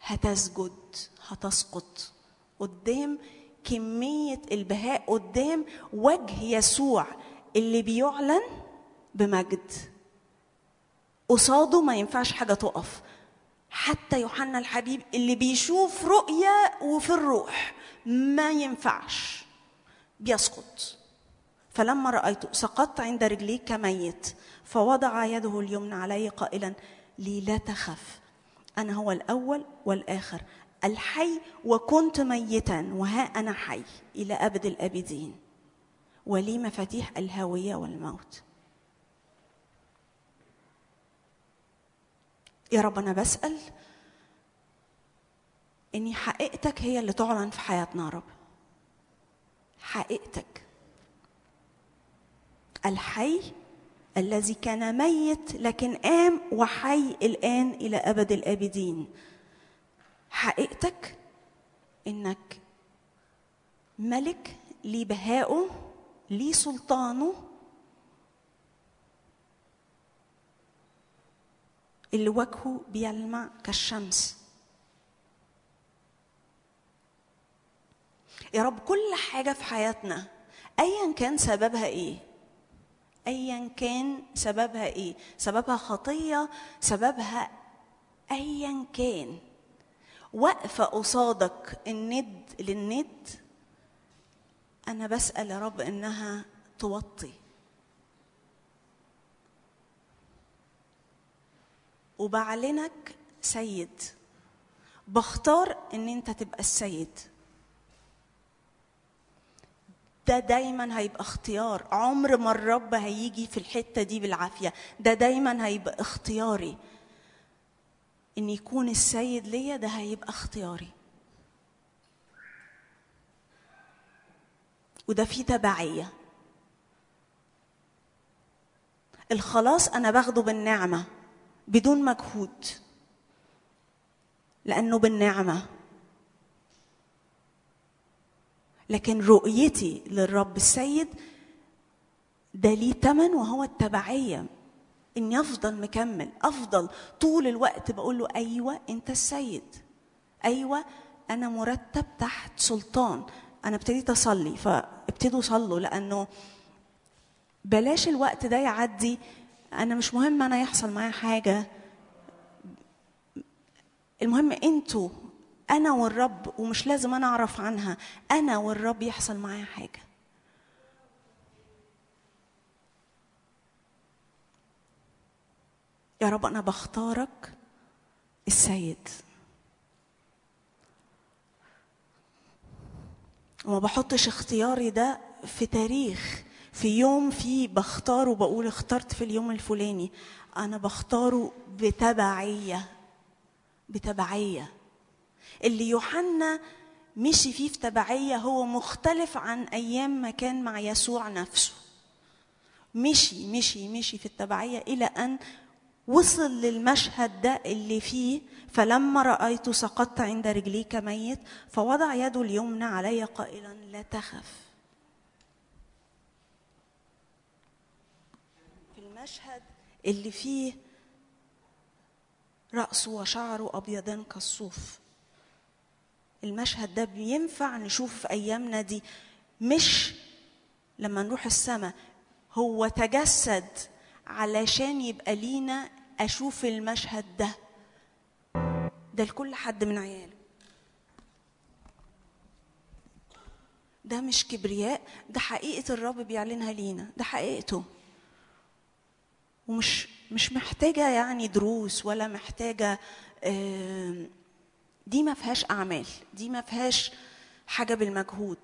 هتسجد هتسقط. قدام كمية البهاء قدام وجه يسوع اللي بيعلن بمجد. قصاده ما ينفعش حاجة تقف. حتى يوحنا الحبيب اللي بيشوف رؤية وفي الروح ما ينفعش. بيسقط. فلما رأيته سقطت عند رجليه كميت فوضع يده اليمنى علي قائلا لي لا تخف أنا هو الأول والآخر الحي وكنت ميتا وها أنا حي إلى أبد الآبدين ولي مفاتيح الهوية والموت. يا رب أنا بسأل إني حقيقتك هي اللي تعلن في حياتنا يا رب. حقيقتك. الحي الذي كان ميت لكن قام وحي الآن إلى أبد الآبدين. حقيقتك إنك ملك ليه بهائه ليه سلطانه. اللي وجهه بيلمع كالشمس. يا رب كل حاجة في حياتنا أيا كان سببها إيه؟ ايا كان سببها إيه؟ سببها خطية سببها ايا كان. واقفه قصادك الند للند أنا بسأل يا رب إنها توطي. وبعلنك سيد. بختار إن أنت تبقى السيد. ده دايما هيبقى اختيار. عمر ما الرب هيجي في الحتة دي بالعافية. ده دايما هيبقى اختياري. إن يكون السيد ليا ده هيبقى اختياري. وده فيه تبعية. الخلاص أنا باخده بالنعمة بدون مجهود. لأنه بالنعمة. لكن رؤيتي للرب السيد ده ليه تمن وهو التبعية. إني أفضل مكمل أفضل طول الوقت بقول له أيوة أنت السيد أيوة أنا مرتب تحت سلطان أنا ابتديت أصلي فابتدوا صلوا لأنه بلاش الوقت ده يعدي أنا مش مهم أنا يحصل معايا حاجة. المهم أنتوا أنا والرب ومش لازم أنا أعرف عنها أنا والرب يحصل معايا حاجة. يا رب أنا بختارك السيد. وما بحطش اختياري ده في تاريخ في يوم فيه بختاره وبقول اخترت في اليوم الفلاني. أنا بختاره بتبعية بتبعية. اللي يوحنا مشي فيه في تبعية هو مختلف عن أيام ما كان مع يسوع نفسه. مشي مشي مشي في التبعية إلى أن وصل للمشهد ده اللي فيه فلما رأيت سقطت عند رجلي كميت فوضع يده اليمنى علي قائلا لا تخف. في المشهد اللي فيه رأسه وشعره أبيضان كالصوف. المشهد ده بينفع نشوفه في أيامنا دي مش لما نروح السماء هو تجسد علشان يبقى لينا أشوف المشهد ده. ده لكل حد من عياله. ده مش كبرياء ده حقيقة الرب بيعلنها لينا ده حقيقته. ومش مش محتاجة يعني دروس ولا محتاجة دي ما فيهاش أعمال دي ما فيهاش حاجة بالمجهود.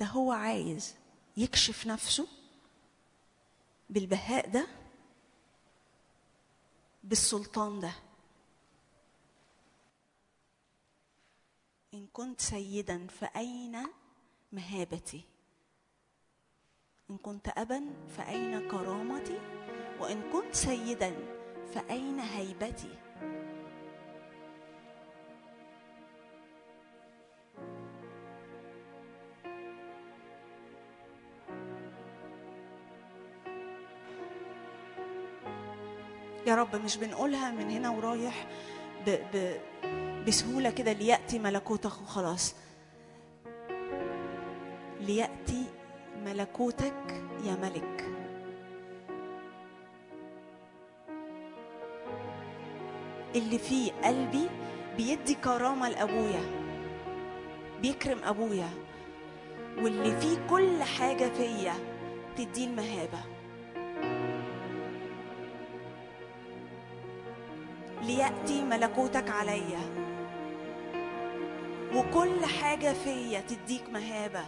ده هو عايز يكشف نفسه بالبهاء ده بالسلطان ده. إن كنت سيدا فأين مهابتي؟ إن كنت ابا فأين كرامتي؟ وإن كنت سيدا فأين هيبتي؟ يا رب مش بنقولها من هنا ورايح ب... ب... بسهولة كده ليأتي ملكوتك وخلاص. ليأتي ملكوتك يا ملك. اللي فيه قلبي بيدي كرامة لأبويا بيكرم أبويا واللي فيه كل حاجة فيا تديه المهابة. ليأتي ملكوتك عليا وكل حاجة فيا تديك مهابة.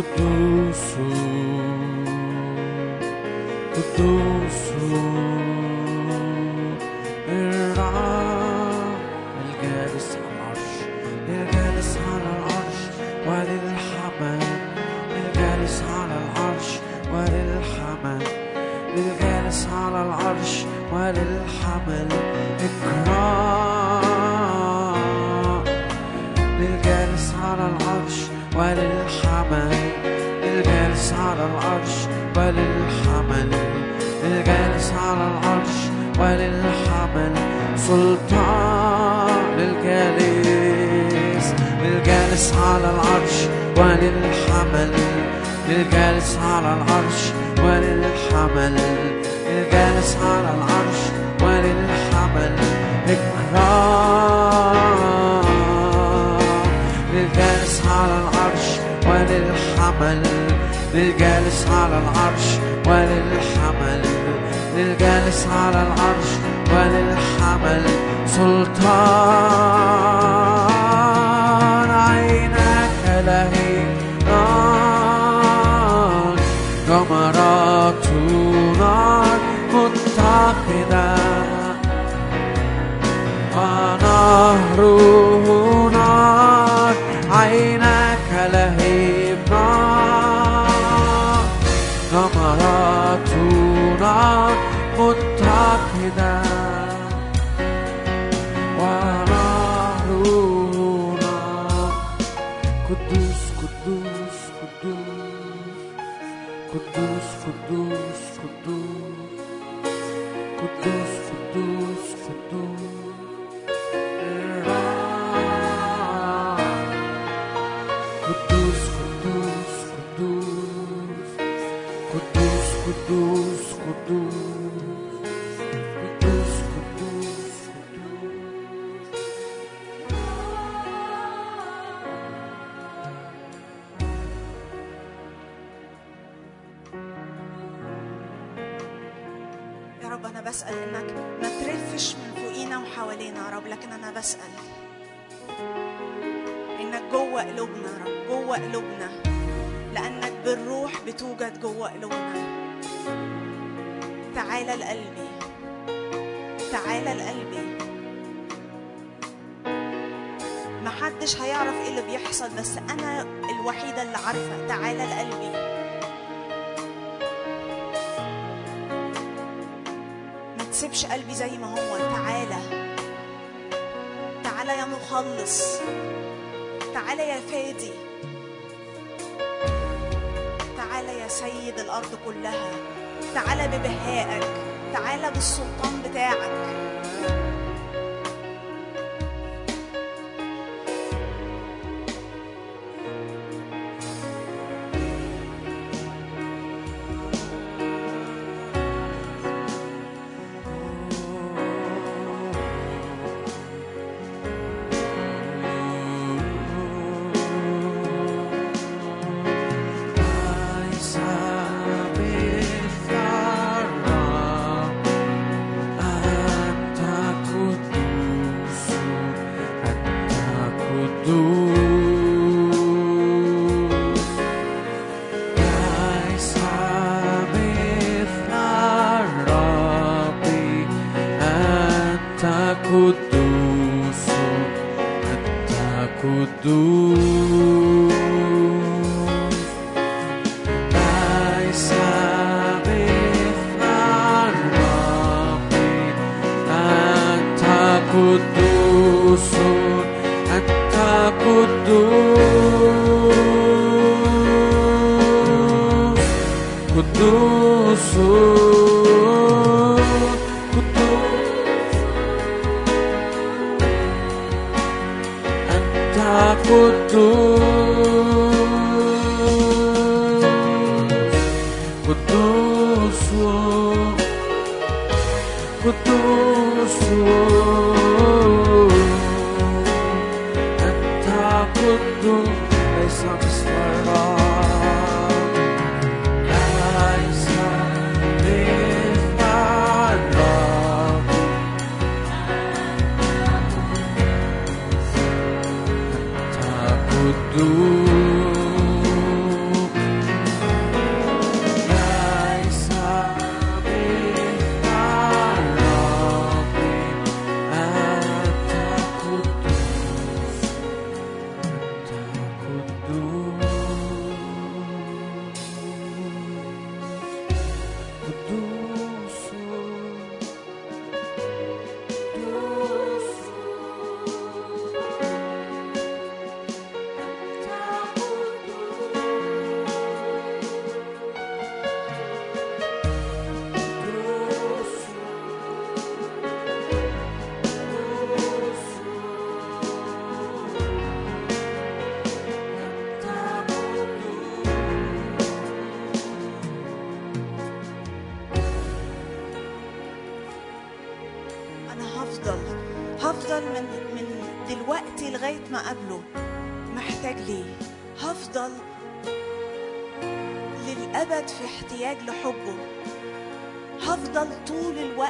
قدوس على العرش. على العرش. للجالس على العرش. وللحمل على العرش وللحمل للجالس على العرش وللحمل سلطان للجالس للجالس على العرش وللحمل للجالس على العرش وللحمل للجالس على العرش وللحمل إكرام. للجالس على العرش وللحمل. للجالس على العرش وللحمل للجالس على العرش وللحمل سلطان.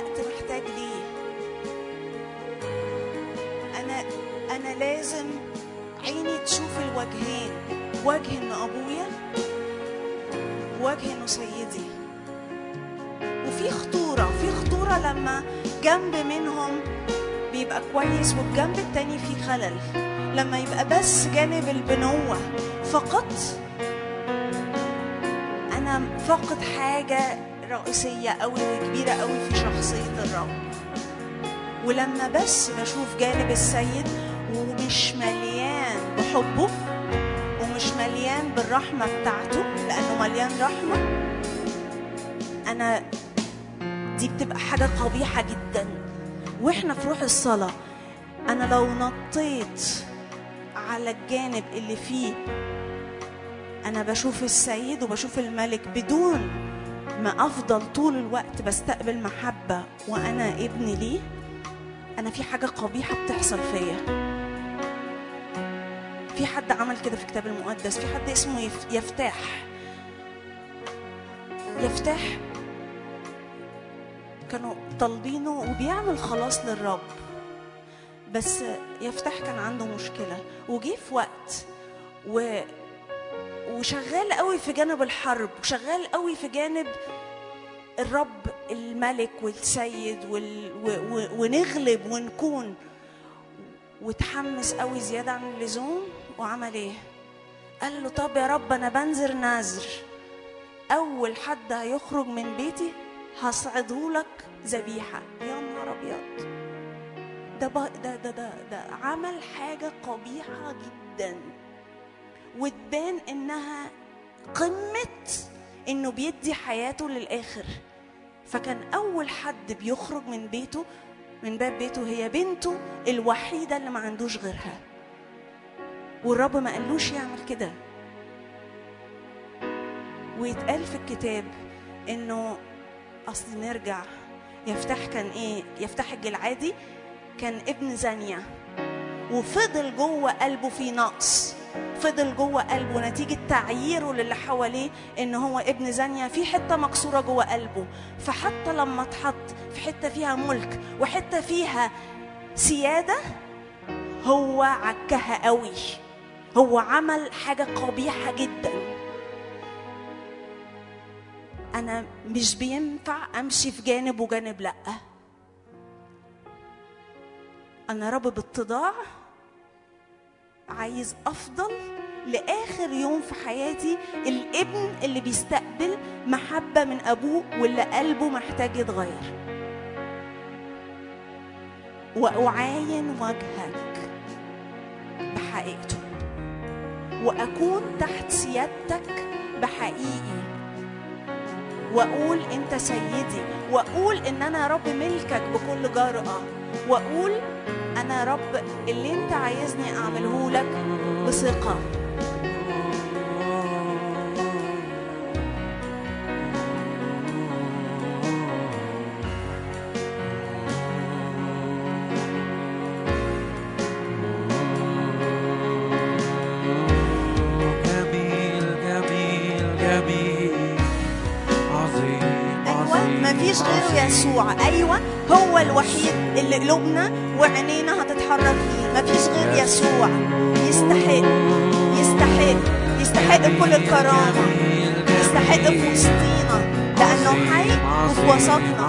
الوقت محتاج ليه. أنا أنا لازم عيني تشوف الوجهين وجه انه أبويا وجه انه سيدي. وفي خطورة في خطورة لما جنب منهم بيبقى كويس والجنب التاني فيه خلل. لما يبقى بس جانب البنوة فقط أنا فاقد حاجة رئيسية أوي وكبيرة أوي في شخصية الرب. ولما بس بشوف جانب السيد ومش مليان بحبه ومش مليان بالرحمة بتاعته لأنه مليان رحمة أنا دي بتبقى حاجة قبيحة جدا. وإحنا في روح الصلاة أنا لو نطيت على الجانب اللي فيه أنا بشوف السيد وبشوف الملك بدون ما أفضل طول الوقت بستقبل محبة وأنا ابن ليه؟ أنا في حاجة قبيحة بتحصل فيا. في حد عمل كده في الكتاب المقدس؟ في حد اسمه يف- يفتاح. يفتاح كانوا طالبينه وبيعمل خلاص للرب. بس يفتح كان عنده مشكلة. وجي في وقت و... وشغال قوي في جانب الحرب وشغال قوي في جانب الرب الملك والسيد وال... و... ونغلب ونكون. وتحمس قوي زيادة عن اللزوم. وعمل إيه؟ قال له طب يا رب أنا بنذر نذر. أول حد هيخرج من بيتي هصعده لك ذبيحة. يا نهار أبيض. ده. ده ده ده ده عمل حاجة قبيحة جدا. وتبان إنها قمة إنه بيدي حياته للآخر. فكان أول حد بيخرج من بيته من باب بيته هي بنته الوحيدة اللي ما عندوش غيرها. والرب ما قالوش يعمل كده. ويتقال في الكتاب إنه أصل نرجع. يفتح كان إيه؟ يفتح الجلعادي كان ابن زانية. وفضل جوه قلبه في نقص. فضل جوه قلبه نتيجة تعييره للي حواليه إن هو ابن زانية في حتة مكسورة جوه قلبه. فحتى لما اتحط في حتة فيها ملك وحتة فيها سيادة هو عكها قوي. هو عمل حاجة قبيحة جدا. أنا مش بينفع أمشي في جانب وجانب لأ. يا رب باتضاع عايز أفضل لآخر يوم في حياتي الابن اللي بيستقبل محبة من أبوه واللي قلبه محتاج يتغير. وأعاين وجهك بحقيقته. وأكون تحت سيادتك بحقيقي. وأقول أنت سيدي. وأقول إن أنا رب ملكك بكل جرأة. وأقول أنا يا رب اللي أنت عايزني أعمله لك بثقة. عظيم مفيش غيره. يسوع. أيوه هو الوحيد اللي قلوبنا وعينينا هتتحرك فيه. مفيش غير يسوع. يستحق. يستحق. يستحق كل الكرامة. يستحق في وسطينا. لأنه حي وفي وسطنا.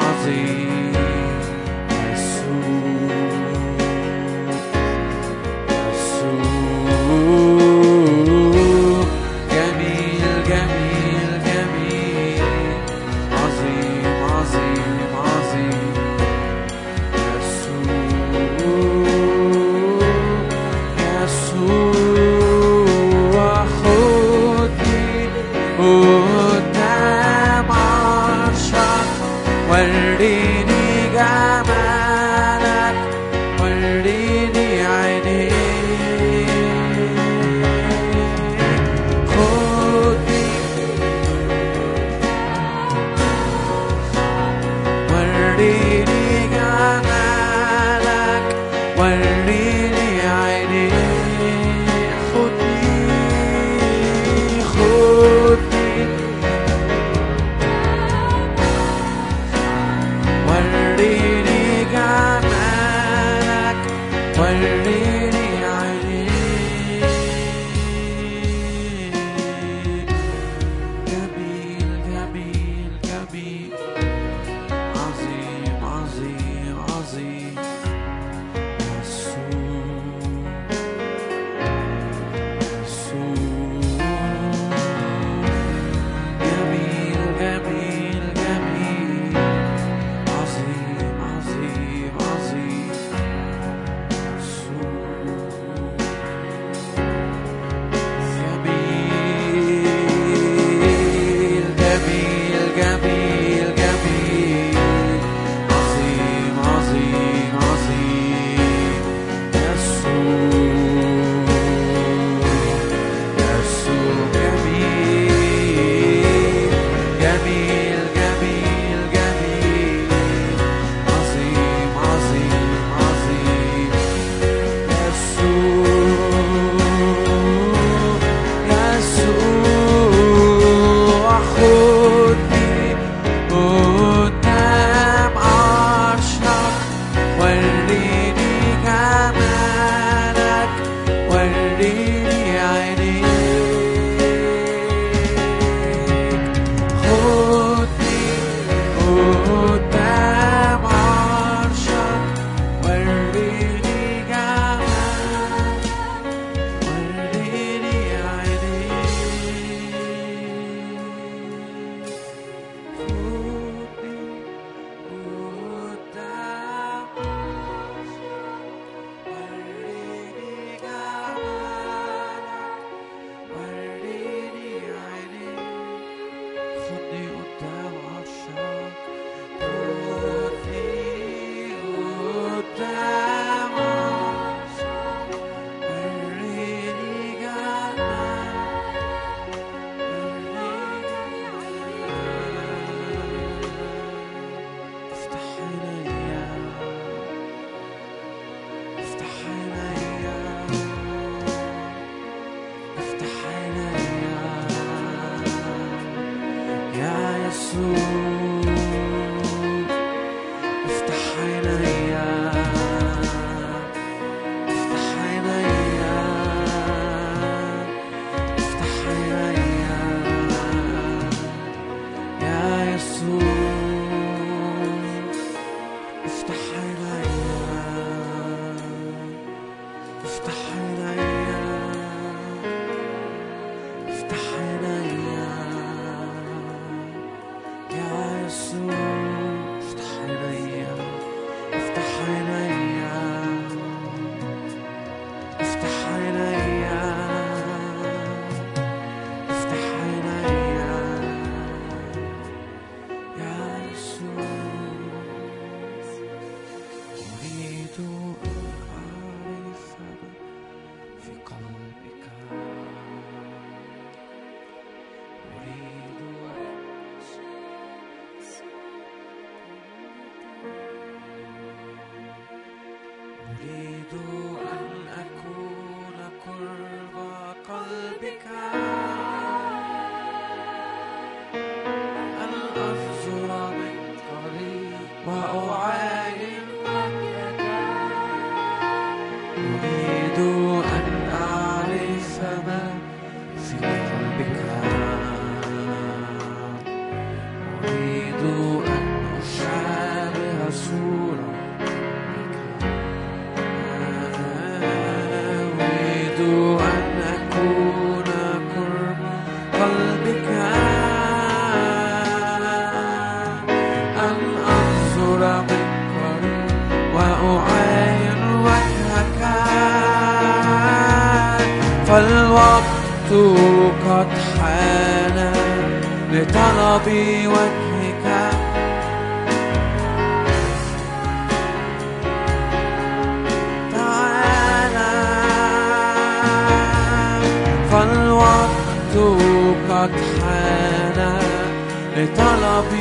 قلبك أن أنظر من قريب وأعاين وجهك. فالوقت قد حان لطلب وجهك. تعالى. فالوقت قد حان لطلب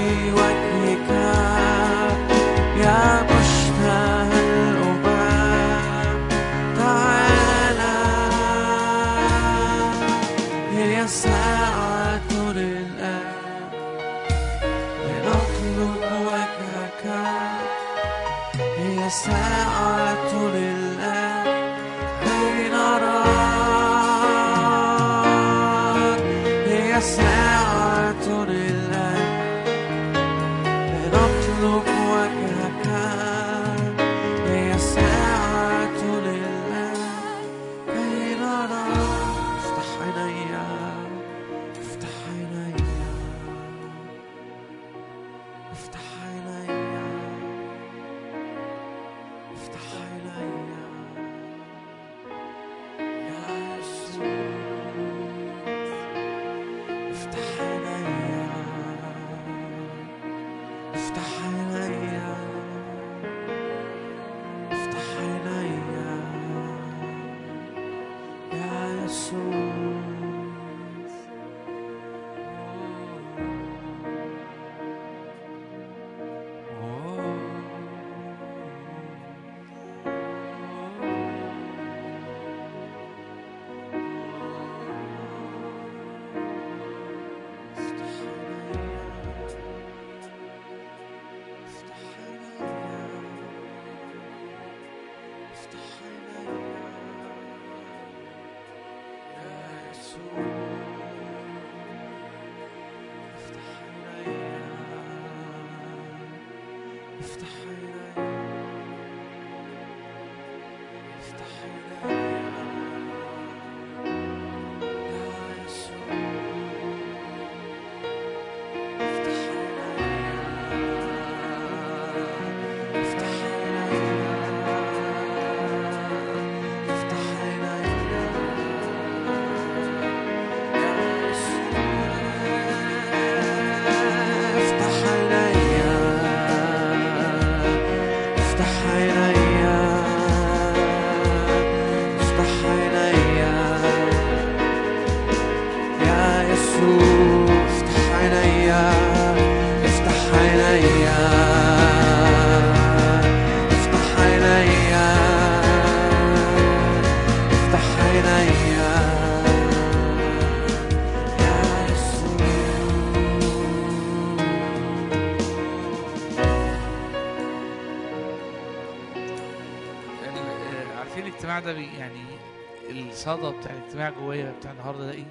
الصدى بتاع الاجتماع جوايا بتاع النهارده ده إيه؟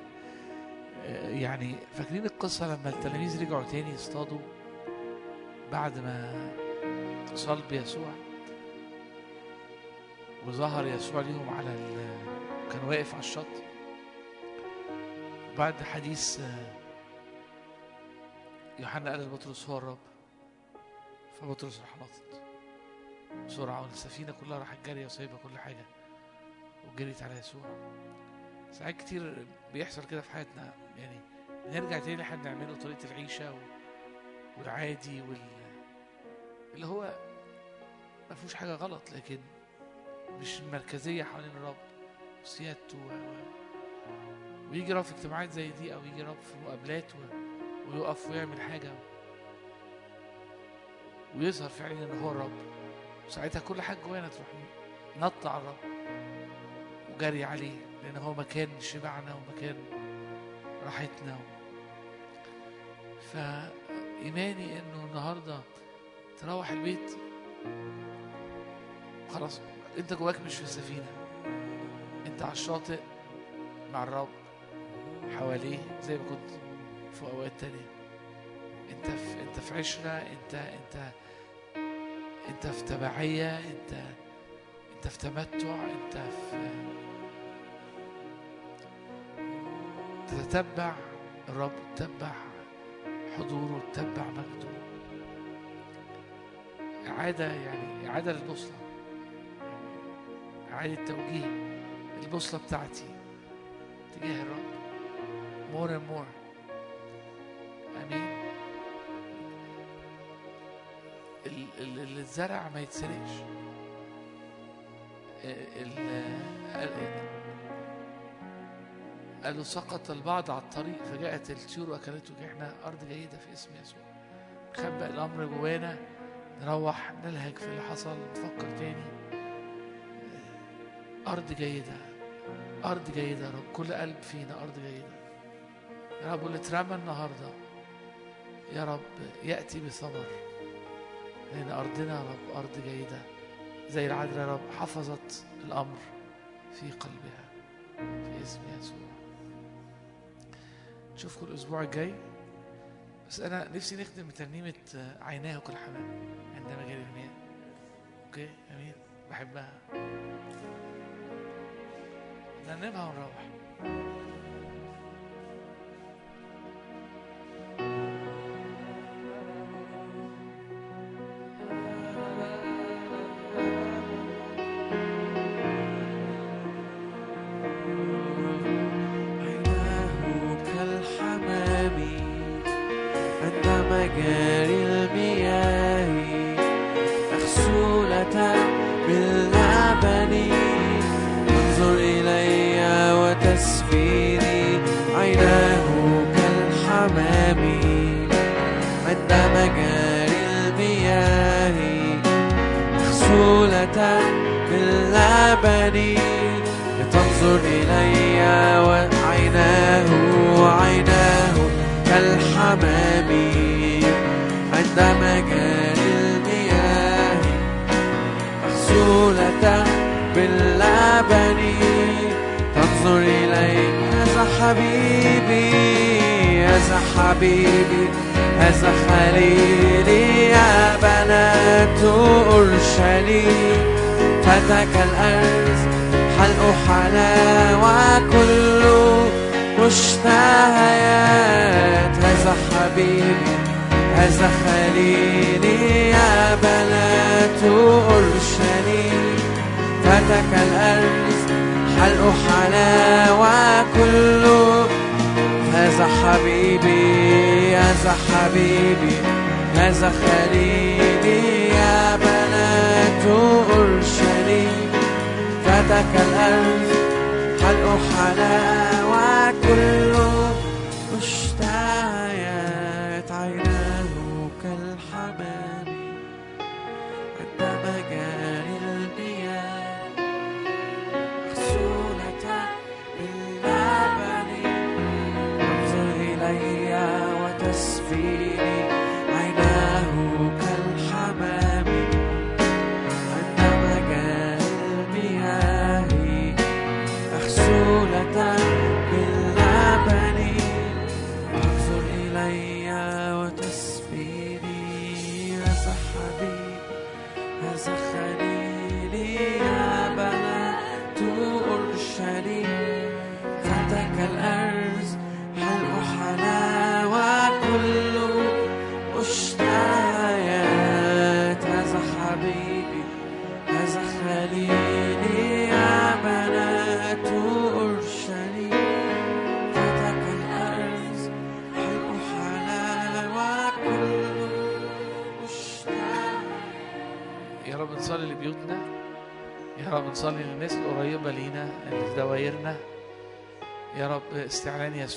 آه، يعني فاكرين القصة لما التلاميذ رجعوا تاني يصطادوا بعد ما صلب يسوع وظهر يسوع ليهم على. كان واقف على الشط بعد حديث آه، يوحنا قال لبطرس هو الرب فبطرس راح نطط بسرعة والسفينة كلها راحت جارية وسايبة كل حاجة وجريت على يسوع. ساعات كتير بيحصل كده في حياتنا. يعني نرجع تاني اللي إحنا بنعمله طريقة العيشة. والعادي وال اللي هو ما فيهوش حاجة غلط لكن مش المركزية حوالين الرب وسيادته و... و... ويجي رب في اجتماعات زي دي أو يجي رب في مقابلات و... ويقف ويعمل حاجة ويظهر فعلا إن هو الرب. ساعتها كل حاجة جوانا تروح نط على الرب. وجري عليه لأن هو مكان شبعنا ومكان راحتنا. فإيماني إنه النهاردة تروح البيت خلاص أنت جواك مش في السفينة. أنت على الشاطئ مع الرب حواليه زي ما كنت في أوقات تانية. أنت في أنت في عشرة أنت أنت أنت في تبعية أنت أنت في تمتع أنت في تتبع الرب تتبع حضوره تتبع مجده. إعادة يعني إعادة للبوصلة. إعادة توجيه البوصلة بتاعتي تجاه الرب. More and more. آمين. ال- ال- اللي اتزرع ما يتسرقش. ال- ال- قالوا سقط البعض على الطريق فجاءت الطيور وأكلته إحنا أرض جيدة في اسم يسوع. نخبأ الأمر جوانا نروح نلهج في اللي حصل نفكر تاني. أرض جيدة أرض جيدة يا رب كل قلب فينا أرض جيدة. يا رب اللي اترمى النهارده. يا رب يأتي بثمر. لأن أرضنا يا رب أرض جيدة. زي العذراء يا رب حفظت الأمر في قلبها. في اسم يسوع. نشوفكم الأسبوع الجاي. بس أنا نفسي نختم بترنيمه عيناه كالحمام عندما جري المياه. أوكي؟ أمين. بحبها. نرنمها ونروح.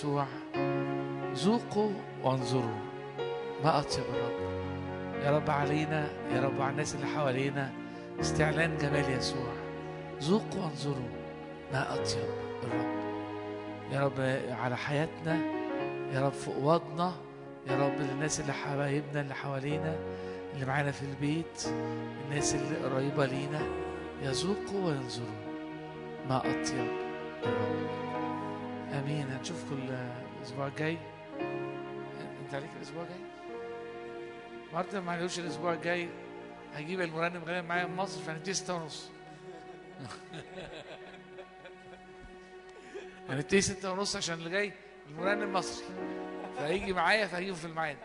يسوع ذوقوا وانظروا. ما أطيب الرب. يا رب علينا يا رب على الناس اللي حوالينا. استعلان جمال يسوع. ذوقوا وانظروا. ما أطيب الرب. يا رب على حياتنا يا رب في أوضنا يا رب للناس اللي حبايبنا اللي حوالينا اللي معانا في البيت الناس اللي قريبة لينا. يذوقوا وينظروا ما أطيب الرب. آمين. هنشوفكم الأسبوع الجاي. أنت عليك الأسبوع الجاي؟ مارتن ما عليهوش الأسبوع الجاي. هجيب المرنم غالبا معايا من مصر فهنبتدي ستة ونص. هنبتدي ستة ونص عشان اللي جاي المرنم مصري. فهيجي معايا فهجيبه في الميعاد.